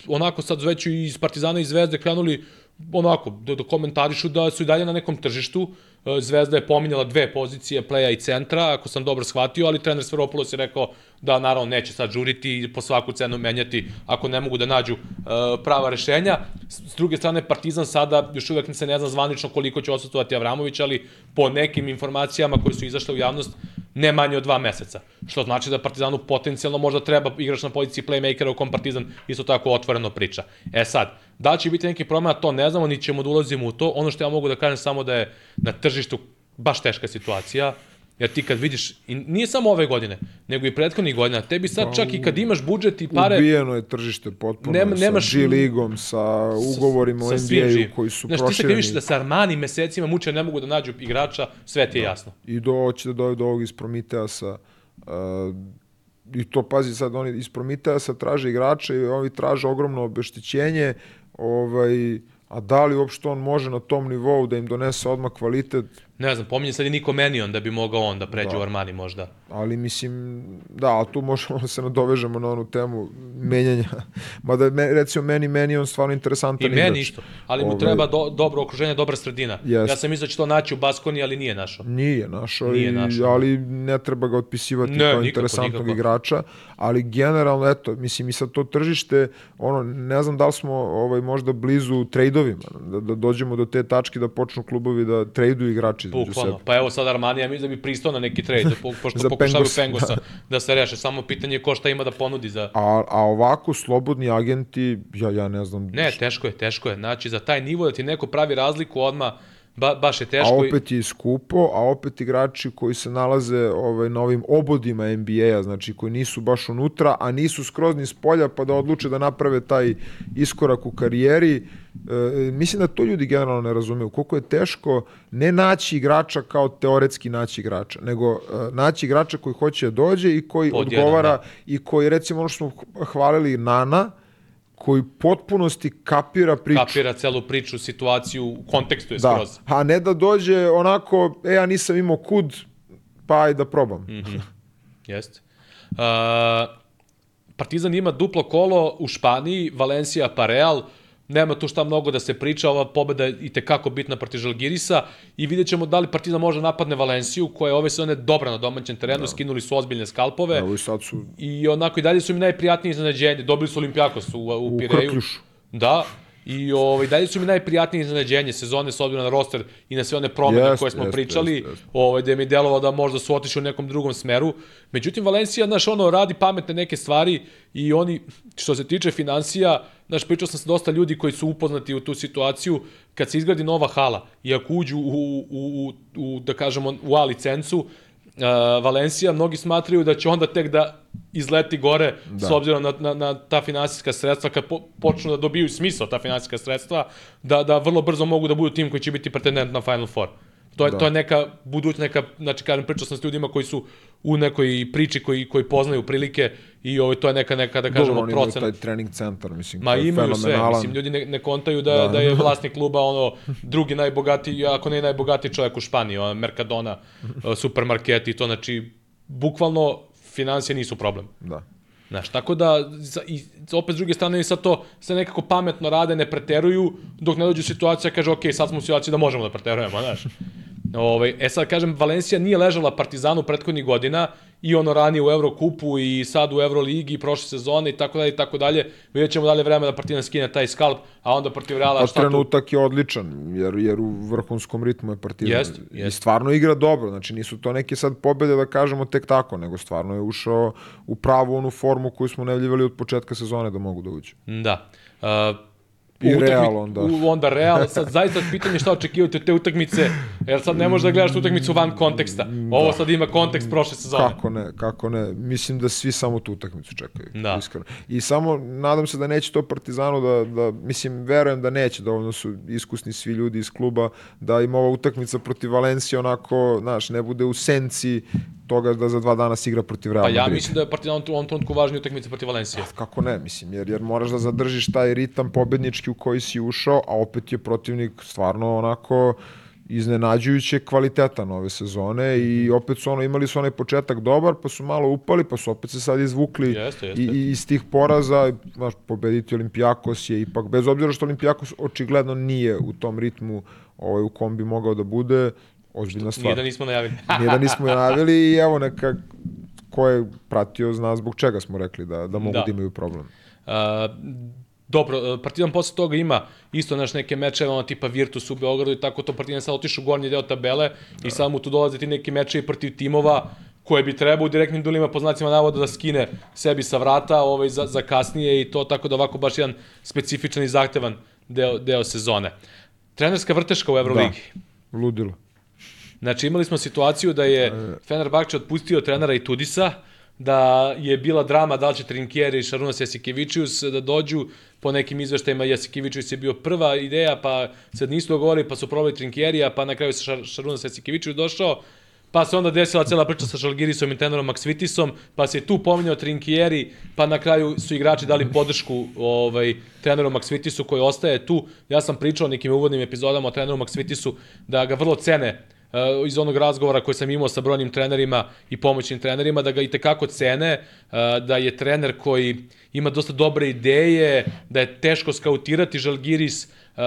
onako sad već iz Partizana i Zvezde krenuli onako, da, da komentarišu da su i dalje na nekom tržištu. E, Zvezda je pominjala dve pozicije, pleja i centra, ako sam dobro shvatio, ali trener Sveropoulos je rekao da naravno neće sad žuriti i po svaku cenu menjati ako ne mogu da nađu uh, prava rešenja. S druge strane, Partizan sada još uvek se ne zna zvanično koliko će odsustovati Avramović, ali po nekim informacijama koje su izašle u javnost, ne manje od dva meseca. Što znači da Partizanu potencijalno možda treba igrač na poziciji playmakera u kom Partizan isto tako otvoreno priča. E sad, da će biti neki promena, to ne znamo, ni ćemo da ulazimo u to. Ono što ja mogu da kažem samo da je na tržištu baš teška situacija. Jer ti kad vidiš, i nije samo ove godine, nego i prethodnih godina, tebi sad pa, čak i kad imaš budžet i pare... Ubijeno je tržište potpuno nema, nemaš, sa G-ligom, sa ugovorima sa, u NBA-u koji su Znaš, prošireni. Znaš, ti sad kad vidiš da sa Armani mesecima muče ne mogu da nađu igrača, sve ti je da. jasno. I do, će da doje do ovog iz Prometeasa, uh, i to pazi sad, oni iz Prometeasa traže igrače i oni traže ogromno obeštećenje, ovaj, a da li uopšte on može na tom nivou da im donese odmah kvalitet, Ne znam, pominje sad i Niko Menion da bi mogao on da pređe da. u Armani možda. Ali mislim, da, a tu možemo da se nadovežemo na onu temu menjanja. (laughs) Mada me, recimo meni Menion stvarno interesantan igrač. I meni isto, ali mu Ove, treba do, dobro okruženje, dobra sredina. Jest. Ja sam mislio da će to naći u Baskoni, ali nije našao. Nije našao, nije i, našao. ali ne treba ga otpisivati ne, kao nikako, interesantnog nikako. igrača. Ali generalno, eto, mislim i sad to tržište, ono, ne znam da li smo ovaj, možda blizu trejdovima, da, da dođemo do te tačke da počnu klubovi da trejduju igrači sebe. Pa evo sad Armanija mi da bi pristao na neki trade, (laughs) da pošto pokušavaju Pengosa da. da se reše. Samo pitanje je ko šta ima da ponudi za... A, a ovako slobodni agenti, ja, ja ne znam... Ne, teško je, teško je. Znači, za taj nivo da ti neko pravi razliku odmah, Ba, baš je teško. A opet je skupo, a opet igrači koji se nalaze ovaj, na ovim obodima NBA-a, znači koji nisu baš unutra, a nisu skroz ni s polja, pa da odluče da naprave taj iskorak u karijeri. E, mislim da to ljudi generalno ne razumeju. Koliko je teško ne naći igrača kao teoretski naći igrača, nego e, naći igrača koji hoće da dođe i koji Podjedan, odgovara da. i koji, recimo, ono što smo hvalili Nana, koji potpunosti kapira priču. Kapira celu priču, situaciju, u kontekstu je da. skroz. A ne da dođe onako, e, ja nisam imao kud, pa aj da probam. Mm -hmm. Jeste. Uh, Partizan ima duplo kolo u Španiji, Valencija pa Real. Nema tu šta mnogo da se priča, ova pobeda je i tekako bitna protiv Žalgirisa i vidjet ćemo da li Partizan može napadne Valenciju, koja je ove sezone dobra na domaćem terenu, da. skinuli su ozbiljne skalpove. I sad su... I onako i dalje su mi najprijatnije iznenađenje, dobili su Olimpijakos u, u, u Pireju. Krkljušu. Da, I ovaj, dalje su mi najprijatnije iznenađenje sezone s obzirom na roster i na sve one promene yes, koje smo yes, pričali, yes, yes. Ovaj, da mi delovalo da možda su otišli u nekom drugom smeru. Međutim, Valencija, znaš, ono, radi pametne neke stvari i oni, što se tiče financija, znaš, pričao sam sa dosta ljudi koji su upoznati u tu situaciju, kad se izgradi nova hala i ako uđu u, u, u, u da kažemo, u A licencu, uh, Valencija, mnogi smatraju da će onda tek da izleti gore da. s obzirom na, na, na ta finansijska sredstva, kad po, počnu da dobiju smisao ta finansijska sredstva, da, da vrlo brzo mogu da budu tim koji će biti pretendent na Final Four. To je, da. to je neka buduć, neka, znači kažem, pričao sam s ljudima koji su u nekoj priči koji, koji poznaju prilike i ovo, to je neka, neka da kažemo, Dobro, procen. taj trening centar, mislim, Ma imaju sve, mislim, ljudi ne, ne kontaju da, da, da je (laughs) vlasnik kluba ono, drugi najbogatiji, ako ne najbogatiji čovjek u Španiji, ono, Mercadona, (laughs) supermarket i to, znači, bukvalno financije nisu problem. Da. Znaš, tako da, i opet s druge strane, sad to se nekako pametno rade, ne preteruju, dok ne dođe situacija, kaže, ok, sad smo u situaciji da možemo da preterujemo, znaš. Ove, ovaj, e sad, kažem, Valencija nije ležala Partizanu prethodnih godina i ono ranije u Eurokupu i sad u Euroligi i prošle sezone i tako dalje i tako dalje. Vidjet ćemo dalje vreme da Partizan skine taj skalp, a onda protiv Reala Pa šta tu? trenutak je odličan, jer, jer u vrhunskom ritmu je Partizan. Jest, I jest. stvarno igra dobro, znači nisu to neke sad pobede da kažemo tek tako, nego stvarno je ušao u pravu onu formu koju smo nevljivali od početka sezone da mogu da uđu. Da. Uh, I u Real utakmi- onda. U, onda Real, sad zaista pitanje šta očekivati od te utakmice, jer sad ne možeš da gledaš utakmicu van konteksta. Ovo sad ima kontekst prošle sezone. Kako ne, kako ne. Mislim da svi samo tu utakmicu čekaju. Da. Iskreno. I samo nadam se da neće to Partizanu da, da, mislim, verujem da neće, dovoljno su iskusni svi ljudi iz kluba, da im ova utakmica protiv Valencije onako, znaš, ne bude u senci toga da za dva dana se igra protiv Real Pa ja mislim da je Partizan u ovom trenutku važnija utakmica protiv Valencije. Kako ne, mislim, jer, jer moraš da zadržiš taj ritam pobednički u koji si ušao, a opet je protivnik stvarno onako iznenađujuće kvalitetan ove sezone i opet su ono, imali su onaj početak dobar, pa su malo upali, pa su opet se sad izvukli Jeste, jeste. I, i iz tih poraza, znaš, pobediti Olimpijakos je ipak, bez obzira što Olimpijakos očigledno nije u tom ritmu ovaj, u kom bi mogao da bude, ozbiljna stvar. da nismo najavili. (laughs) Nije da nismo najavili i evo neka ko je pratio zna zbog čega smo rekli da, da mogu da, Da. imaju problem. Uh, dobro, Partizan posle toga ima isto naš neke mečeve, ono tipa Virtus u Beogradu i tako to Partizan sad otišu u gornji deo tabele i sad mu tu dolaze ti neki mečevi protiv timova koje bi trebao u direktnim dulima po znacima navoda da skine sebi sa vrata ovaj, za, za kasnije i to tako da ovako baš jedan specifičan i zahtevan deo, deo sezone. Trenerska vrteška u Euroligi. Da. Ludilo. Znači imali smo situaciju da je Fenerbahče otpustio trenera i Tudisa, da je bila drama da li će Trinkieri i Šarunas Jasikevičius da dođu po nekim izveštajima Jasikevičius je bio prva ideja, pa se nisu dogovorili, pa su probali Trinkierija, pa na kraju se Šar- Šarunas Jasikevičius došao, pa se onda desila cela priča sa Žalgirisom i Tenorom Maksvitisom, pa se tu pominjao Trinkieri, pa na kraju su igrači dali podršku ovaj, treneru Maksvitisu koji ostaje tu. Ja sam pričao nekim uvodnim epizodama o treneru Maksvitisu da ga vrlo cene iz onog razgovora koji sam imao sa brojnim trenerima i pomoćnim trenerima, da ga i tekako cene, uh, da je trener koji ima dosta dobre ideje, da je teško skautirati Žalgiris uh,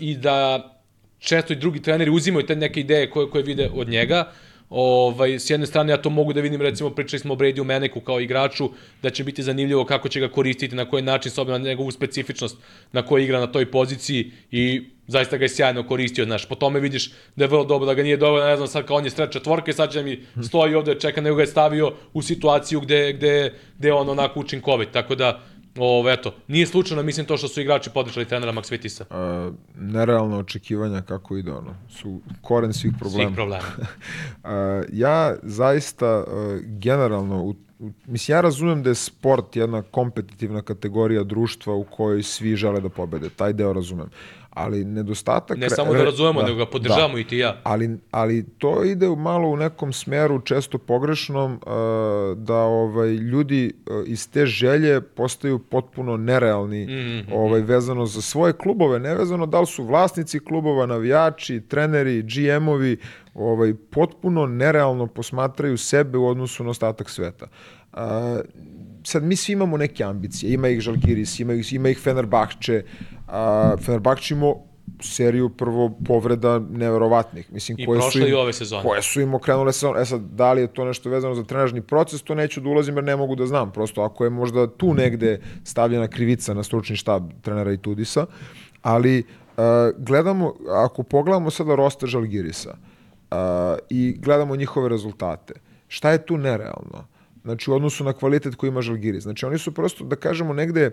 i da često i drugi treneri uzimaju te neke ideje koje, koje vide od njega. Ovaj, s jedne strane ja to mogu da vidim, recimo pričali smo o Brady Meneku kao igraču, da će biti zanimljivo kako će ga koristiti, na koji način, s obzirom na njegovu specifičnost na kojoj igra na toj poziciji i zaista ga je sjajno koristio, znaš, po tome vidiš da je vrlo dobro, da ga nije dovoljno, ne znam, sad kao on je sred četvorke, sad će mi stoji ovde, čeka, nego ga je stavio u situaciju gde, gde, gde je on onako učinkovit, tako da, ovo, eto, nije slučajno, mislim, to što su igrači podržali trenera Maksvitisa. Uh, nerealno očekivanja kako ide ono, su koren svih problema. Svih problema. Uh, (laughs) ja zaista uh, generalno, u, u, mislim ja razumem da je sport jedna kompetitivna kategorija društva u kojoj svi žele da pobede, taj deo razumem. Ali nedostatak... Ne samo da razumemo, nego ga podržavamo i ti ja. ali, ali to ide malo u nekom smeru često pogrešnom uh, da ovaj ljudi uh, iz te želje postaju potpuno nerealni Mhm, ovaj vezano za svoje klubove, nevezano da li su vlasnici klubova, navijači, treneri, GM-ovi, ovaj potpuno nerealno posmatraju sebe u odnosu na ostatak sveta. Uh, sad mi svi imamo neke ambicije, ima ih Žalgiris, ima ih, ima ih Fenerbahče, a Fenerbahče imao seriju prvo povreda neverovatnih. Mislim, I koje su prošle im, i ove sezone. Koje su im okrenule sezon. E sad, da li je to nešto vezano za trenažni proces, to neću da ulazim jer ne mogu da znam. Prosto, ako je možda tu negde stavljena krivica na stručni štab trenera i Tudisa, ali uh, gledamo, ako pogledamo sada roster Žalgirisa uh, i gledamo njihove rezultate, šta je tu nerealno? Znači, u odnosu na kvalitet koji ima Žalgiris. Znači, oni su prosto, da kažemo, negde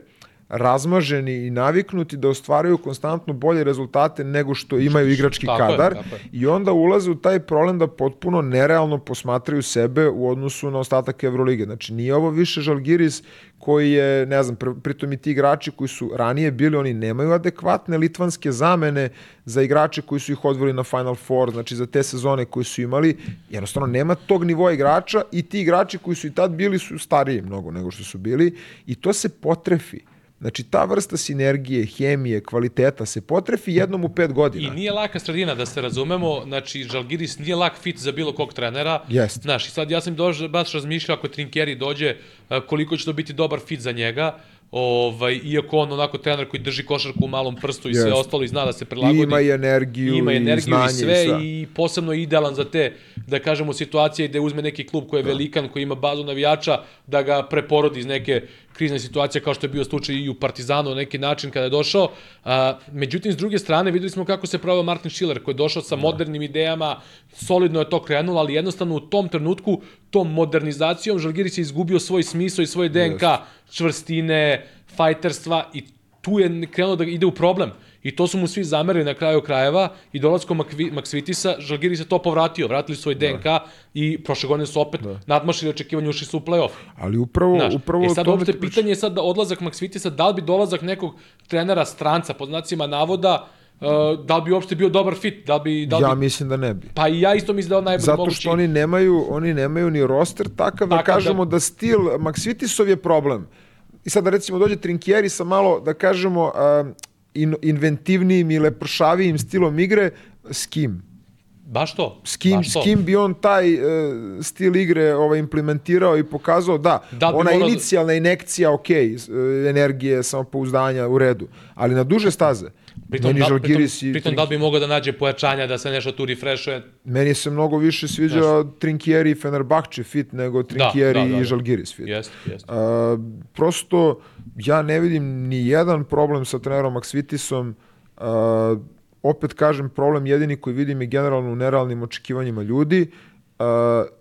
razmaženi i naviknuti da ostvaruju konstantno bolje rezultate nego što imaju igrački Tako je, kadar tako je. i onda ulaze u taj problem da potpuno nerealno posmatraju sebe u odnosu na ostatak Evrolige. Znači, nije ovo više Žalgiris koji je, ne znam, pr- pritom i ti igrači koji su ranije bili, oni nemaju adekvatne litvanske zamene za igrače koji su ih odveli na Final Four, znači za te sezone koje su imali, jednostavno nema tog nivoa igrača i ti igrači koji su i tad bili su stariji mnogo nego što su bili i to se potrefi. Znači, ta vrsta sinergije, hemije, kvaliteta se potrefi jednom u pet godina. I nije laka sredina, da se razumemo, znači Žalgiris nije lak fit za bilo kog trenera. Jest. Znaš, i sad ja sam dož, baš razmišljao ako Trinkeri dođe, a, koliko će to biti dobar fit za njega. ovaj, iako on onako trener koji drži košarku u malom prstu i sve Jest. ostalo i zna da se prilagodi. I ima i energiju, ima i energiju znanje i sve i sve. i posebno idealan za te, da kažemo, situacije gde uzme neki klub koji je velikan, koji ima bazu navijača, da ga preporodi iz neke krizne situacije kao što je bio slučaj i u Partizanu na neki način kada je došao. A, međutim, s druge strane, videli smo kako se proveo Martin Schiller, koji je došao sa modernim idejama, solidno je to krenulo, ali jednostavno u tom trenutku, tom modernizacijom, Žalgiris je izgubio svoj smisao i svoj DNK, čvrstine, fajterstva i tu je krenuo da ide u problem. I to su mu svi zamerili na kraju krajeva i dolazkom Makvi, Maksvitisa, Žalgiris je to povratio, vratili svoj DNK i prošle godine su opet nadmašili očekivanje, ušli su u play-off. Ali upravo, Znaš, upravo e sad pričam. pitanje je sad da odlazak Maksvitisa, da li bi dolazak nekog trenera stranca, po znacima navoda, uh, da li bi uopšte bio dobar fit, da bi... Da li Ja bi, mislim da ne bi. pa i ja isto mislim da on najbolji Zato mogući. što oni nemaju, oni nemaju ni roster takav da Takav da- kažemo da stil Maksvitisov je problem. I sad da recimo dođe Trinkieri sa malo, da kažemo, um, in, inventivnijim i lepršavijim stilom igre, s kim? Baš to. S kim, baš to. s kim bi on taj uh, stil igre ovaj, implementirao i pokazao da, Da ona morao da- inicijalna inekcija, ok, uh, energije, samopouzdanja, u redu, ali na duže staze, Pritom, meni da, Žalgiris pritom, i pritom da li bi mogao da nađe pojačanja, da se nešto tu refreshuje. Meni se mnogo više sviđa Trinkieri i Fenerbahče fit nego Trinkieri da, da, da. i Žalgiris fit. Jeste, jeste. A, prosto ja ne vidim ni jedan problem sa trenerom Aksvitisom. A, opet kažem, problem jedini koji vidim je generalno u nerealnim očekivanjima ljudi. A,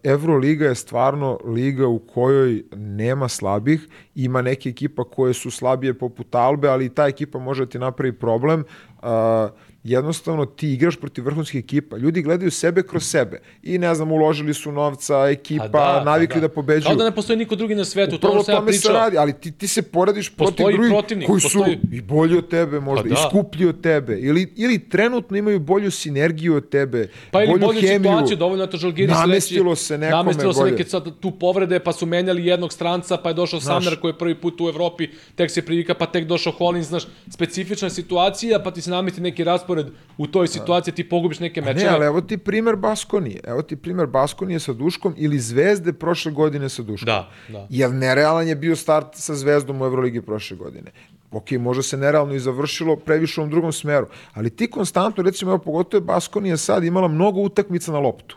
Evroliga je stvarno liga u kojoj nema slabih, ima neke ekipa koje su slabije poput Albe, ali i ta ekipa može da ti napravi problem. A, jednostavno ti igraš protiv vrhunskih ekipa. Ljudi gledaju sebe kroz sebe i ne znam, uložili su novca, ekipa, Pa navikli da, pobeđuju. Kao da ne postoji niko drugi na svetu, to Upravo ono o sam ja tome se pričao. radi, ali ti, ti se porediš protiv Postoji drugih protivnik, koji postoji- su i bolji od tebe možda, Pa i da. skuplji od tebe, ili, ili trenutno imaju bolju sinergiju od tebe, Pa ili bolju bolju hemiju. situaciju, dovoljno je to Žalgiris Namestilo reći. se nekome Namestilo se bolje. neke sad tu povrede, pa su menjali jednog stranca, pa je došao Samner koji je prvi put u Evropi, tek se privika, pa tek došao Hollins, znaš, specifična situacija, pa ti se namesti neki raspored u toj situaciji, ti pogubiš neke Ne, mečeve. ali evo ti primer Baskonije. Evo ti primer Baskonije sa Duškom ili Zvezde prošle godine sa Duškom. Da, da. Jer nerealan je bio start sa Zvezdom u Euroligi prošle godine. Ok, možda se nerealno i završilo previše u ovom drugom smeru, ali ti konstantno, recimo, evo, pogotovo je Baskonija sad imala mnogo utakmica na loptu,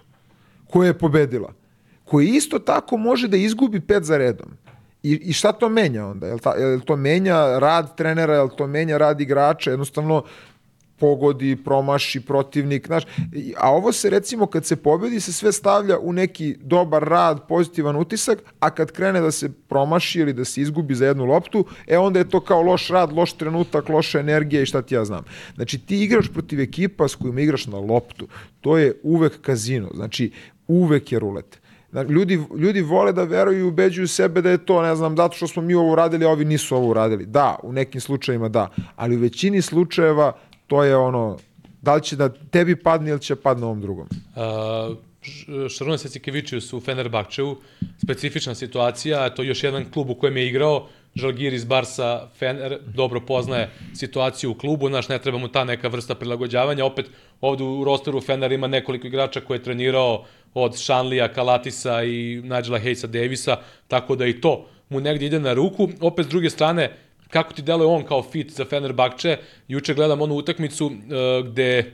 koje je pobedila, koji isto tako može da izgubi pet za redom. I, I šta to menja onda? Jel, ta, jel to menja rad trenera, jel to menja rad igrača? Jednostavno, pogodi, promaši protivnik, znaš, a ovo se recimo kad se pobedi se sve stavlja u neki dobar rad, pozitivan utisak, a kad krene da se promaši ili da se izgubi za jednu loptu, e onda je to kao loš rad, loš trenutak, loša energija i šta ti ja znam. Znači ti igraš protiv ekipa s kojima igraš na loptu, to je uvek kazino, znači uvek je rulet. Ljudi, ljudi vole da veruju i ubeđuju sebe da je to, ne znam, zato što smo mi ovo uradili, a ovi nisu ovo uradili. Da, u nekim slučajevima da, ali u većini slučajeva to je ono, da li će da tebi padne ili će padne ovom drugom. Uh, Šaruna Secikevičius u Fenerbahčevu, specifična situacija, to je još jedan klub u kojem je igrao, Žalgiris Barsa Fener dobro poznaje situaciju u klubu, naš ne treba mu ta neka vrsta prilagođavanja, opet ovde u rosteru Fener ima nekoliko igrača koje je trenirao od Šanlija, Kalatisa i Nigela Hejsa Davisa, tako da i to mu negdje ide na ruku. Opet s druge strane, kako ti deluje on kao fit za Fenerbahče, juče gledam onu utakmicu uh, gde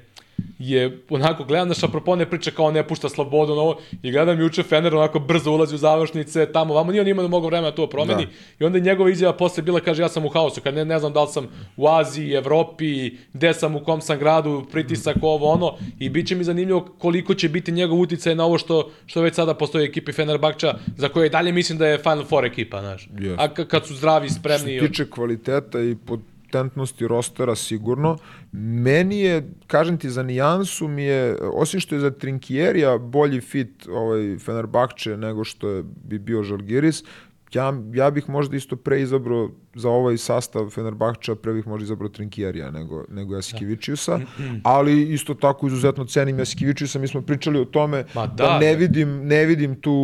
je onako gledam na Šapropone priča kao ne pušta slobodu na ovo i gledam juče Fener onako brzo ulazi u završnice tamo vamo nije on imao mnogo vremena da to promeni Da. i onda je njegova izjava posle bila kaže ja sam u haosu kad ne, ne znam da li sam u Aziji, Evropi, gde sam u kom sam gradu, pritisak ovo ono i bit će mi zanimljivo koliko će biti njegov uticaj na ovo što što već sada postoji ekipi Fenerbahča za koje i dalje mislim da je Final Four ekipa, znaš. Jeste. A kad su zdravi, Što spremni se tiče kvaliteta i potentnosti rostera sigurno, meni je, kažem ti, za nijansu mi je, osim što je za Trinkierija bolji fit ovaj Fenerbahče nego što je bi bio Žalgiris, ja, ja bih možda isto pre izabrao za ovaj sastav Fenerbahča, pre bih možda izabrao Trinkierija nego, nego Jasikevičiusa, ali isto tako izuzetno cenim Jasikevičiusa, mi smo pričali o tome Ma da, da, ne da. vidim, ne vidim tu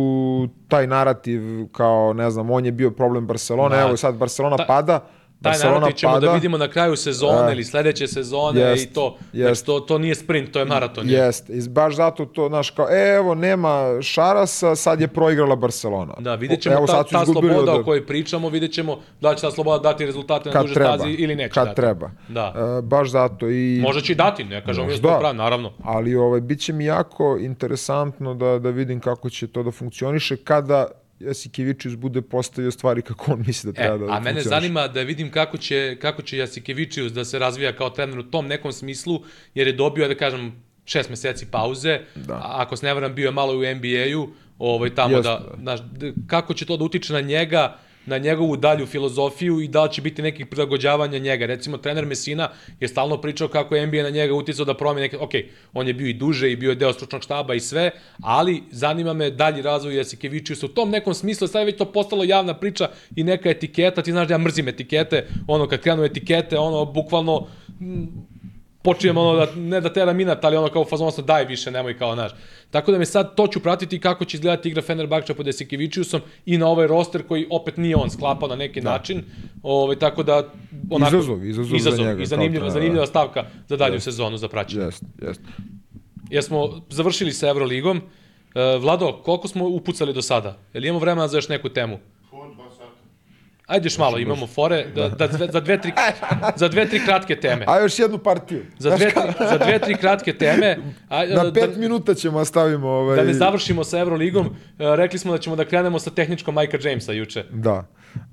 taj narativ kao, ne znam, on je bio problem Barcelona, Ma, evo sad Barcelona ta- pada, taj Barcelona narativ ćemo da pada. vidimo na kraju sezone E, ili sledeće sezone jest, i to. jest. Znači, to, to nije sprint, to je maraton. je. Jest, i baš zato to, znaš, kao, e, evo, nema Šarasa, sad je proigrala Barcelona. Da, vidjet ćemo Evo, ta, ta sloboda od- o kojoj pričamo, vidjet ćemo da će ta sloboda dati rezultate na duže treba, stazi ili neće kad dati. treba. Da. E, baš zato i... Možda će i dati, ne kažemo mi da pravi, naravno. Ali ovaj, bit će mi jako interesantno da, da vidim kako će to da funkcioniše kada Jasikevičius bude postavio stvari kako on misli da E, treba da a mene zanima da vidim kako će, kako će Jasikevičius da se razvija kao trener u tom nekom smislu, jer je dobio, da kažem, šest meseci pauze, Da. a ako se ne varam, bio je malo u NBA-u, ovaj, tamo Jeste, da, da. kako će to da utiče na njega, na njegovu dalju filozofiju i da li će biti nekih prilagođavanja njega. Recimo, trener Mesina je stalno pričao kako je NBA na njega uticao da promeni neke... Ok, on je bio i duže i bio je deo stručnog štaba i sve, ali zanima me dalji razvoj Jasikevičiusa u tom nekom smislu, sad je već to postalo javna priča i neka etiketa, ti znaš da ja mrzim etikete, ono kad krenu etikete, ono bukvalno počinjem ono da, ne da tera minat, ali ono kao fazon sam daj više, nemoj kao naš. Tako da me sad to ću pratiti kako će izgledati igra Fenerbahča pod Jasikevičiusom i na ovaj roster koji opet nije on sklapao na neki da. način. Ovaj, tako da onako, Izazov, izazov za izazov njega i zanimljiva, trenera, zanimljiva da. stavka za dalju sezonu za praćenje. Jest, jest. Jer smo završili sa Euroligom. E, Vlado, koliko smo upucali do sada? Jel imamo vremena za još neku temu? Ajde još malo, imamo fore, da, da, dve- za, dve, tri, (laughs) za dve, tri kratke teme. A još jednu partiju. Za dve, tri, za dve, tri kratke teme. A, Na pet da, minuta ćemo stavimo ovaj... da ne završimo sa Euroligom, e, rekli smo da ćemo da krenemo sa tehničkom Majka Jamesa juče. Da.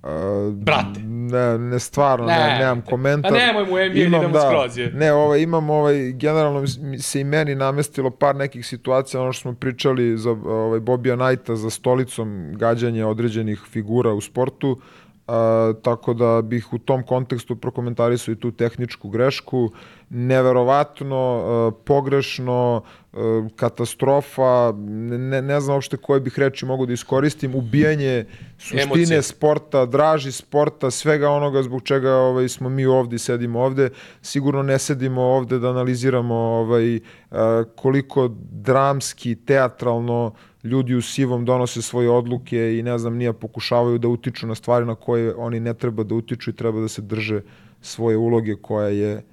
Uh, Brate. Ne, ne stvarno, ne, Ne. nemam komentar. Pa nemoj mu NBA, idemo skroz je. Ne, ovaj, imam ovaj, generalno se i meni namestilo par nekih situacija, ono što smo pričali za ovaj, Bobija Knighta za stolicom gađanja određenih figura u sportu, a, tako da bih u tom kontekstu prokomentarisao i tu tehničku grešku. Neverovatno, a, pogrešno, a, katastrofa, ne, ne znam uopšte koje bih reči mogu da iskoristim, ubijanje suštine Emocije. sporta, draži sporta, svega onoga zbog čega ovaj, smo mi ovde i sedimo ovde. Sigurno ne sedimo ovde da analiziramo ovaj, koliko dramski, teatralno ljudi u sivom donose svoje odluke i ne znam, nije pokušavaju da utiču na stvari na koje oni ne treba da utiču i treba da se drže svoje uloge koja je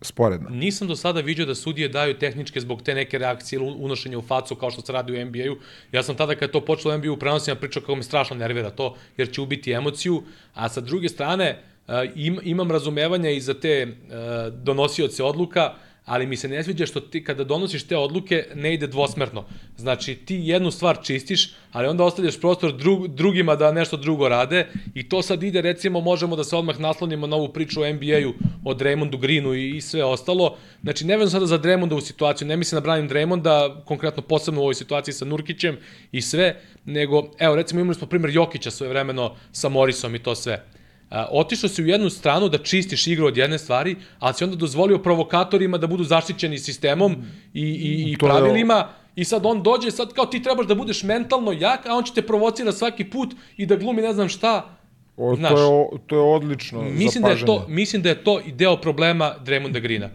sporedna. Nisam do sada vidio da sudije daju tehničke zbog te neke reakcije ili unošenja u facu kao što se radi u NBA-u. Ja sam tada kad je to počelo u NBA-u prenosima pričao kako me strašno nervira to jer će ubiti emociju, a sa druge strane uh, im, imam razumevanja i za te uh, donosioce odluka, ali mi se ne sviđa što ti kada donosiš te odluke ne ide dvosmerno. Znači ti jednu stvar čistiš, ali onda ostavljaš prostor drug, drugima da nešto drugo rade i to sad ide recimo možemo da se odmah naslonimo na ovu priču o NBA-u, o Draymondu Greenu i, i sve ostalo. Znači ne vezano sada za Draymonda u situaciju, ne mislim da branim Draymonda, konkretno posebno u ovoj situaciji sa Nurkićem i sve, nego evo recimo imali smo primer Jokića svoje vremeno sa Morisom i to sve. A, otišao si u jednu stranu da čistiš igru od jedne stvari, ali si onda dozvolio provokatorima da budu zaštićeni sistemom i, i, i pravilima i sad on dođe, sad kao ti trebaš da budeš mentalno jak, a on će te provocira svaki put i da glumi ne znam šta. O, Znaš, to, je, to je odlično Mislim da, je to, mislim da je to i deo problema Draymonda Greena. E,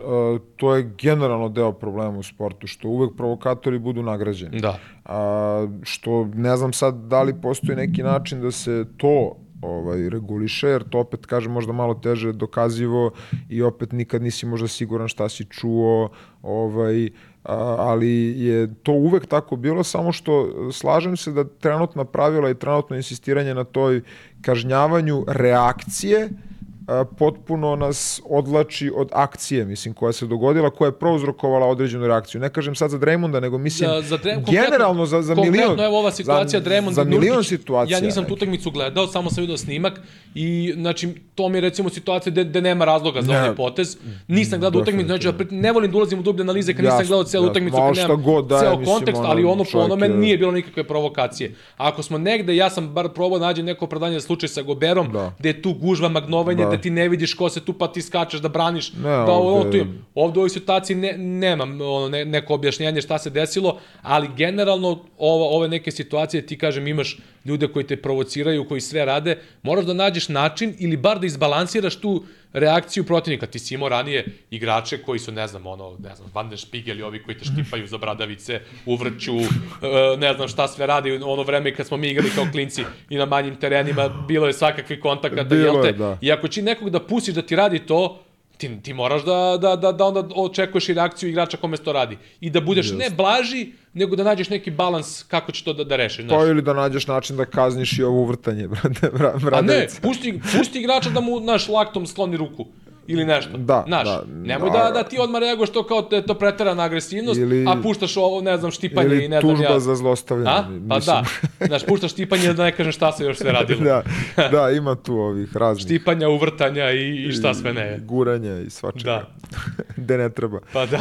to je generalno deo problema u sportu, što uvek provokatori budu nagrađeni. Da. A, što ne znam sad da li postoji neki način da se to ovaj reguliše, jer to opet, kažem, možda malo teže dokazivo i opet nikad nisi možda siguran šta si čuo, ovaj, ali je to uvek tako bilo, samo što slažem se da trenutna pravila i trenutno insistiranje na toj kažnjavanju reakcije potpuno nas odlači od akcije, mislim, koja se dogodila, koja je prouzrokovala određenu reakciju. Ne kažem sad za Draymonda, nego mislim Za, za Drem, generalno za, za milion. Konkretno, evo ova situacija za, Dremond za milion Nurkić, situacija. Ja nisam tu utakmicu gledao, samo sam vidio snimak i znači to mi je recimo situacija gde, gde nema razloga za Ne. ovaj potez. Nisam gledao utakmicu, znači ne volim da ulazim u dublje analize kad nisam gledao celu utakmicu, kad nemam god da je, ceo kontekst, ali ono po onome je- nije bilo nikakve provokacije. Ako smo negde, ja sam bar probao da nađem neko opravdanje za slučaj sa Goberom, Da. gde je tu gužva, magnovanje, Da. ti ne vidiš ko se tu pa ti skačeš da braniš. Ne, da ovo, ovde- tu je- ovde u ovoj situaciji ne, nemam ono, ne, neko objašnjenje šta se desilo, ali generalno ovo, ove neke situacije ti kažem imaš ljude koji te provociraju, koji sve rade, moraš da nađeš način ili bar da izbalansiraš tu reakciju protivnika. Ti si imao ranije igrače koji su, ne znam, ono, ne znam, Van der Spiegel i ovi koji te štipaju za bradavice, uvrću, e, ne znam šta sve radi. U ono vreme kad smo mi igrali kao klinci i na manjim terenima, bilo je svakakvi kontakata, Bilo jel te? je, da. I ako će nekog da pustiš da ti radi to, ti, ti moraš da, da, da, da onda očekuješ i reakciju igrača kome se to radi. I da budeš ne blaži, nego da nađeš neki balans kako će to da, da rešiš. Znaš. Pa ili da nađeš način da kazniš i ovo uvrtanje, (laughs) brate, bra, A ne, pusti, pusti igrača da mu, naš, laktom skloni ruku. Ili nešto. Da, Znaš, da. nemoj A- da, da ti odmah reaguješ to kao te, to preterana agresivnost, Ili- a puštaš ovo, ne znam, štipanje i Ili ne znam tužba ja. za zlostavljanje. A? Pa mislim. da. (laughs) Znaš, puštaš štipanje da ne kažem šta se još sve radilo. (laughs) da, da, ima tu ovih raznih. Štipanja, uvrtanja i, i šta sve ne. I guranja i svačega. Da. (laughs) Gde ne treba. Pa da.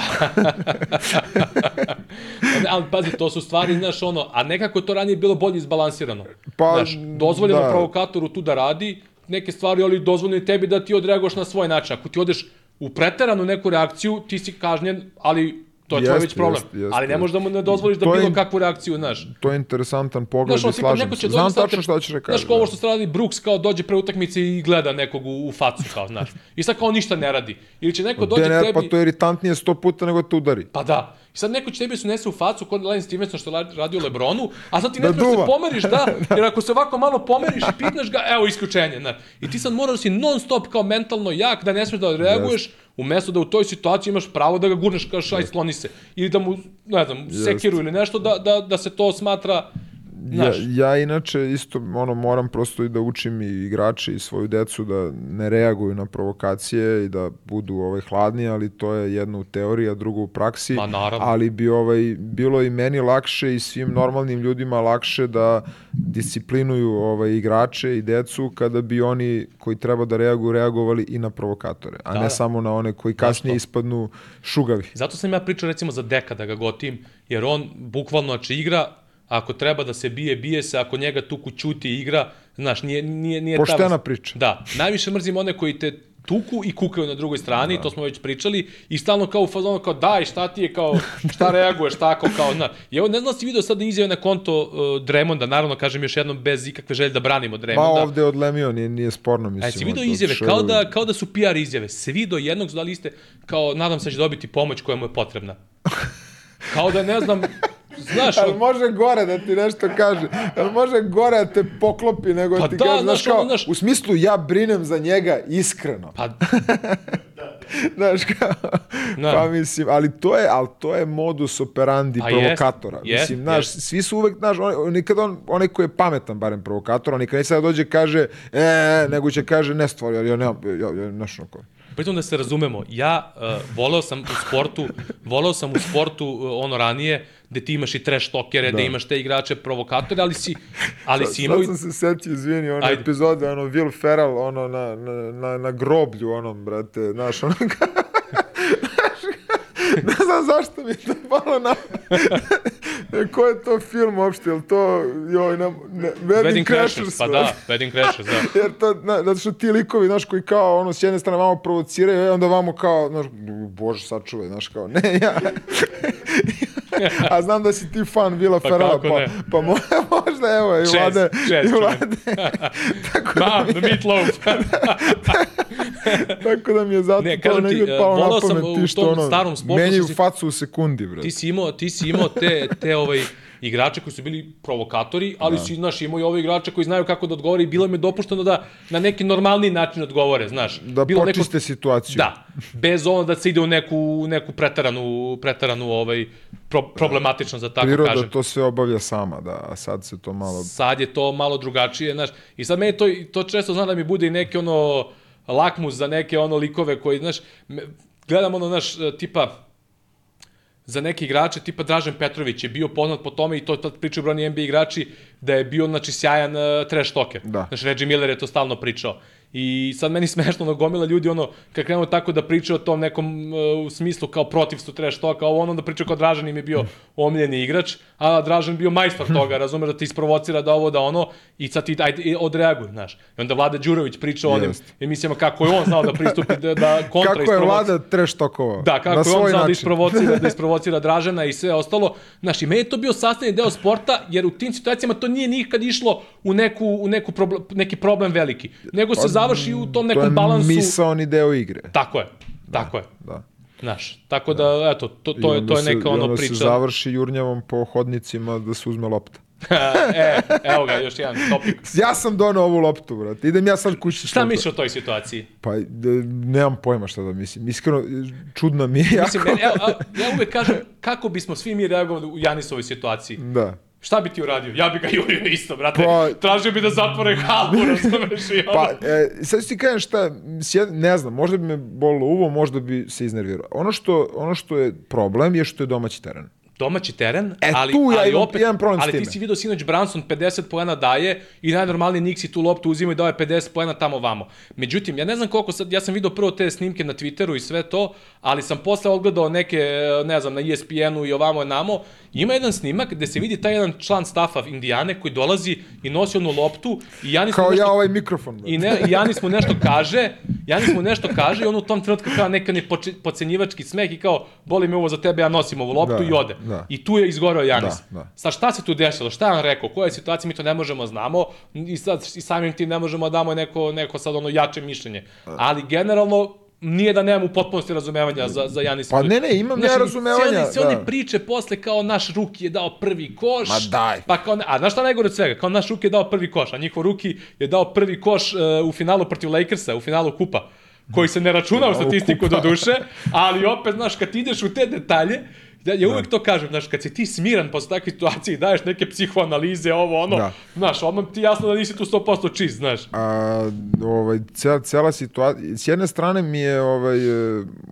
Ali pazi, to su stvari, znaš, ono, a nekako to ranije bilo bolje izbalansirano. Pa, znaš, dozvoljeno da. provokatoru tu da radi neke stvari, ali dozvoljeno i tebi da ti odreaguješ na svoj način. Ako ti odeš u preteranu neku reakciju, ti si kažnjen, ali to je tvoj Jeste, već problem. jeste, jeste, ali ne možeš da mu ne dozvoliš da je bilo im- kakvu reakciju, znaš. To je interesantan pogled Znaš, i slažem se. Znam tačno šta ćeš da kažeš. Znaš, kao ovo što se radi Brooks, kao dođe pre utakmice i gleda nekog u, u facu, kao, znaš. I sad kao ništa ne radi. Ili će neko dođe DNR, tebi... pa to je iritantnije sto puta nego te udari. Pa da. I sad neko će tebi se unese u facu kod Len Stevenson što je radio Lebronu, a sad ti ne Da smiješ da se pomeriš, da, (laughs) jer ako se ovako malo pomeriš i pitneš ga, evo isključenje, znaš. I ti sad moraš da si non stop kao mentalno jak, da ne smiješ da reaguješ, umesto da u toj situaciji imaš pravo da ga gurneš kao šaj, skloni se. Ili da mu, ne znam, sekiru ili nešto, da, da, da se to smatra, znaš. ja inače isto ono moram prosto i da učim i igrače i svoju decu da ne reaguju na provokacije i da budu ovaj hladni, ali to je jedno u teoriji, a drugo u praksi. Ma, naravno. Ali bi ovaj bilo i meni lakše i svim normalnim ljudima lakše da disciplinuju ovaj igrače i decu kada bi oni koji treba da reaguju reagovali i na provokatore, a Da, ne da. samo na one koji kasnije ispadnu šugavi. Zato sam ja pričao recimo za Deka da ga gotim, jer on bukvalno znači igra, ako treba da se bije, bije se, ako njega tuku ćuti igra, znaš, nije, nije, nije ta Poštena vrsta- priča. Da, najviše mrzim one koji te tuku i kukaju na drugoj strani, to smo već pričali, i stalno kao u fazonu, kao daj, šta ti je, kao, šta reaguješ, tako, kao, na. I evo, ne znam da si vidio sad izjave na konto uh, Dremonda, naravno, kažem još jednom, bez ikakve želje da branimo Dremonda. ovde je odlemio, nije, nije sporno, mislim. Vidio od- od izjave, Sherwood. kao da, kao da su PR izjave. Svi do jednog su dali iste, kao nadam se da će dobiti pomoć koja mu je potrebna. Kao da ne znam, znaš, Ali može gore da ti nešto kaže. Ali može gore da te poklopi nego Pa ti da, kaže, znaš, kao, ono, znaš- u smislu ja brinem za njega iskreno. pa (laughs) Znaš, kao, Da. pa mislim, ali to je, ali to je modus operandi Pa provokatora. jest, mislim, znaš, jest. svi su uvek, znaš, on, nikad on, onaj koji je pametan, barem provokator, on nikad neće sada dođe i kaže, e, nego će kaže, ne stvari, ja nemam, ja, ja, znaš, ono pritom da se razumemo, ja uh, voleo sam u sportu, voleo sam u sportu uh, ono ranije, gde ti imaš i trash talkere, da. Da. imaš te igrače provokatore, ali si, (laughs) ali si imao... Sad sam se setio, izvini, one Ajde. epizode, ono, Will Ferrell, ono, na, na, na, na groblju, onom, brate, znaš, ono, (laughs) ne znam zašto mi je to palo na... (laughs) Ko je to film uopšte, je to, joj, na, ne, Wedding, Wedding Crashers, pa da, Wedding Crashers, da. Jer to, na, zato što ti likovi, znaš, koji kao, ono, s jedne strane vamo provociraju, i onda vamo kao, znaš, bože, sačuvaj, znaš, kao, ne, ja... (laughs) A znam da si ti fan Vila Pa Ferrella, kako pa, ne? pa mo- (laughs) možda, evo, i vlade, čez, i vlade, (laughs) tako, da Ma, mi, the meatloaf. tako da mi je zato Ne, to kažem ti, e, palo na pamet, ti što, ono, starom sportu menjaju facu u sekundi, bre. ti si imao, ti si imao te, te ovaj, igrače koji su bili provokatori, ali si, znaš, imao i ove igrače koji znaju kako da odgovore i bilo im je dopušteno da na neki normalni način odgovore, znaš. Da bilo počiste situaciju. Da, bez ono da se ide u neku, neku pretaranu, pretaranu ovaj, pro, problematično, za tako Priroda kažem. to sve obavlja sama, da, a sad se to malo... Sad je to malo drugačije, znaš. I sad meni to, to često zna da mi bude i neki ono lakmus za neke ono likove koji, znaš, gledam ono, znaš, tipa, za neke igrače, tipa Dražen Petrović je bio poznat po tome i to tad pričaju brojni NBA igrači, da je bio, znači, sjajan uh, trash talker. Da. Znaš, Reggie Miller je to stalno pričao. I sad meni (laughs) smešno, ono, gomila ljudi, ono, kad krenu tako da pričaju o tom nekom uh, u smislu kao protiv su trash talka, ovo ono da pričaju kao Dražan im je bio omiljeni igrač, a Dražan bio majstor toga, (laughs) razumeš da te isprovocira da ovo, da ono, i sad ti ajde, odreaguj, znaš. I onda Vlada Đurović priča o onim Jeste. emisijama kako je on znao da pristupi, da, da (laughs) kontra Kako je vlada trash tokovao? Da, kako na je on znao da način. isprovocira, da isprovocira Dražana i sve ostalo. Znaš, i meni je to bio sastavni deo sporta, jer u tim situacijama to nije nikad išlo u, neku, u neku problem, neki problem veliki. Nego se Pa završi u tom To nekom je balansu. misaoni deo igre. Tako je, tako je. Da. Znaš, tako da, eto, to, to, I je, to je se- neka i ono onda priča. se završi jurnjavom po hodnicima da se uzme lopta. (laughs) e, evo ga, još jedan topik. (laughs) Ja sam donao ovu loptu, brate. Idem ja sad kući. Šta misliš o toj situaciji? Pa, d- nemam pojma šta da mislim. Iskreno, čudna mi je jako. Mislim, meni, evo, a, (laughs) ja uvek kažem kako bismo svi mi reagovali u Janisovoj situaciji. Da. Šta bi ti uradio? Ja bi ga (laughs) jurio isto, brate. Pa- Tražio bi da zatvore halu, (laughs) razumeš? I ono. Pa, e, sad ću ti kažem šta, s ne znam, možda bi me bolilo uvo, možda bi se iznervirao. Ono što, ono što je problem je što je domaći teren. domaći teren, E, ali, tu ja ali imam- opet, imam problem s ali ti time. si vidio sinoć Branson 50 poena daje i najnormalniji Nixi tu loptu uzima i daje 50 poena tamo vamo. Međutim, ja ne znam koliko sad, ja sam vidio prvo te snimke na Twitteru i sve to, ali sam posle odgledao neke, ne znam, na E ESPN-u i ovamo i namo, ima jedan snimak gde se vidi taj jedan član stafa Indijane koji dolazi i nosi onu loptu i Janis Kao nešto ja ovaj mikrofon. brate. I ne, i Janis mu nešto kaže, Janis mu nešto kaže i on u tom trenutku kao neka ne pocenjivački smeh i kao, boli me ovo za tebe, ja nosim ovu loptu Da, i ode. da. I tu je izgoreo Janis. Da, da. Sad šta se tu desilo? Šta je on rekao? Koja je situacija? Mi to ne možemo znamo i sad i samim tim ne možemo da damo neko, neko sad ono jače mišljenje. Ali generalno nije da nemam u potpunosti razumevanja za, za Janis. Pa ne, ne, imam ja razumevanja, Sve one, da. priče posle kao naš Ruki je dao prvi koš. Ma daj. Pa kao, a znaš šta najgore od svega? Kao naš Ruki je dao prvi koš, a njihov Ruki je dao prvi koš uh, u finalu protiv Lakersa, u finalu kupa koji se ne računa u statistiku do duše, ali opet, znaš, kad ideš u te detalje, ja, ja uvek to kažem, znaš, kad si ti smiran posle takve situacije i daješ neke psihoanalize, ovo, ono, Da. znaš, odmah ti jasno da nisi tu 100% čist, znaš. A, ovaj, cela, cela situacija, s jedne strane mi je, ovaj,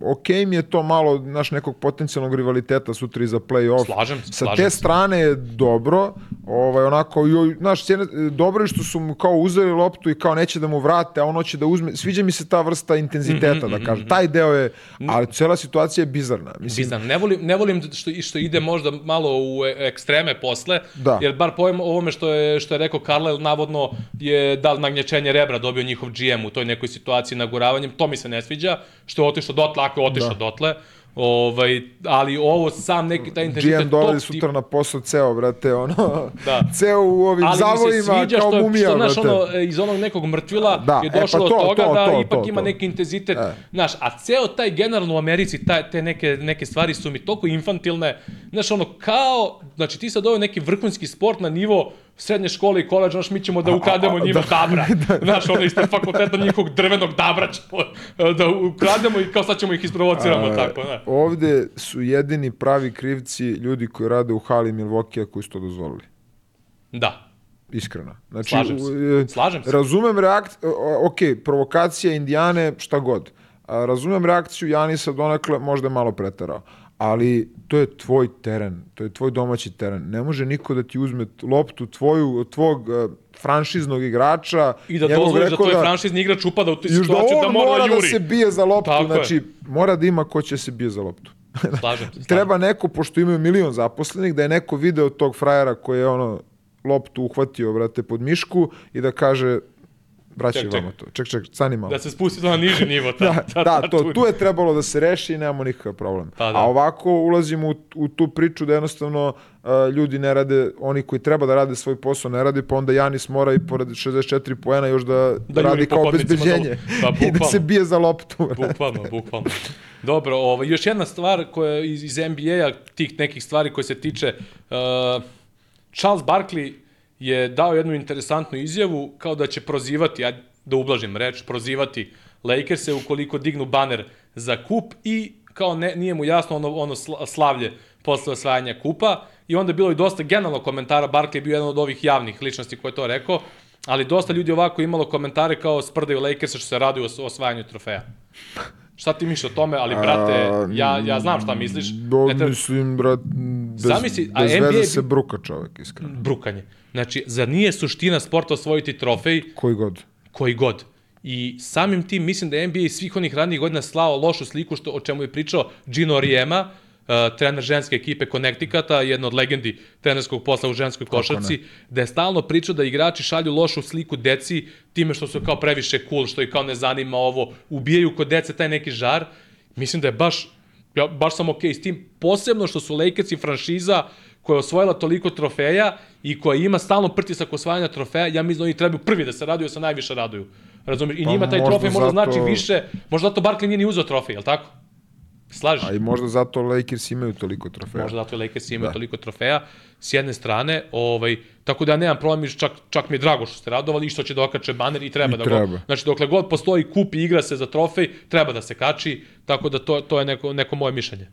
ok mi je to malo, naš nekog potencijalnog rivaliteta sutra i za play-off. Slažem se, Sa slažem te se. strane je dobro, ovaj, onako, joj, znaš, s jedne, dobro je što su mu kao uzeli loptu i kao neće da mu vrate, a on hoće da uzme, sviđa mi se ta vrsta intenziteta, Mhm, da kažem, taj deo je, ali cela situacija je bizarna. Mislim, Bizarno. Ne volim, ne volim što, što ide možda malo u e- ekstreme posle, Da. jer bar pojem ovome što je, što je rekao Carlisle, navodno je da nagnječenje rebra dobio njihov GM u toj nekoj situaciji naguravanjem, to mi se ne sviđa, što je otišao dotle, ako je otišao Da. dotle, ovaj, ali ovo sam neki taj intenzitet GM dolazi sutra na posao ceo, brate, ono, Da. (laughs) ceo u ovim ali mi se zavojima sviđa kao što, je, mumija, što, brate. ono, e, iz onog nekog mrtvila Da, je e, pa došlo do to, toga to, da to, ipak to, ima to. neki intenzitet. E. Znaš, a ceo taj generalno u Americi, taj, te neke, neke stvari su mi toliko infantilne. Znaš, ono, kao, znači ti sad ovo neki vrhunski sport na nivo srednje škole i koleđa, znaš, mi ćemo da ukrademo njima da. dabra. (laughs) Znaš, ono, ispred fakulteta njihovog drvenog dabra ćemo e, da ukrademo i kao sad ćemo ih isprovociramo, A, tako, ne. Ovde su jedini pravi krivci ljudi koji rade u hali Milvokija koji su to dozvolili. Da. Iskreno. Znači, Slažem se. e, Slažem se. Razumem reakciju, ok, provokacija Indijane, šta god. A, razumem reakciju Janisa donekle, možda je malo preterao. Ali to je tvoj teren, to je tvoj domaći teren. Ne može niko da ti uzme loptu tvoju, tvog uh, franšiznog igrača. I da dozvoliš da tvoj rekorda, franšizni igrač upada u tu Još da situaciju da, on mora mora da da juri. se bije za loptu, Tako je. znači mora da ima ko će se bije za loptu. Slažem se. (laughs) Treba neko, pošto imaju milion zaposlenih, da je neko video tog frajera koji je ono loptu uhvatio, brate, pod mišku i da kaže vraćaj vamo to. Ček, ček, stani malo. Da se spusti to na niži (laughs) nivo. Ta, Da, ta, da, ta, to, tu- je trebalo da se reši i nemamo nikakav problem. Pa da. A ovako ulazimo u, u tu priču da jednostavno uh, ljudi ne rade, oni koji treba da rade svoj posao ne rade, pa onda Janis mora i pored 64 poena još da, Da radi kao obezbeđenje Pa, (laughs) i da se bije za loptu. (laughs) Bukvalno, bukvalno. Dobro, ovaj, još jedna stvar koja iz, iz NBA-a, tih nekih stvari koje se tiče, uh, Charles Barkley je dao jednu interesantnu izjavu kao da će prozivati, ja da ublažim reč, prozivati Lakers-e ukoliko dignu baner za kup i kao ne, nije mu jasno ono, ono sla- slavlje posle osvajanja kupa i onda je bilo i dosta generalno komentara, Barkley je bio jedan od ovih javnih ličnosti koji je to rekao, ali dosta ljudi ovako imalo komentare kao sprdaju Lakers-a što se radi o osvajanju trofeja. Šta ti misliš o tome, ali brate, ja, ja znam šta misliš. Do, Ne treba- mislim, brat, bez, Zamisli, a bez NBA veze se bruka čovek, iskreno. brukanje. Znači, zar nije suština sporta osvojiti trofej Koji god. koji god? I samim tim mislim da je NBA svih onih ranijih godina slao lošu sliku što, o čemu je pričao Gino Riema, uh, trener ženske ekipe Connecticuta, jedna od legendi trenerskog posla u ženskoj košarci, da je stalno pričao da igrači šalju lošu sliku deci time što su kao previše cool, što ih kao ne zanima ovo, ubijaju kod dece taj neki žar. Mislim da je baš ja baš sam okej s tim, posebno što su Lakersi franšiza koja je osvojila toliko trofeja i koja ima stalno pritisak osvajanja trofeja, ja mislim da oni trebaju prvi da se raduju, se najviše raduju. Razumiješ? I Pa njima taj trofej možda zato- znači više, možda zato Barkley nije ni uzeo trofej, je li tako? Slažeš? A i možda zato Lakers imaju toliko trofeja. Možda zato Lakers imaju Da. toliko trofeja s jedne strane, ovaj tako da ja nemam problem čak čak mi je drago što ste radovali i što će da okače baner i treba I da treba. go. Znači dokle god postoji kup i igra se za trofej, treba da se kači, tako da to to je neko neko moje mišljenje.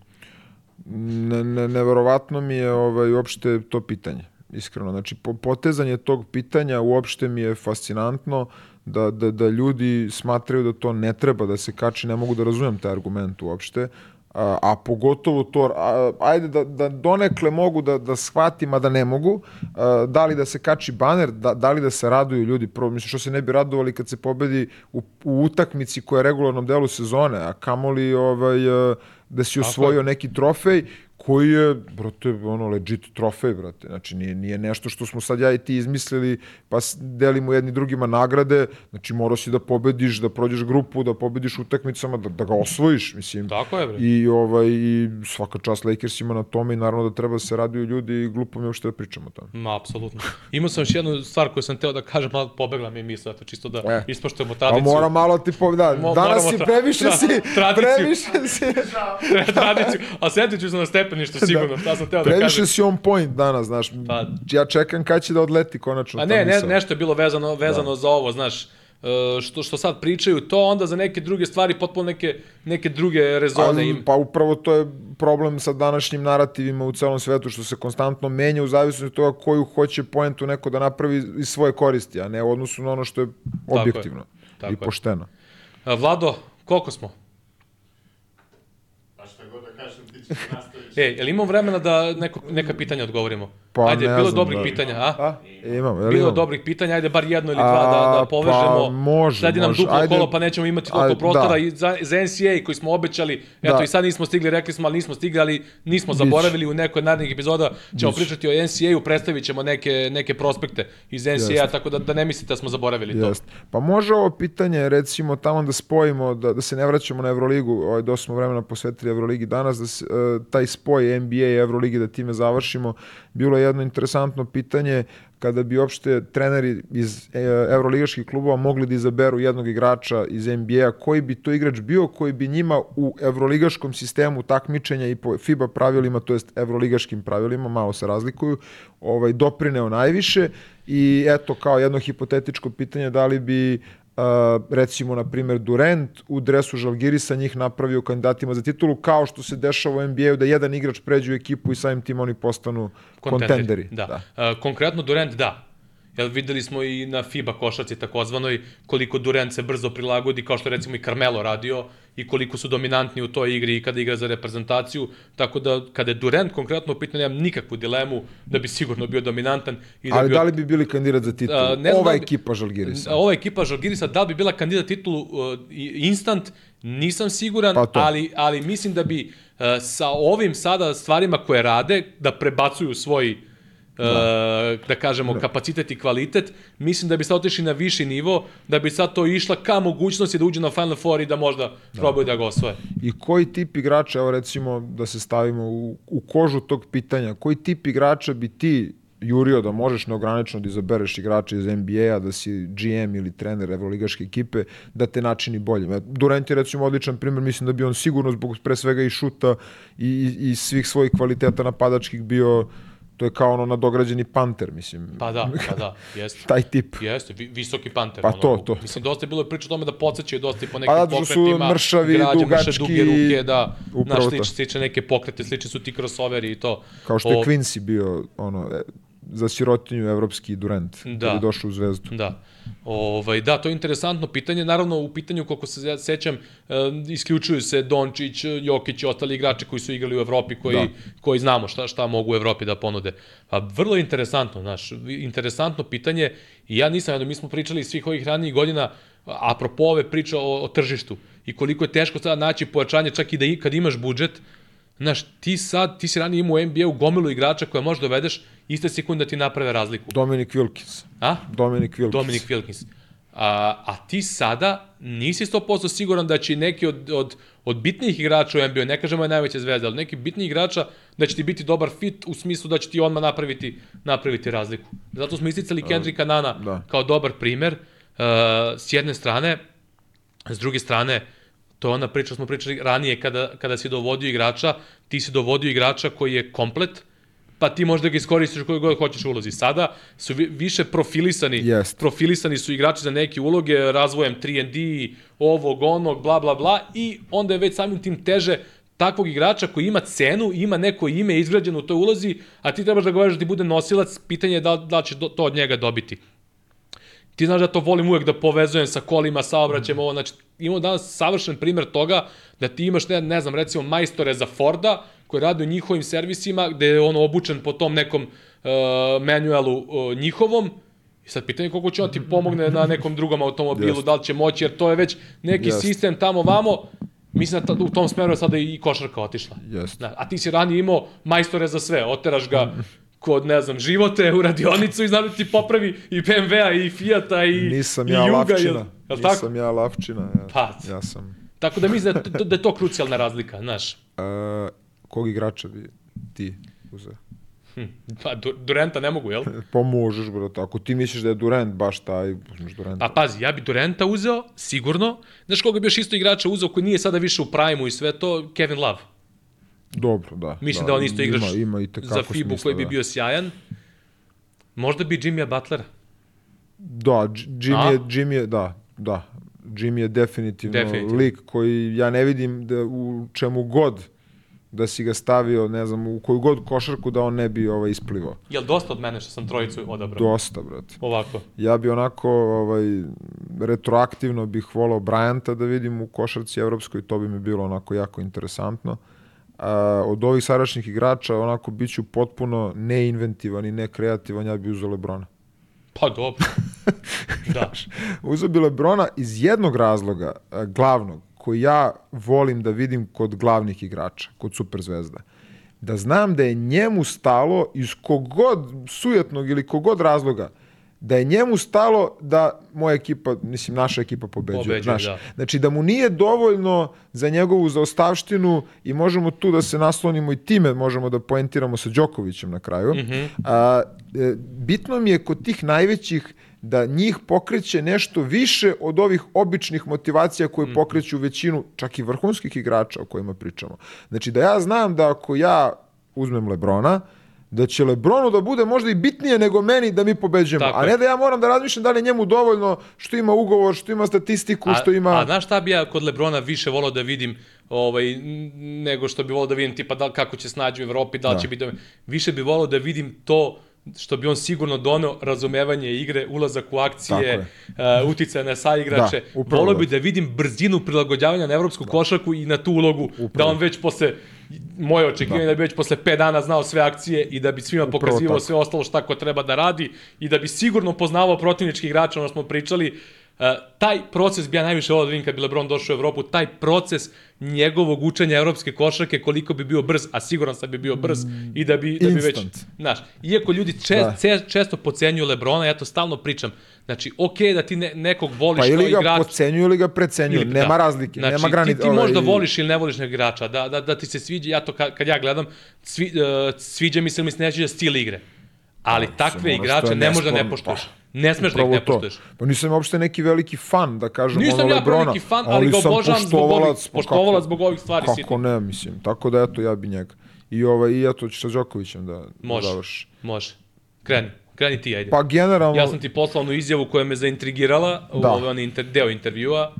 Ne, ne, neverovatno mi je ovaj, uopšte to pitanje, iskreno. Znači, po, potezanje tog pitanja uopšte mi je fascinantno da, da, da ljudi smatraju da to ne treba da se kači, ne mogu da razumem taj argument uopšte. A, a pogotovo to, a, ajde da, da donekle mogu da, da shvatim, a da ne mogu, a, da li da se kači baner, da, da li da se raduju ljudi, prvo, mislim, što se ne bi radovali kad se pobedi u, u utakmici koja je regularnom delu sezone, a kamoli ovaj, a, da si osvojio neki trofej koji je, brate, ono, legit trofej, brate. Znači, nije, nije nešto što smo sad ja i ti izmislili, pa delimo jedni drugima nagrade. Znači, morao si da pobediš, da prođeš grupu, da pobediš utakmicama, da, da ga osvojiš, mislim. Tako je bre. I, ovaj, I svaka čast Lakersima na tome i naravno da treba da se raduju ljudi i glupo mi je uopšte da pričamo o tome. Ma, apsolutno. Imao sam još jednu stvar koju sam teo da kažem, ali pobegla mi je misla, eto, čisto da E. ispoštujemo Pa tradiciju. mora malo ti po... Da, Mo- danas si previše tra- si, (laughs) tradiciju. previše si, (laughs) tradiciju. A setit ću se na stepeništu, sigurno, šta sam teo da previše kažem. si on point danas, znaš. Pa- Ja čekam kad će da odleti konačno A ne, ne, nešto je bilo vezano, vezano za ovo, znaš, e, što, što sad pričaju to, onda za neke druge stvari, potpuno neke, neke druge rezone Ali, im. pa upravo to je problem sa današnjim narativima u celom svetu, što se konstantno menja u zavisnosti od toga koju hoće poentu neko da napravi iz svoje koristi, a ne u odnosu na ono što je je. objektivno Tako i je. pošteno. A, Vlado, koliko smo? Pa šta god da kažem, ti ćeš da E, jel imamo vremena da neko, neka pitanja odgovorimo? Pa Ajde, bilo znam, dobrih da. pitanja, a? A? E, imamo, je li Bilo dobrih pitanja, ajde bar jedno ili dva da, da A, povežemo. pa može, Sledi nam može. duplo Ajde. kolo, pa nećemo imati toliko Ajde, prostora. da. I za, za NCAA koji smo obećali, eto Da. i sad nismo stigli, rekli smo, ali nismo stigli, ali nismo zaboravili u nekoj narednih epizoda. Ćemo pričati o NCAA-u, predstavit ćemo neke, neke prospekte iz NCAA-a, tako da, da ne mislite da smo zaboravili to. Jest. Pa može ovo pitanje, recimo, tamo da spojimo, da, da se ne vraćamo na Euroligu, ovaj, dosta smo vremena posvetili Euroligi danas, da se, e, taj spoj NBA i Euroligi, da time završimo, bilo je jedno interesantno pitanje kada bi uopšte treneri iz e, evroligaških klubova mogli da izaberu jednog igrača iz NBA, koji bi to igrač bio, koji bi njima u evroligaškom sistemu takmičenja i po FIBA pravilima, to jest evroligaškim pravilima, malo se razlikuju, ovaj, doprineo najviše i eto, kao jedno hipotetičko pitanje, da li bi Uh, recimo, na primjer, Durant u dresu Žalgirisa njih napravio kandidatima za titulu, kao što se dešava u NBA-u da jedan igrač pređe u ekipu i samim tim oni postanu kontenderi. Da. da. Uh, konkretno Durant da. Jel videli smo i na FIBA košarci takozvanoj koliko Durant se brzo prilagodi kao što recimo i Carmelo radio i koliko su dominantni u toj igri i kada igra za reprezentaciju, tako da kada je Durant konkretno u pitanju nemam nikakvu dilemu da bi sigurno bio dominantan i da Ali bio da li bi bili kandidat za titulu? A, ne znam Ova da bi- ekipa Žalgirisa. ova ekipa Žalgirisa da li bi bila kandidat titulu uh, instant, nisam siguran, Pa to. ali, ali mislim da bi uh, sa ovim sada stvarima koje rade, da prebacuju svoj da, da kažemo, kapacitet i kvalitet, mislim da bi sad otišli na viši nivo, da bi sad to išla ka mogućnosti da uđe na Final Four i da možda probaju da ga osvoje. I koji tip igrača, evo recimo da se stavimo u, u kožu tog pitanja, koji tip igrača bi ti jurio da možeš neograničeno da izabereš igrača iz NBA-a, da si GM ili trener evroligaške ekipe, da te načini boljim. E, Durant je recimo odličan primjer, mislim da bi on sigurno zbog pre svega i šuta i, i, i svih svojih kvaliteta napadačkih bio, to je kao ono nadograđeni panter, mislim. Pa da, (laughs) pa da, jeste. Taj tip. Jeste, vi, visoki panter. Pa ono, to, to. Mislim, dosta je bilo priče o tome da podsjećaju dosta i po nekim Pa zato što su pokretima. mršavi, građe, mrše dugački duge ruke, da. Upravo Znaš, to. slične, slične neke pokrete, slični su ti crossoveri i to. Kao što je Quincy bio ono, e, za sirotinju evropski Durant, da. Da. bi došao u zvezdu. Da. Ovaj, da, to je interesantno pitanje. Naravno, u pitanju, koliko se ja sećam, isključuju se Dončić, Jokić i ostali igrači koji su igrali u Evropi, koji, da. koji znamo šta, šta mogu u Evropi da ponude. Pa vrlo interesantno, znaš, interesantno pitanje i ja nisam, jedno, mi smo pričali svih ovih ranijih godina, apropo ove priče o, o tržištu i koliko je teško sada naći pojačanje čak i da i, kad imaš budžet, Znaš, ti sad, ti si ranije imao u NBA-u gomilu igrača koje možeš dovedeš iste sekunde da ti naprave razliku. Dominik Wilkins. A? Dominik Wilkins. Dominik Wilkins. A, a ti sada nisi 100% siguran da će neki od, od od bitnijih igrača u NBA, ne kažemo je najveća zvezda, ali neki bitnijih igrača da će ti biti dobar fit u smislu da će ti odmah napraviti, napraviti razliku. Zato smo isticali Kendricka Nana da. kao dobar primer. Uh, s jedne strane, s druge strane, to je ona priča, smo pričali ranije, kada, kada si dovodio igrača, ti si dovodio igrača koji je komplet, pa ti možda ga iskoristiš koji god hoćeš ulozi. Sada su vi, više profilisani, Jest. profilisani su igrači za neke uloge, razvojem 3&D, ovog, onog, bla, bla, bla, i onda je već samim tim teže takvog igrača koji ima cenu, ima neko ime izgrađeno u toj ulozi, a ti trebaš da govoriš da ti bude nosilac, pitanje je da, da će to od njega dobiti. Ti znaš da to volim uvek da povezujem sa kolima, saobraćajem, ovo, znači imamo danas savršen primer toga da ti imaš, ne, ne znam, recimo majstore za Forda, koji rade u njihovim servisima, gde je on obučen po tom nekom uh, manualu uh, njihovom, I sad pitanje je koliko će on ti pomogne na nekom drugom automobilu, Jest. da li će moći, jer to je već neki Jest. sistem tamo vamo, mislim da u tom smeru je sada i košarka otišla. Jest. Da, a ti si ranije imao majstore za sve, oteraš ga (laughs) kod, ne znam, živote u radionicu i znam da ti popravi i BMW-a i Fiata i, Nisam i ja Juga. lavčina. Jel, jel tako? Nisam ja lavčina. Ja, Pa. ja sam... Tako da mislim da, da je to krucijalna razlika, znaš. Uh, kog igrača bi ti uzeo? Hm, Pa, Du- Durenta ne mogu, jel? (laughs) Pa možeš, brate. Ako ti misliš da je Durant baš taj, uzmeš Duranta. Pa pazi, ja bi Durenta uzeo, sigurno. Znaš koga bi još isto igrača uzeo koji nije sada više u prime i sve to? Kevin Love. Dobro, da. Mislim da, on isto igrač ima, ima i za FIBU smisla, koji bi da. bio sjajan. Možda bi Jimmya Butlera. Da, Jimmy je, Jimmy je, da, da. Jimmy je definitivno, Definitivno. lik koji ja ne vidim da u čemu god da si ga stavio, ne znam, u koju god košarku da on ne bi ovaj, isplivao. Jel dosta od mene što sam trojicu odabrao? Dosta, brate. Ovako. Ja bi onako ovaj, retroaktivno bih volao Bryanta da vidim u košarci evropskoj, to bi mi bilo onako jako interesantno. A, od ovih sadašnjih igrača onako bit ću potpuno neinventivan i nekreativan, ja bi uzeo Lebrona. Pa dobro. (laughs) da. Uzeo bi Lebrona iz jednog razloga, a, glavnog, koji ja volim da vidim kod glavnih igrača, kod superzvezda. Da znam da je njemu stalo iz kogod sujetnog ili kogod razloga, da je njemu stalo da moja ekipa, mislim naša ekipa pobeđuje. Pobeđuje, znaš. da. Znači da mu nije dovoljno za njegovu zaostavštinu i možemo tu da se naslonimo i time možemo da poentiramo sa Đokovićem na kraju. A, e, bitno mi je kod tih najvećih da njih pokreće nešto više od ovih običnih motivacija koje pokreću većinu, čak i vrhunskih igrača o kojima pričamo. Znači da ja znam da ako ja uzmem Lebrona, da će Lebronu da bude možda i bitnije nego meni da mi pobeđujemo. Tako a ne da ja moram da razmišljam da li je njemu dovoljno što ima ugovor, što ima statistiku, A, što ima... a znaš šta bi ja kod Lebrona više volao da vidim ovaj, nego što bi volao da vidim tipa da, kako će snađi u Evropi, da li Da. će biti... Više bi volao da vidim to što bi on sigurno doneo razumevanje igre, ulazak u akcije, uh, uticaj na saigrače. Da, upravo volao bi da. da vidim brzinu prilagođavanja na evropsku košarku i na tu ulogu, da on već posle moje očekivanje da. da bi već posle 5 dana znao sve akcije i da bi svima Upravo pokazivao tako. sve ostalo šta ko treba da radi i da bi sigurno poznavao protivnički igrača, ono smo pričali, taj proces bi ja najviše volao da vidim kad bi LeBron došao u Evropu, taj proces njegovog učenja evropske košarke, koliko bi bio brz, a siguran sam bi bio brz i da bi, da bi već, znaš, iako ljudi čest, Da. ce, često pocenjuju Lebrona, ja to stalno pričam, znači, okej okay da ti ne, nekog voliš Pa ili ga igrač, podcenjuju ili ga precenjuju. ili- nema da. razlike, znači, nema granice. Ti, ti možda voliš ili ne voliš nekog igrača, da, da, da ti se sviđa, ja to kad, kad ja gledam, svi, uh, sviđa mi se ili mi se ne sviđa stil igre. Ali takve ono što igrače ne možda ne poštuješ. Pa, Ne smeš da ih Upravo ne to. poštuješ. Pa nisam uopšte neki veliki fan, da kažem, Nisam ono ja Lebrona. veliki fan, ali ga sam obožavam zbog ovih, poštovalac, pa poštovalac kako- zbog ovih stvari Kako sitnih. ne, mislim. Tako da, eto, ja bi njega. I, ovaj, i eto, sa Đokovićem da, Može. završi. Može. Kreni. Kreni ti, ajde. Pa generalno, Ja sam ti poslao onu izjavu koja me zaintrigirala, Da. da. ovaj inter, deo intervjua.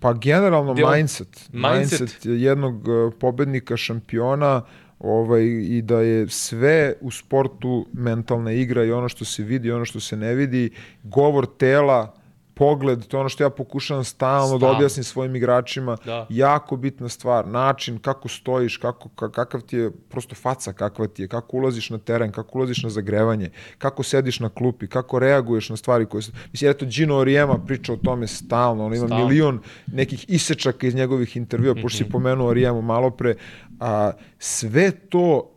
Pa generalno Deo- mindset. mindset. Mindset jednog uh, pobednika, šampiona ovaj, i da je sve u sportu mentalna igra i ono što se vidi ono što se ne vidi, govor tela, pogled, to je ono što ja pokušavam stalno, da Stalno. objasnim svojim igračima, Da. jako bitna stvar, način kako stojiš, kako, ka- kakav ti je prosto faca kakva ti je, kako ulaziš na teren, kako ulaziš na zagrevanje, kako sediš na klupi, kako reaguješ na stvari koje. Mislim, eto, Gino Orijema priča o tome stalno, on ima Stalno. milion nekih isečaka iz njegovih intervjua, pošto si pomenuo Orijemu malo pre, a, sve to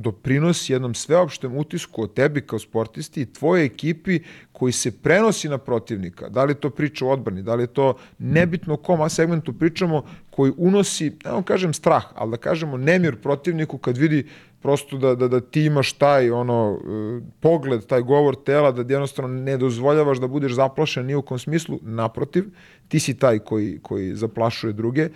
doprinosi jednom sveopštem utisku o tebi kao sportisti i tvoje ekipi koji se prenosi na protivnika. Da li je to priča o odbrani, da li je to nebitno o kom segmentu pričamo, koji unosi, ne vam kažem strah, ali da kažemo nemir protivniku kad vidi prosto da, da, da ti imaš taj ono e, pogled, taj govor tela, da jednostavno ne dozvoljavaš da budeš zaplašen ni u kom smislu, naprotiv, ti si taj koji, koji zaplašuje druge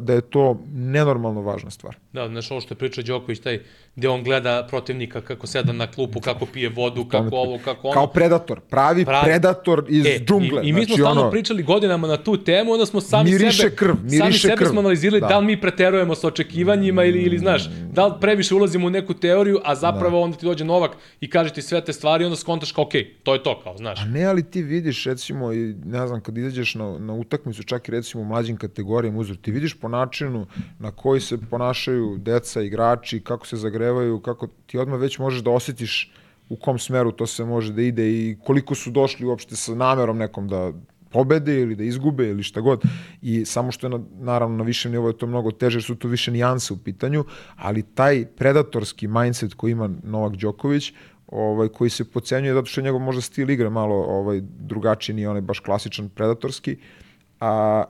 da je to nenormalno važna stvar. Da, znaš ovo što je pričao Đoković, taj gde on gleda protivnika kako seda na klupu, kako pije vodu, kako ovo, kako ono. Kao predator, pravi, pravi. predator iz e, džungle. I, I mi smo znači, stalno ono, pričali godinama na tu temu, onda smo sami miriše sebe, krv, miriše sami sebe krv. smo analizirali da. da li mi preterujemo sa očekivanjima ili, ili znaš, da li previše ulazimo u neku teoriju, a zapravo da. onda ti dođe Novak i kaže ti sve te stvari i onda skontaš kao, okej, okay, to je to, kao, znaš. A ne, ali ti vidiš, recimo, i ne znam, kad izađeš na, na utakmicu, čak i recimo u mlađim kategorijama uzor, ti vidiš po načinu na koji se ponašaju deca, igrači, kako se zagrevaju, kako ti odmah već možeš da osetiš u kom smeru to se može da ide i koliko su došli uopšte sa namerom nekom da pobede ili da izgube ili šta god. I samo što je na, naravno na višem nivou je to mnogo teže, su to više nijanse u pitanju, ali taj predatorski mindset koji ima Novak Đoković, ovaj, koji se pocenjuje zato što je njegov možda stil igre malo ovaj, drugačiji, nije onaj baš klasičan predatorski, a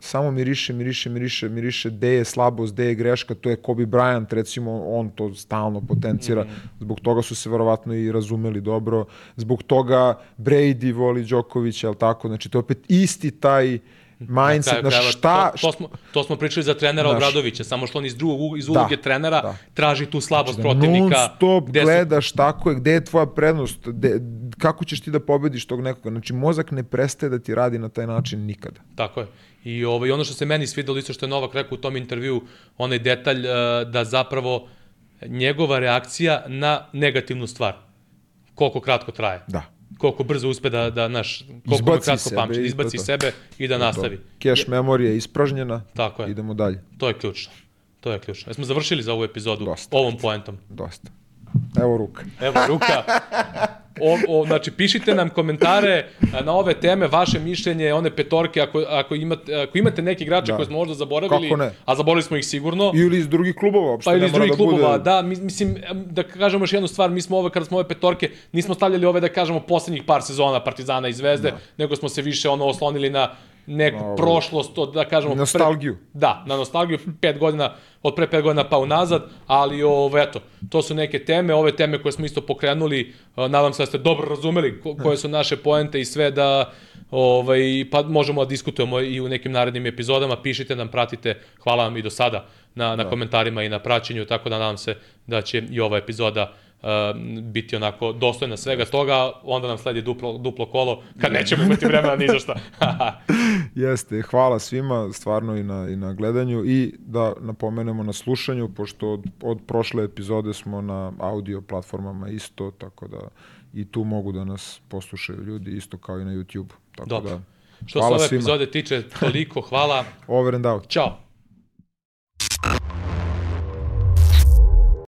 samo miriše, miriše, miriše, miriše, gde je slabost, gde je greška, to je Kobe Bryant, recimo, on to stalno potencira, -hmm. zbog toga su se verovatno i razumeli dobro, zbog toga Brady voli Đokovića, je tako, znači to je opet isti taj mindset, na, kraju, šta... To, to, smo, to smo pričali za trenera naš, Obradovića, samo što on iz, drugog, iz uloge da, trenera da. traži tu slabost znači, da protivnika. Non stop gledaš su... tako je, gde je tvoja prednost, gde, kako ćeš ti da pobediš tog nekoga. Znači, mozak ne prestaje da ti radi na taj način nikada. Tako je. I ovaj, ono što se meni svidelo isto što je Novak rekao u tom intervju, onaj detalj uh, da zapravo njegova reakcija na negativnu stvar. Koliko kratko traje. Da. Koliko brzo uspe da, da naš, koliko izbaci kratko sebe, pamći, izbaci to. sebe i da nastavi. Cache memorija je ispražnjena, Tako je. idemo dalje. To je ključno. To je ključno. Jesmo završili za ovu epizodu Dosta. ovom poentom? Dosta. Evo ruka. Evo ruka. (laughs) O, o, znači, pišite nam komentare na ove teme, vaše mišljenje, one petorke, ako, ako, imate, ako imate neki igrače da. koje smo možda zaboravili, a zaboravili smo ih sigurno. Ili iz drugih klubova, uopšte pa ili iz drugih da klubova, bude... da, mislim, da kažemo još jednu stvar, mi smo ove, kada smo ove petorke, nismo stavljali ove, da kažemo, poslednjih par sezona Partizana i Zvezde, da. nego smo se više ono oslonili na neku no, prošlost, od, da kažemo... Nostalgiju. Pre, da, na nostalgiju, pet godina, od pre pet godina pa unazad, ali ovo, eto, to su neke teme, ove teme koje smo isto pokrenuli, nadam se da ste dobro razumeli koje su naše poente i sve da ovaj, pa možemo da diskutujemo i u nekim narednim epizodama, pišite nam, pratite, hvala vam i do sada na, na da. komentarima i na praćenju, tako da nadam se da će i ova epizoda uh, biti onako dostojna svega toga, onda nam sledi duplo, duplo kolo, kad nećemo imati vremena ni za šta. (laughs) Jeste, hvala svima, stvarno i na, i na gledanju i da napomenemo na slušanju, pošto od, od prošle epizode smo na audio platformama isto, tako da i tu mogu da nas poslušaju ljudi isto kao i na YouTube. Tako Dobro. da, Što se ove svima. epizode tiče, toliko, hvala. Over and out. Ćao.